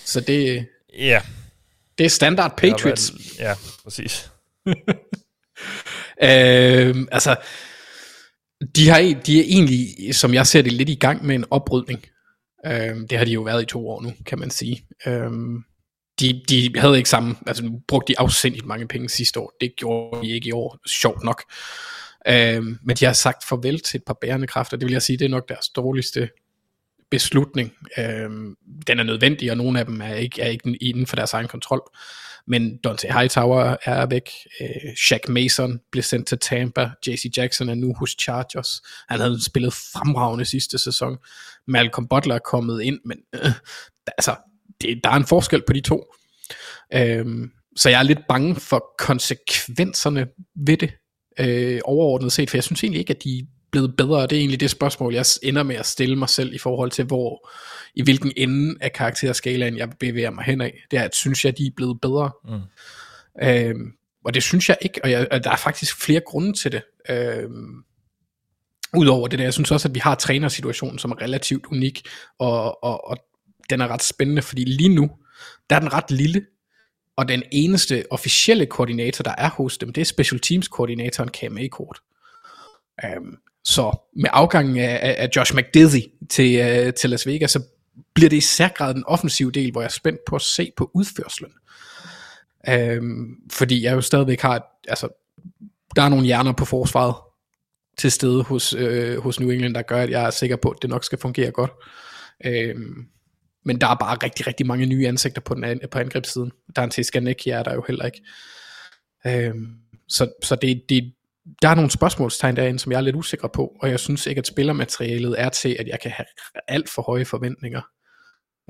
Så det, ja. det er standard Patriots. Ja, ja præcis. uh, altså, de, har, de er egentlig, som jeg ser det, lidt i gang med en oprydning. Uh, det har de jo været i to år nu, kan man sige. Uh, de, de havde ikke samme, altså nu brugte de afsindigt mange penge sidste år. Det gjorde de ikke i år, sjovt nok. Øhm, men de har sagt farvel til et par bærende kræfter. Det vil jeg sige, det er nok deres dårligste beslutning. Øhm, den er nødvendig, og nogle af dem er ikke, er ikke inden for deres egen kontrol. Men Dante Hightower er væk. Øh, Shaq Mason blev sendt til Tampa. JC Jackson er nu hos Chargers. Han havde spillet fremragende sidste sæson. Malcolm Butler er kommet ind, men øh, altså, det, der er en forskel på de to. Øhm, så jeg er lidt bange for konsekvenserne ved det, øh, overordnet set, for jeg synes egentlig ikke, at de er blevet bedre, og det er egentlig det spørgsmål, jeg ender med at stille mig selv i forhold til, hvor, i hvilken ende af karakterskalaen jeg bevæger mig hen af. Det er, at synes jeg, de er blevet bedre. Mm. Øhm, og det synes jeg ikke, og, jeg, og der er faktisk flere grunde til det. Øhm, Udover det der, jeg synes også, at vi har trænersituationen, som er relativt unik, og, og, og den er ret spændende, fordi lige nu, der er den ret lille, og den eneste officielle koordinator, der er hos dem, det er special teams koordinatoren Cam Akort. Um, så med afgangen af, af Josh McDizzy til, uh, til Las Vegas, så bliver det i særgrad den offensive del, hvor jeg er spændt på at se på udførslen. Um, fordi jeg jo stadigvæk har, altså, der er nogle hjerner på forsvaret til stede hos, øh, hos New England, der gør, at jeg er sikker på, at det nok skal fungere godt. Um, men der er bare rigtig, rigtig mange nye ansigter på, den, på angrebssiden. Der er en til Skanek, er der jo heller ikke. Øhm, så så det, det, der er nogle spørgsmålstegn derinde, som jeg er lidt usikker på, og jeg synes ikke, at spillermaterialet er til, at jeg kan have alt for høje forventninger.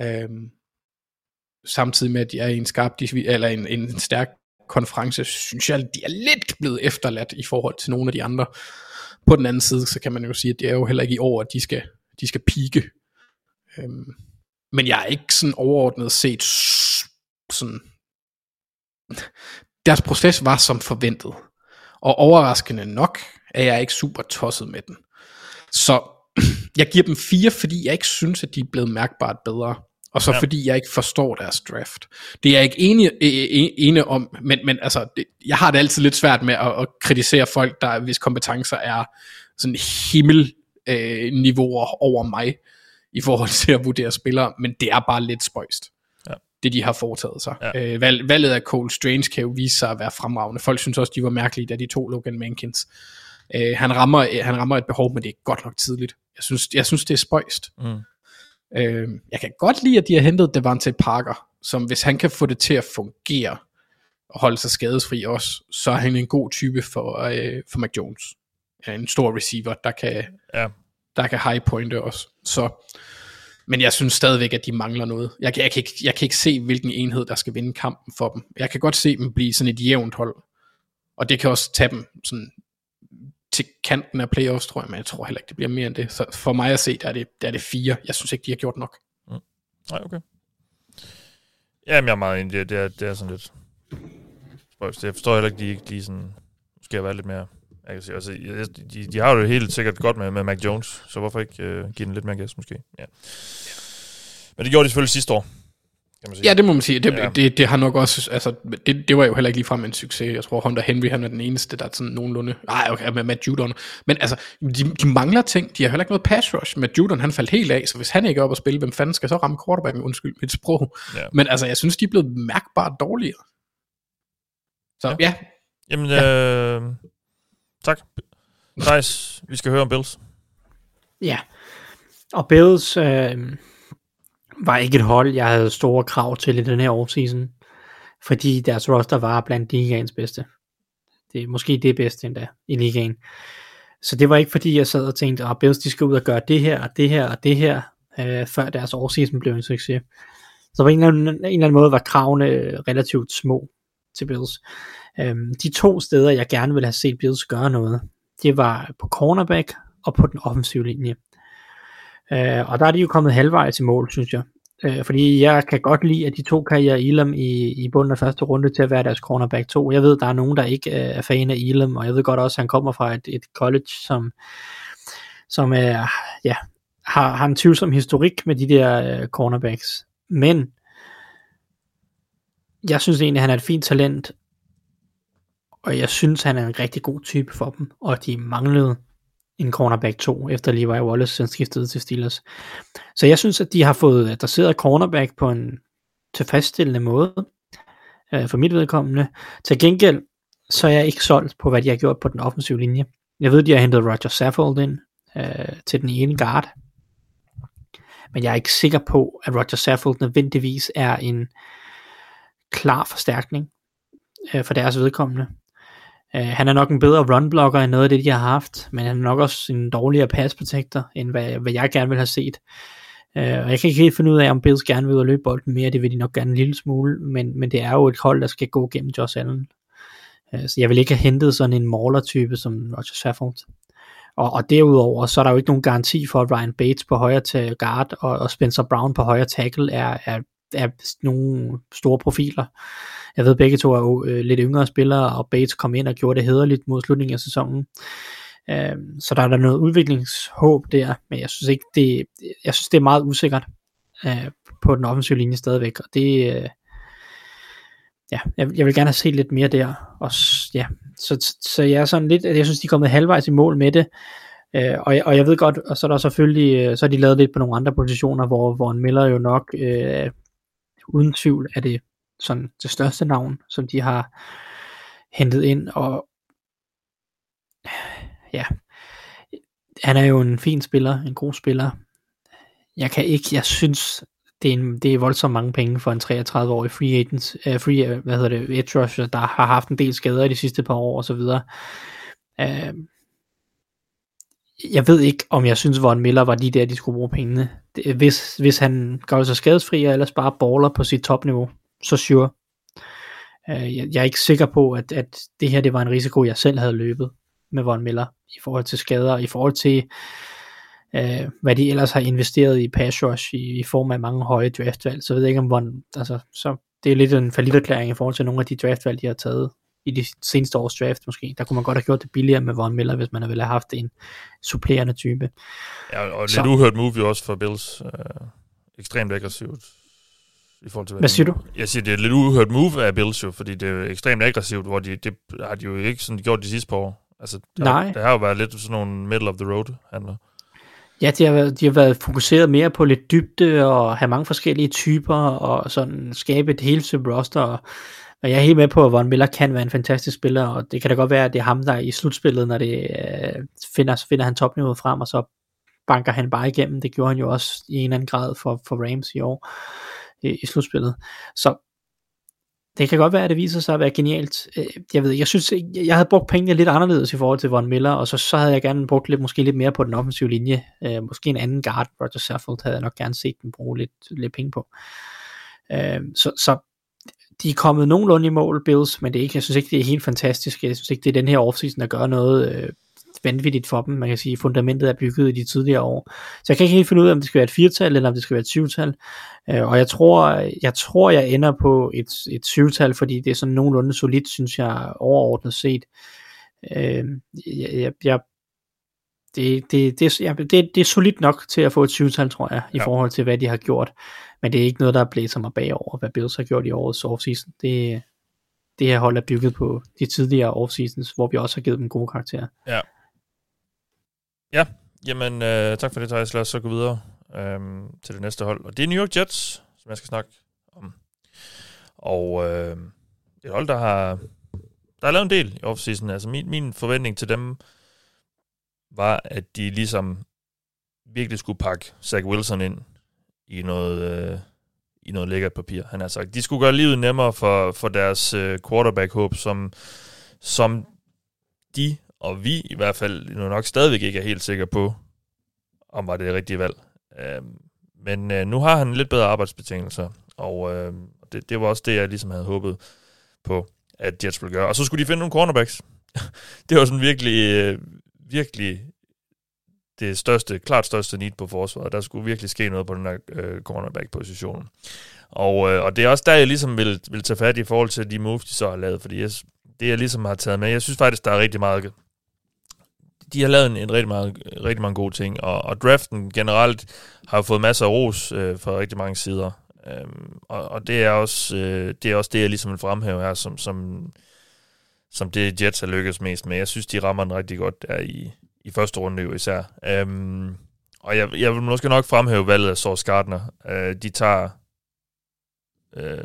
Øhm, samtidig med, at jeg er en skarp, eller en, en stærk konference, synes jeg, de er lidt blevet efterladt i forhold til nogle af de andre. På den anden side, så kan man jo sige, at det er jo heller ikke i år, at de skal, de skal pike. Øhm, men jeg er ikke sådan overordnet set sådan... Deres proces var som forventet. Og overraskende nok er jeg ikke super tosset med den. Så jeg giver dem fire, fordi jeg ikke synes, at de er blevet mærkbart bedre. Og så Ja. fordi jeg ikke forstår deres draft. Det er jeg ikke enig, e- e- enig om, men, men altså, det, jeg har det altid lidt svært med at, at kritisere folk, der hvis kompetencer er sådan himmelniveauer øh, niveauer over mig, i forhold til at vurdere spillere, men det er bare lidt spøjst. Ja. Det de har foretaget sig. Ja. Øh, valg, valget af Cole Strange kan jo vise sig at være fremragende. Folk synes også, de var mærkelige, da de tog Logan Mankins. Øh, han, rammer, han rammer et behov, men det er godt nok tidligt. Jeg synes, jeg synes det er spøjst. Mm. Øh, jeg kan godt lide, at de har hentet Devante Parker, som hvis han kan få det til at fungere, og holde sig skadesfri også, så er han en god type for, øh, for Mac Jones. Ja, En stor receiver, der kan, Ja der kan high pointe også. Så, men jeg synes stadigvæk, at de mangler noget. Jeg, jeg, kan ikke, jeg kan ikke se, hvilken enhed, der skal vinde kampen for dem. Jeg kan godt se dem blive sådan et jævnt hold. Og det kan også tage dem sådan til kanten af playoffs, tror jeg, men jeg tror heller ikke, det bliver mere end det. Så for mig at se, der er det, der er det fire. Jeg synes ikke, de har gjort nok. Mm. Nej, okay. Jamen, jeg er meget enig. Det, det, er, det er sådan lidt spøjst. Jeg forstår heller ikke, de ikke lige sådan... Skal jeg være lidt mere aggressiv. Altså, jeg- de, de har jo det helt sikkert godt med, med Mac Jones, så hvorfor ikke øh, give den lidt mere gas, måske? Ja. Men det gjorde de selvfølgelig sidste år, kan man sige. Ja, det må man sige. Det, Ja. ja. det, det har nok også, altså, det, det var jo heller ikke ligefrem en succes. Jeg tror, Hunter Henry, han er den eneste, der er sådan nogenlunde, nej, okay, med Matt Judon. Men altså, de, de mangler ting. De har heller ikke noget pass rush. Matt Judon, han faldt helt af, så hvis han ikke er oppe at spille, hvem fanden skal så ramme quarterbacken? Undskyld mit sprog. Ja. Men altså, jeg synes, de er blevet mærkbart dårligere. Så Ja. ja, ja Jamen, øh, tak. Thijs, vi skal høre om Bills. Ja. Og Bills øh, var ikke et hold, jeg havde store krav til i den her offseason. Fordi deres roster var blandt ligaens bedste. Det er måske det bedste endda i ligaen. Så det var ikke fordi, jeg sad og tænkte, at Bills de skal ud og gøre det her, og det her, og det her, øh, før deres offseason blev en succes. Så på en eller anden, en eller anden måde var kravene relativt små til Bills. Øhm, de to steder, jeg gerne ville have set Bills gøre noget, det var på cornerback og på den offensive linje. Øh, og der er de jo kommet halvvejs i mål, synes jeg. Øh, fordi jeg kan godt lide, at de to karriere Elam i, i bunden af første runde til at være deres cornerback 2. Jeg ved, der er nogen, der ikke øh, er fan af Elam, og jeg ved godt også, at han kommer fra et, et college, som, som er, ja, har, har en tvivlsom historik med de der øh, cornerbacks. Men jeg synes egentlig, at han er et fint talent, og jeg synes, han er en rigtig god type for dem, og de manglede en cornerback 2, efter Levi Wallace skiftede til Steelers. Så jeg synes, at de har fået adresseret cornerback på en tilfredsstillende måde, øh, for mit vedkommende. Til gengæld, så er jeg ikke solgt på, hvad de har gjort på den offensive linje. Jeg ved, de har hentet Roger Saffold ind øh, til den ene guard, men jeg er ikke sikker på, at Roger Saffold nødvendigvis er en klar forstærkning øh, for deres vedkommende. Øh, han er nok en bedre runblocker end noget af det, de har haft, men han er nok også en dårligere pass protector, end hvad, hvad jeg gerne vil have set. Øh, og jeg kan ikke helt finde ud af, om Bills gerne vil ud og løbe bolden mere, det vil de nok gerne en lille smule, men, men det er jo et hold, der skal gå gennem Josh Allen. Øh, så jeg vil ikke have hentet sådan en mauler-type som Roger Saffold. Og, og derudover, så er der jo ikke nogen garanti for, at Ryan Bates på højre til guard og, og Spencer Brown på højre tackle er, er, er nogle store profiler. Jeg ved, begge to er jo øh, lidt yngre spillere, og Bates kom ind og gjorde det hederligt mod slutningen af sæsonen. Øh, så der er der noget udviklingshåb der, men jeg synes ikke, det, jeg synes, det er meget usikkert øh, på den offensive linje stadigvæk, og det, øh, ja, jeg, jeg vil gerne have set lidt mere der, og ja, så, så, så jeg er sådan lidt, jeg synes, de er kommet halvvejs i mål med det, øh, og, jeg, og jeg ved godt, og så er der selvfølgelig, øh, så har de lavet lidt på nogle andre positioner, hvor, hvor en Miller jo nok, øh, uden tvivl, er det sådan det største navn, som de har hentet ind, og ja, han er jo en fin spiller, en god spiller. Jeg kan ikke, jeg synes, det er, en, det er voldsomt mange penge for en 33-årig free agent, uh, free, uh, hvad hedder det, edge rusher, der har haft en del skader i de sidste par år og så videre. Uh, jeg ved ikke, om jeg synes, Von Miller var lige der, de skulle bruge pengene. Det, hvis, hvis han gør sig skadesfri, eller bare baller på sit topniveau, så sure. Uh, jeg, jeg er ikke sikker på, at, at det her det var en risiko, jeg selv havde løbet med Von Miller, i forhold til skader, i forhold til, øh, hvad de ellers har investeret i pass rush, i, i form af mange høje draftvalg, så ved jeg ikke om Von, altså, så det er lidt en forlitterklæring i forhold til nogle af de draftvalg, de har taget i de seneste års draft måske. Der kunne man godt have gjort det billigere med Von Miller, hvis man ville have haft en supplerende type. Ja, og Så- lidt uhørt move jo også for Bills. Øh, ekstremt aggressivt I forhold til, Hvad siger du? Jeg siger, det er lidt uhørt move af Bills jo, fordi det er ekstremt aggressivt, hvor de, det har de jo ikke sådan gjort de sidste par år. Altså, der, Nej. Der har jo været lidt sådan nogle middle of the road handler. Ja, de har, været, de har været fokuseret mere på lidt dybde og have mange forskellige typer og sådan skabe et helt type roster. Og, og jeg er helt med på, at Von Miller kan være en fantastisk spiller, og det kan da godt være, at det er ham, der i slutspillet, når det øh, finder, så finder han topniveauet frem, og så banker han bare igennem. Det gjorde han jo også i en eller anden grad for, for Rams i år i, i slutspillet. Så det kan godt være, at det viser sig at være genialt. Øh, jeg ved, jeg synes, jeg havde brugt pengene lidt anderledes i forhold til Von Miller, og så, så havde jeg gerne brugt lidt, måske lidt mere på den offensive linje. Øh, måske en anden guard, Roger Saffold, havde jeg nok gerne set dem bruge lidt, lidt penge på. Øh, så, så de er kommet nogenlunde i mål, Bills, men det er ikke, jeg synes ikke, det er helt fantastisk. Jeg synes ikke, det er den her offseason, der gør noget øh, vanvittigt for dem. Man kan sige, fundamentet er bygget i de tidligere år. Så jeg kan ikke helt finde ud af, om det skal være et firtal, eller om det skal være et syvtal. Øh, og jeg tror, jeg tror, jeg ender på et, et syvtal, fordi det er sådan nogenlunde solidt, synes jeg, overordnet set. Øh, jeg, jeg, jeg, det, det, det, ja, det, det er solidt nok til at få et syvtal, tror jeg, i Ja. forhold til, hvad de har gjort. Men det er ikke noget, der blæser mig bagover, hvad Bills har gjort i årets offseason. Det, det her hold er bygget på de tidligere offseasons, hvor vi også har givet dem gode karakterer. Ja, jamen øh, tak for det, Thijs. Lad os så gå videre øhm, til det næste hold. Og det er New York Jets, som jeg skal snakke om. Og øh, et hold, der har, der har lavet en del i offseason. Altså min, min forventning til dem var, at de ligesom virkelig skulle pakke Zach Wilson ind i noget, øh, i noget lækkert papir, han har sagt. De skulle gøre livet nemmere for, for deres øh, quarterback-håb, som, som de og vi i hvert fald nu nok stadigvæk ikke er helt sikre på, om var det rigtige valg. Øh, men øh, nu har han lidt bedre arbejdsbetingelser, og øh, det, det var også det, jeg ligesom havde håbet på, at Jets ville gøre. Og så skulle de finde nogle cornerbacks. det var sådan virkelig, øh, virkelig det største, klart største need på forsvaret. Der skulle virkelig ske noget på den der øh, cornerback-position. Og, øh, og det er også der, jeg ligesom vil, vil tage fat i forhold til de moves, de så har lavet, fordi jeg, det, jeg ligesom har taget med, jeg synes faktisk, der er rigtig meget de har lavet en, en rigtig, meget, rigtig mange gode ting, og, og draften generelt har fået masser af ros øh, fra rigtig mange sider. Øhm, og, og det er også øh, det er også det, jeg ligesom vil fremhæve her, som, som, som det Jets har lykkes mest med. Jeg synes, de rammer den rigtig godt der i, i første runde jo især. Øhm, og jeg, jeg vil måske nok fremhæve valget af Sauce Gardner. Øh, de tager øh,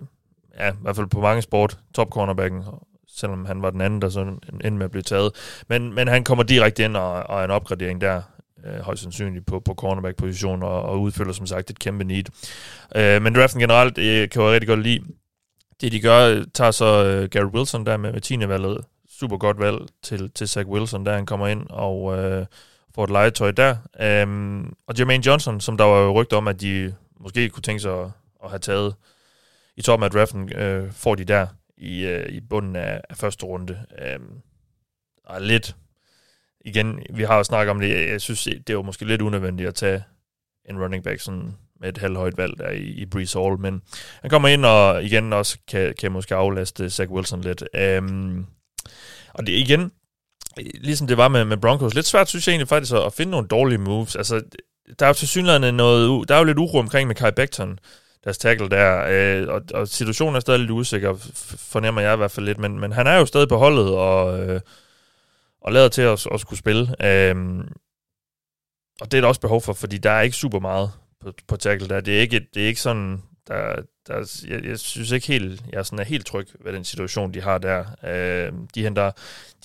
ja, i hvert fald på mange sport, top cornerbacken, selvom han var den anden, der så endte med at blive taget. Men, men han kommer direkte ind og, og er en opgradering der, øh, højst sandsynligt på, på cornerback-position, og, og udfylder som sagt et kæmpe need. Øh, men draften generelt øh, kan jeg rigtig godt lide. Det de gør, tager så øh, Garrett Wilson der med, med 10. valget. Super godt valg til, til Zach Wilson, der han kommer ind og øh, får et legetøj der. Um, og Jermaine Johnson, som der var jo rygter om, at de måske kunne tænke sig at, at have taget i toppen af draften, øh, får de der i, øh, i bunden af, af første runde. Um, og lidt, igen, vi har jo snakket om det, jeg synes, det var måske lidt unødvendigt at tage en running back sådan med et halvhøjt valg der i, i Breeze Hall, men han kommer ind og igen også kan, kan måske aflaste Zach Wilson lidt. Um, og det igen, ligesom det var med, med Broncos, lidt svært synes jeg egentlig faktisk at, at finde nogle dårlige moves. Altså, der er jo til synligheden noget, der er jo lidt uro omkring med Kai Becton, deres tackle der, øh, og, og situationen er stadig lidt usikker, fornemmer jeg i hvert fald lidt, men, men han er jo stadig på holdet, og, øh, og lader til at, at skulle spille. Øh, og det er der også behov for, fordi der er ikke super meget på, på tackle der. Det er ikke, det er ikke sådan, der, der, jeg, jeg synes ikke helt, jeg sådan er helt tryg ved den situation, de har der. Øh, de henter,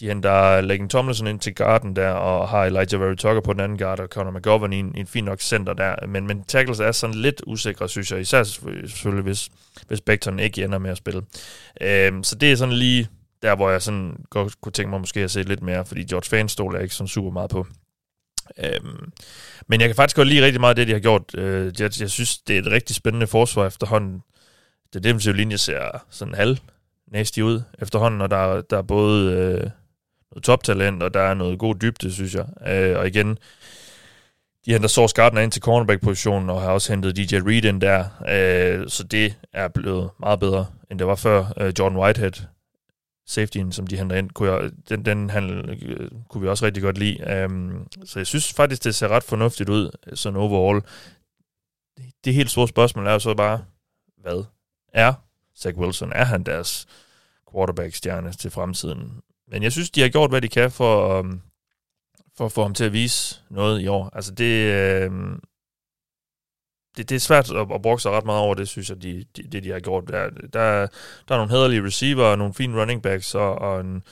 de henter Lagan Tomlinson ind til garden der, og har Elijah Very Tucker på den anden guard, og Conor McGovern i en, en fin nok center der. Men, men tackles er sådan lidt usikre, synes jeg, især selvfølgelig, hvis, hvis Becton ikke ender med at spille. Øh, så det er sådan lige der, hvor jeg sådan godt kunne tænke mig måske at se lidt mere, fordi George Fan stoler jeg ikke sådan super meget på. Øhm, men jeg kan faktisk godt lide rigtig meget af det, de har gjort. Øh, jeg, jeg synes, det er et rigtig spændende forsvar efterhånden. Det defensive linje ser sådan halv nasty ud efterhånden, og der, der er både øh, noget toptalent, og der er noget god dybde, synes jeg. Øh, og igen, de henter Source Gardner ind til cornerback-positionen, og har også hentet DJ Reed ind der, øh, så det er blevet meget bedre, end det var før. Øh, Jordan Whitehead, safetyen, som de henter ind, kunne jeg, den, den handel øh, kunne vi også rigtig godt lide. Um, så jeg synes faktisk, det ser ret fornuftigt ud, sådan overall. Det helt store spørgsmål er jo så bare, hvad er Zach Wilson, er han deres quarterback-stjerne til fremtiden. Men jeg synes, de har gjort, hvad de kan for, um, for at få ham til at vise noget i år. Altså det, øh, det, det er svært at, at brokke sig ret meget over, det synes jeg, de, de, det de har gjort. Der, der, der er nogle hederlige receiver, nogle fine running backs, og, og, en,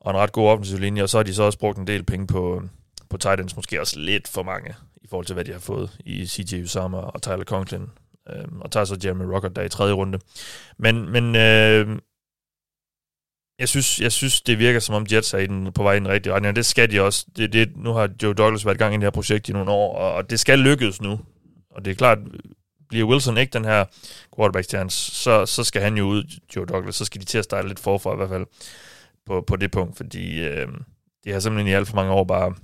og en ret god offensiv linje, og så har de så også brugt en del penge på, på Titans, måske også lidt for mange, i forhold til, hvad de har fået i CJ Usama og Tyler Conklin. Øh, og tager så Jeremy Rocker der i tredje runde. Men, men øh, jeg synes, jeg synes, det virker som om Jets er i den, på vej i den rigtige retning, og det skal de også. Det, det, nu har Joe Douglas været i gang i det her projekt i nogle år, og det skal lykkes nu. Og det er klart, bliver Wilson ikke den her quarterback så, så skal han jo ud, Joe Douglas, så skal de til at starte lidt forfra i hvert fald på, på det punkt, fordi øh, det har simpelthen i alt for mange år bare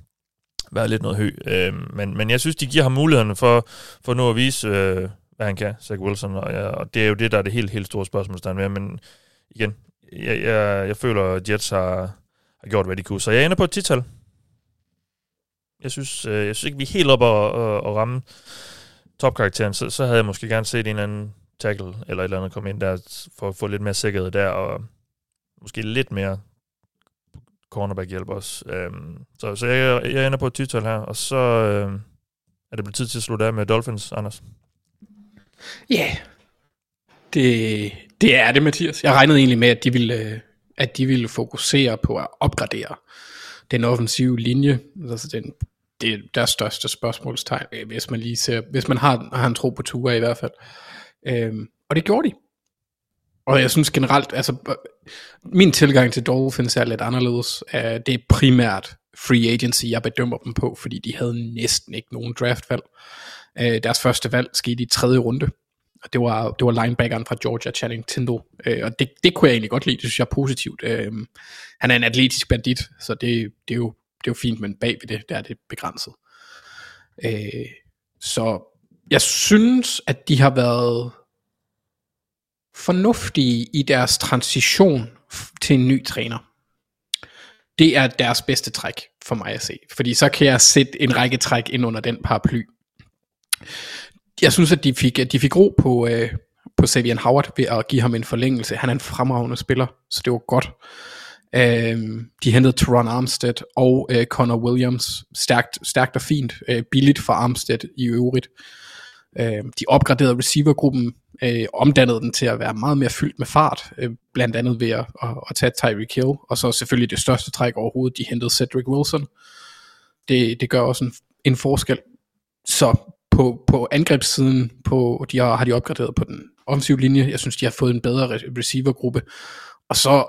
været lidt noget hø. Øh, men, men jeg synes, de giver ham mulighederne for, for nu at vise, øh, hvad han kan, Zach Wilson, og, ja, og det er jo det, der er det helt, helt store spørgsmål, med, men igen, jeg, jeg, jeg føler, at Jets har, har gjort, hvad de kunne. Så jeg ender på et tital. Jeg synes, øh, jeg synes ikke, vi er helt oppe at, at, at ramme topkarakteren. Så, så havde jeg måske gerne set en eller anden tackle eller et eller andet komme ind der, for at få lidt mere sikkerhed der, og måske lidt mere cornerback-hjælp også. Øhm, så, så jeg, jeg ender på et tital her, og så øh, er det blevet tid til at slutte af med Dolphins, Anders. Ja, yeah. det, det er det, Mathias. Jeg regnede egentlig med, at de ville, øh, at de ville fokusere på at opgradere den offensive linje. Altså den, det er deres største spørgsmålstegn, øh, hvis man lige ser, hvis man har, har en tro på Tua i hvert fald. Øhm, og det gjorde de. Og jeg synes generelt, altså min tilgang til Dolphins er lidt anderledes. Øh, det er primært free agency, jeg bedømmer dem på, fordi de havde næsten ikke nogen draftvalg. Uh, deres første valg skete i tredje runde, og det var, det var linebackeren fra Georgia, Channing Tindall. Øh, og det, det kunne jeg egentlig godt lide, det synes jeg er positivt. Øh, han er en atletisk bandit, så det, det, er jo, det er jo fint, men bag ved det, der er det begrænset. Øh, så jeg synes, at de har været fornuftige i deres transition til en ny træner. Det er deres bedste træk for mig at se, fordi så kan jeg sætte en række træk ind under den paraply jeg synes, at de fik, at de fik ro på, øh, på Savian Howard ved at give ham en forlængelse. Han er en fremragende spiller, så det var godt. Øh, de hentede Teron Armstead og øh, Connor Williams. Stærkt, stærkt og fint. Øh, billigt for Armstead i øvrigt. Øh, de opgraderede receivergruppen, øh, omdannede den til at være meget mere fyldt med fart, øh, blandt andet ved at, at, at tage Tyreek Hill, og så selvfølgelig det største træk overhovedet, de hentede Cedric Wilson. Det, det gør også en, en forskel. Så på, på angrebssiden, på, de har, har de opgraderet på den offensive linje. Jeg synes, de har fået en bedre receivergruppe. Og så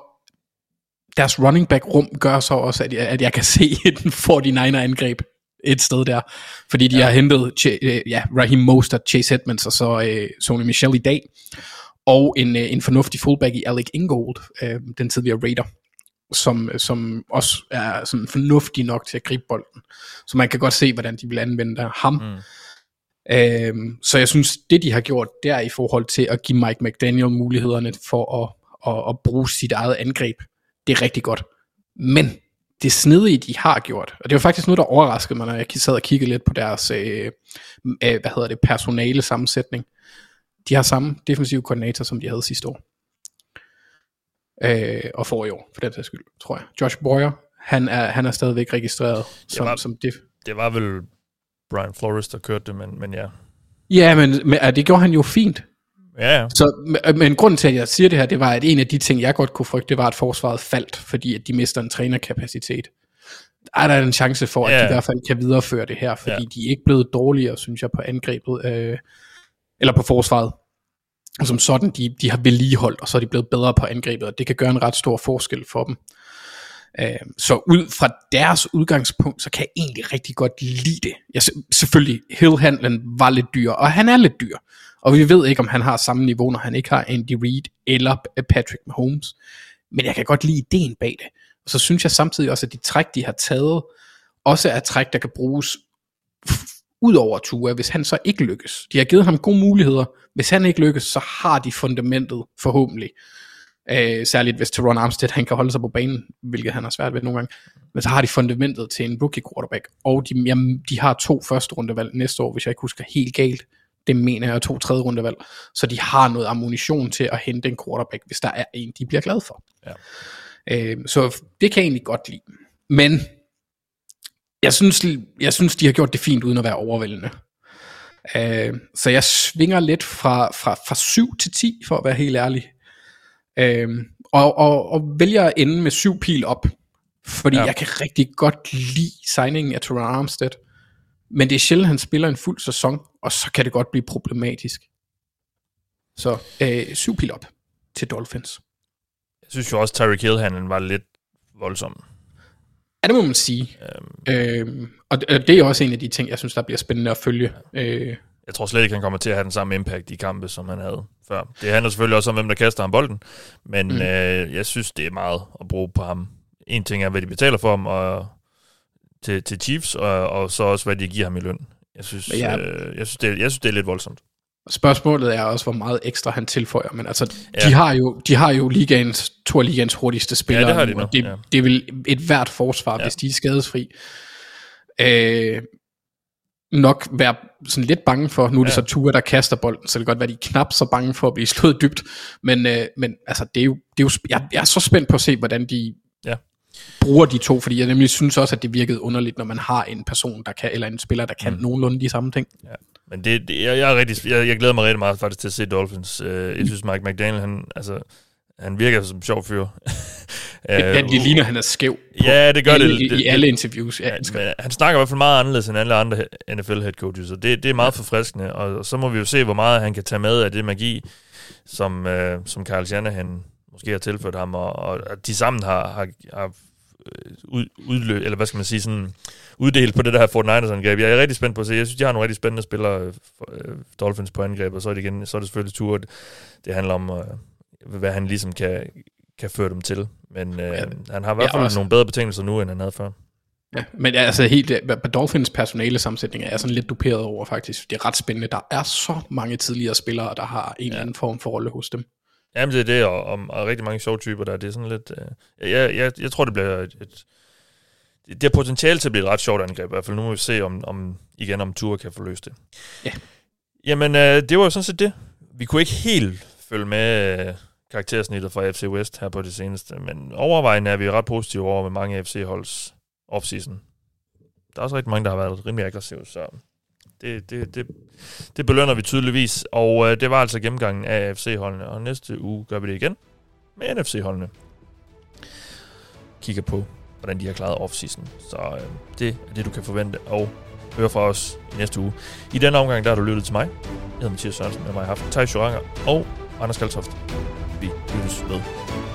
deres running back rum gør så også, at jeg, at jeg kan se den 49er angreb et sted der, fordi de ja. har hentet uh, ja, Raheem Mostert, Chase Edmonds og så uh, Sony Michel i dag, og en, uh, en fornuftig fullback i Alec Ingold, uh, den tidligere Raider, som, som også er sådan fornuftig nok til at gribe bolden. Så man kan godt se, hvordan de vil anvende ham. Mm Øhm, så jeg synes, det de har gjort der i forhold til at give Mike McDaniel mulighederne for at, at, at bruge sit eget angreb, det er rigtig godt. Men det snedige, de har gjort, og det var faktisk noget, der overraskede mig, når jeg sad og kiggede lidt på deres øh, øh, hvad hedder det, personale sammensætning. De har samme defensive koordinator, som de havde sidste år. Øh, og for i år, for den sags skyld, tror jeg. Josh Boyer, han er, han er stadigvæk registreret som, var, som def. Det var vel Brian Flores, der kørte det, men, men ja. Ja, men, men det gjorde han jo fint. Ja, ja. Så, men grunden til, at jeg siger det her, det var, at en af de ting, jeg godt kunne frygte, det var, at forsvaret faldt, fordi at de mister en trænerkapacitet. Er der en chance for, at ja. de i hvert fald kan videreføre det her, fordi ja. de er ikke blevet dårligere, synes jeg, på angrebet, øh, eller på forsvaret. Og som sådan, de, de har vedligeholdt, og så er de blevet bedre på angrebet, og det kan gøre en ret stor forskel for dem. Øh, så ud fra deres udgangspunkt, så kan jeg egentlig rigtig godt lide det. Jeg, selvfølgelig, Hill-handlen var lidt dyr, og han er lidt dyr. Og vi ved ikke, om han har samme niveau, når han ikke har Andy Reid eller Patrick Mahomes. Men jeg kan godt lide ideen bag det. Og så synes jeg samtidig også, at de træk, de har taget, også er træk, der kan bruges ud over Tua, hvis han så ikke lykkes. De har givet ham gode muligheder. Hvis han ikke lykkes, så har de fundamentet forhåbentlig Øh, særligt hvis Teron Armstead han kan holde sig på banen, hvilket han har svært ved nogle gange. Men så har de fundamentet til en rookie quarterback, og de, jamen, de har to første rundevalg næste år, hvis jeg ikke husker helt galt. Det mener jeg er to tredje rundevalg. Så de har noget ammunition til at hente en quarterback, hvis der er en, de bliver glad for. Ja. Øh, så det kan jeg egentlig godt lide. Men jeg synes, jeg synes, de har gjort det fint, uden at være overvældende. Øh, så jeg svinger lidt fra, fra, fra 7 til 10, for at være helt ærlig. Øh, og, og, og vælger at ende med syv pil op. Fordi ja. Jeg kan rigtig godt lide signingen af Teron Armstead. Men det er sjældent, han spiller en fuld sæson, og så kan det godt blive problematisk. Så øh, syv pil op til Dolphins. Jeg synes jo også, Tyreek Hill, han var lidt voldsom. Ja, det må man sige. Øhm, Øhm, og det er også en af de ting, jeg synes, der bliver spændende at følge. Øh, jeg tror slet ikke, han kommer til at have den samme impact i kampe, som han havde før. Det handler selvfølgelig også om, hvem der kaster ham bolden, men mm. øh, jeg synes, det er meget at bruge på ham. En ting er, hvad de betaler for ham og til, til Chiefs, og, og så også, hvad de giver ham i løn. Jeg synes, ja. øh, jeg synes, det, er- jeg synes det er lidt voldsomt. spørgsmålet er også, hvor meget ekstra han tilføjer. Men altså, Ja. de, har jo, de har jo ligaens, to af ligaens hurtigste spillere. det har de nu, og det, ja. det er vel et hvert forsvar, Ja. hvis de er skadesfri. Øh, nok være sådan lidt bange for, nu er det Ja. så Tua, der kaster bolden, så det kan godt være, de er knap så bange for at blive slået dybt, men, øh, men altså, det er jo, det er jo, jeg, jeg er så spændt på at se, hvordan de Ja. Bruger de to, fordi jeg nemlig synes også, at det virkede underligt, når man har en person, der kan, eller en spiller, der kan mm. nogenlunde de samme ting. Men det, det jeg, jeg, er rigtig, jeg, jeg glæder mig rigtig meget faktisk til at se Dolphins. Øh, jeg synes, Mike McDaniel, han, altså, han virker som en sjov fyr. Det, det ligner, han er skæv Ja, det gør alle, det. i, i alle interviews. Ja, Ja, men han snakker i hvert fald meget anderledes end alle andre NFL head coaches, og det, det er meget forfriskende, og, og så må vi jo se, hvor meget han kan tage med af det magi, som, øh, som Carl Shanahan måske har tilført ham, og, og de sammen har, har, har ud, udløb, eller hvad skal man sige, sådan uddelt på det der her 49ers-angreb. Jeg er rigtig spændt på at se. Jeg synes, de har nogle rigtig spændende spillere, øh, for, øh, Dolphins på angreb, og så er det igen, så er det selvfølgelig tur. Det handler om, øh, hvad han ligesom kan, kan føre dem til. Men øh, Ja. han har i hvert Ja, fald også- nogle bedre betingelser nu, end han havde før. Ja, men altså helt, øh, Dolphins personale sammensætning er jeg sådan lidt duperet over faktisk. Det er ret spændende. Der er så mange tidligere spillere, der har en ja. eller anden form for rolle hos dem. Jamen, det er det, og, og, og rigtig mange sjove typer der. Det er sådan lidt... Øh, jeg, jeg, jeg tror, det bliver et, et... Det har potentiale til at blive et ret sjovt angreb, i hvert fald. Nu må vi se, om, om igen, om Ture kan få løst det. Ja. Jamen, øh, det var jo sådan set det. Vi kunne ikke helt følge med øh, karaktersnittet fra FC West her på det seneste, men overvejende er vi ret positive over med mange FC-holds offseason. Der er også rigtig mange, der har været rimelig aggressive, så det, det, det, det belønner vi tydeligvis. Og øh, det var altså gennemgangen af AFC-holdene, og næste uge gør vi det igen med NFC-holdene. Kigger på, hvordan de har klaret offseason. Så øh, det er det, du kan forvente og høre fra os i næste uge. I denne omgang, der har du lyttet til mig. Jeg hedder Mathias Sørensen, og mig har haft Thijs Joranger og Anders Kaltoft. Vi lyttes med.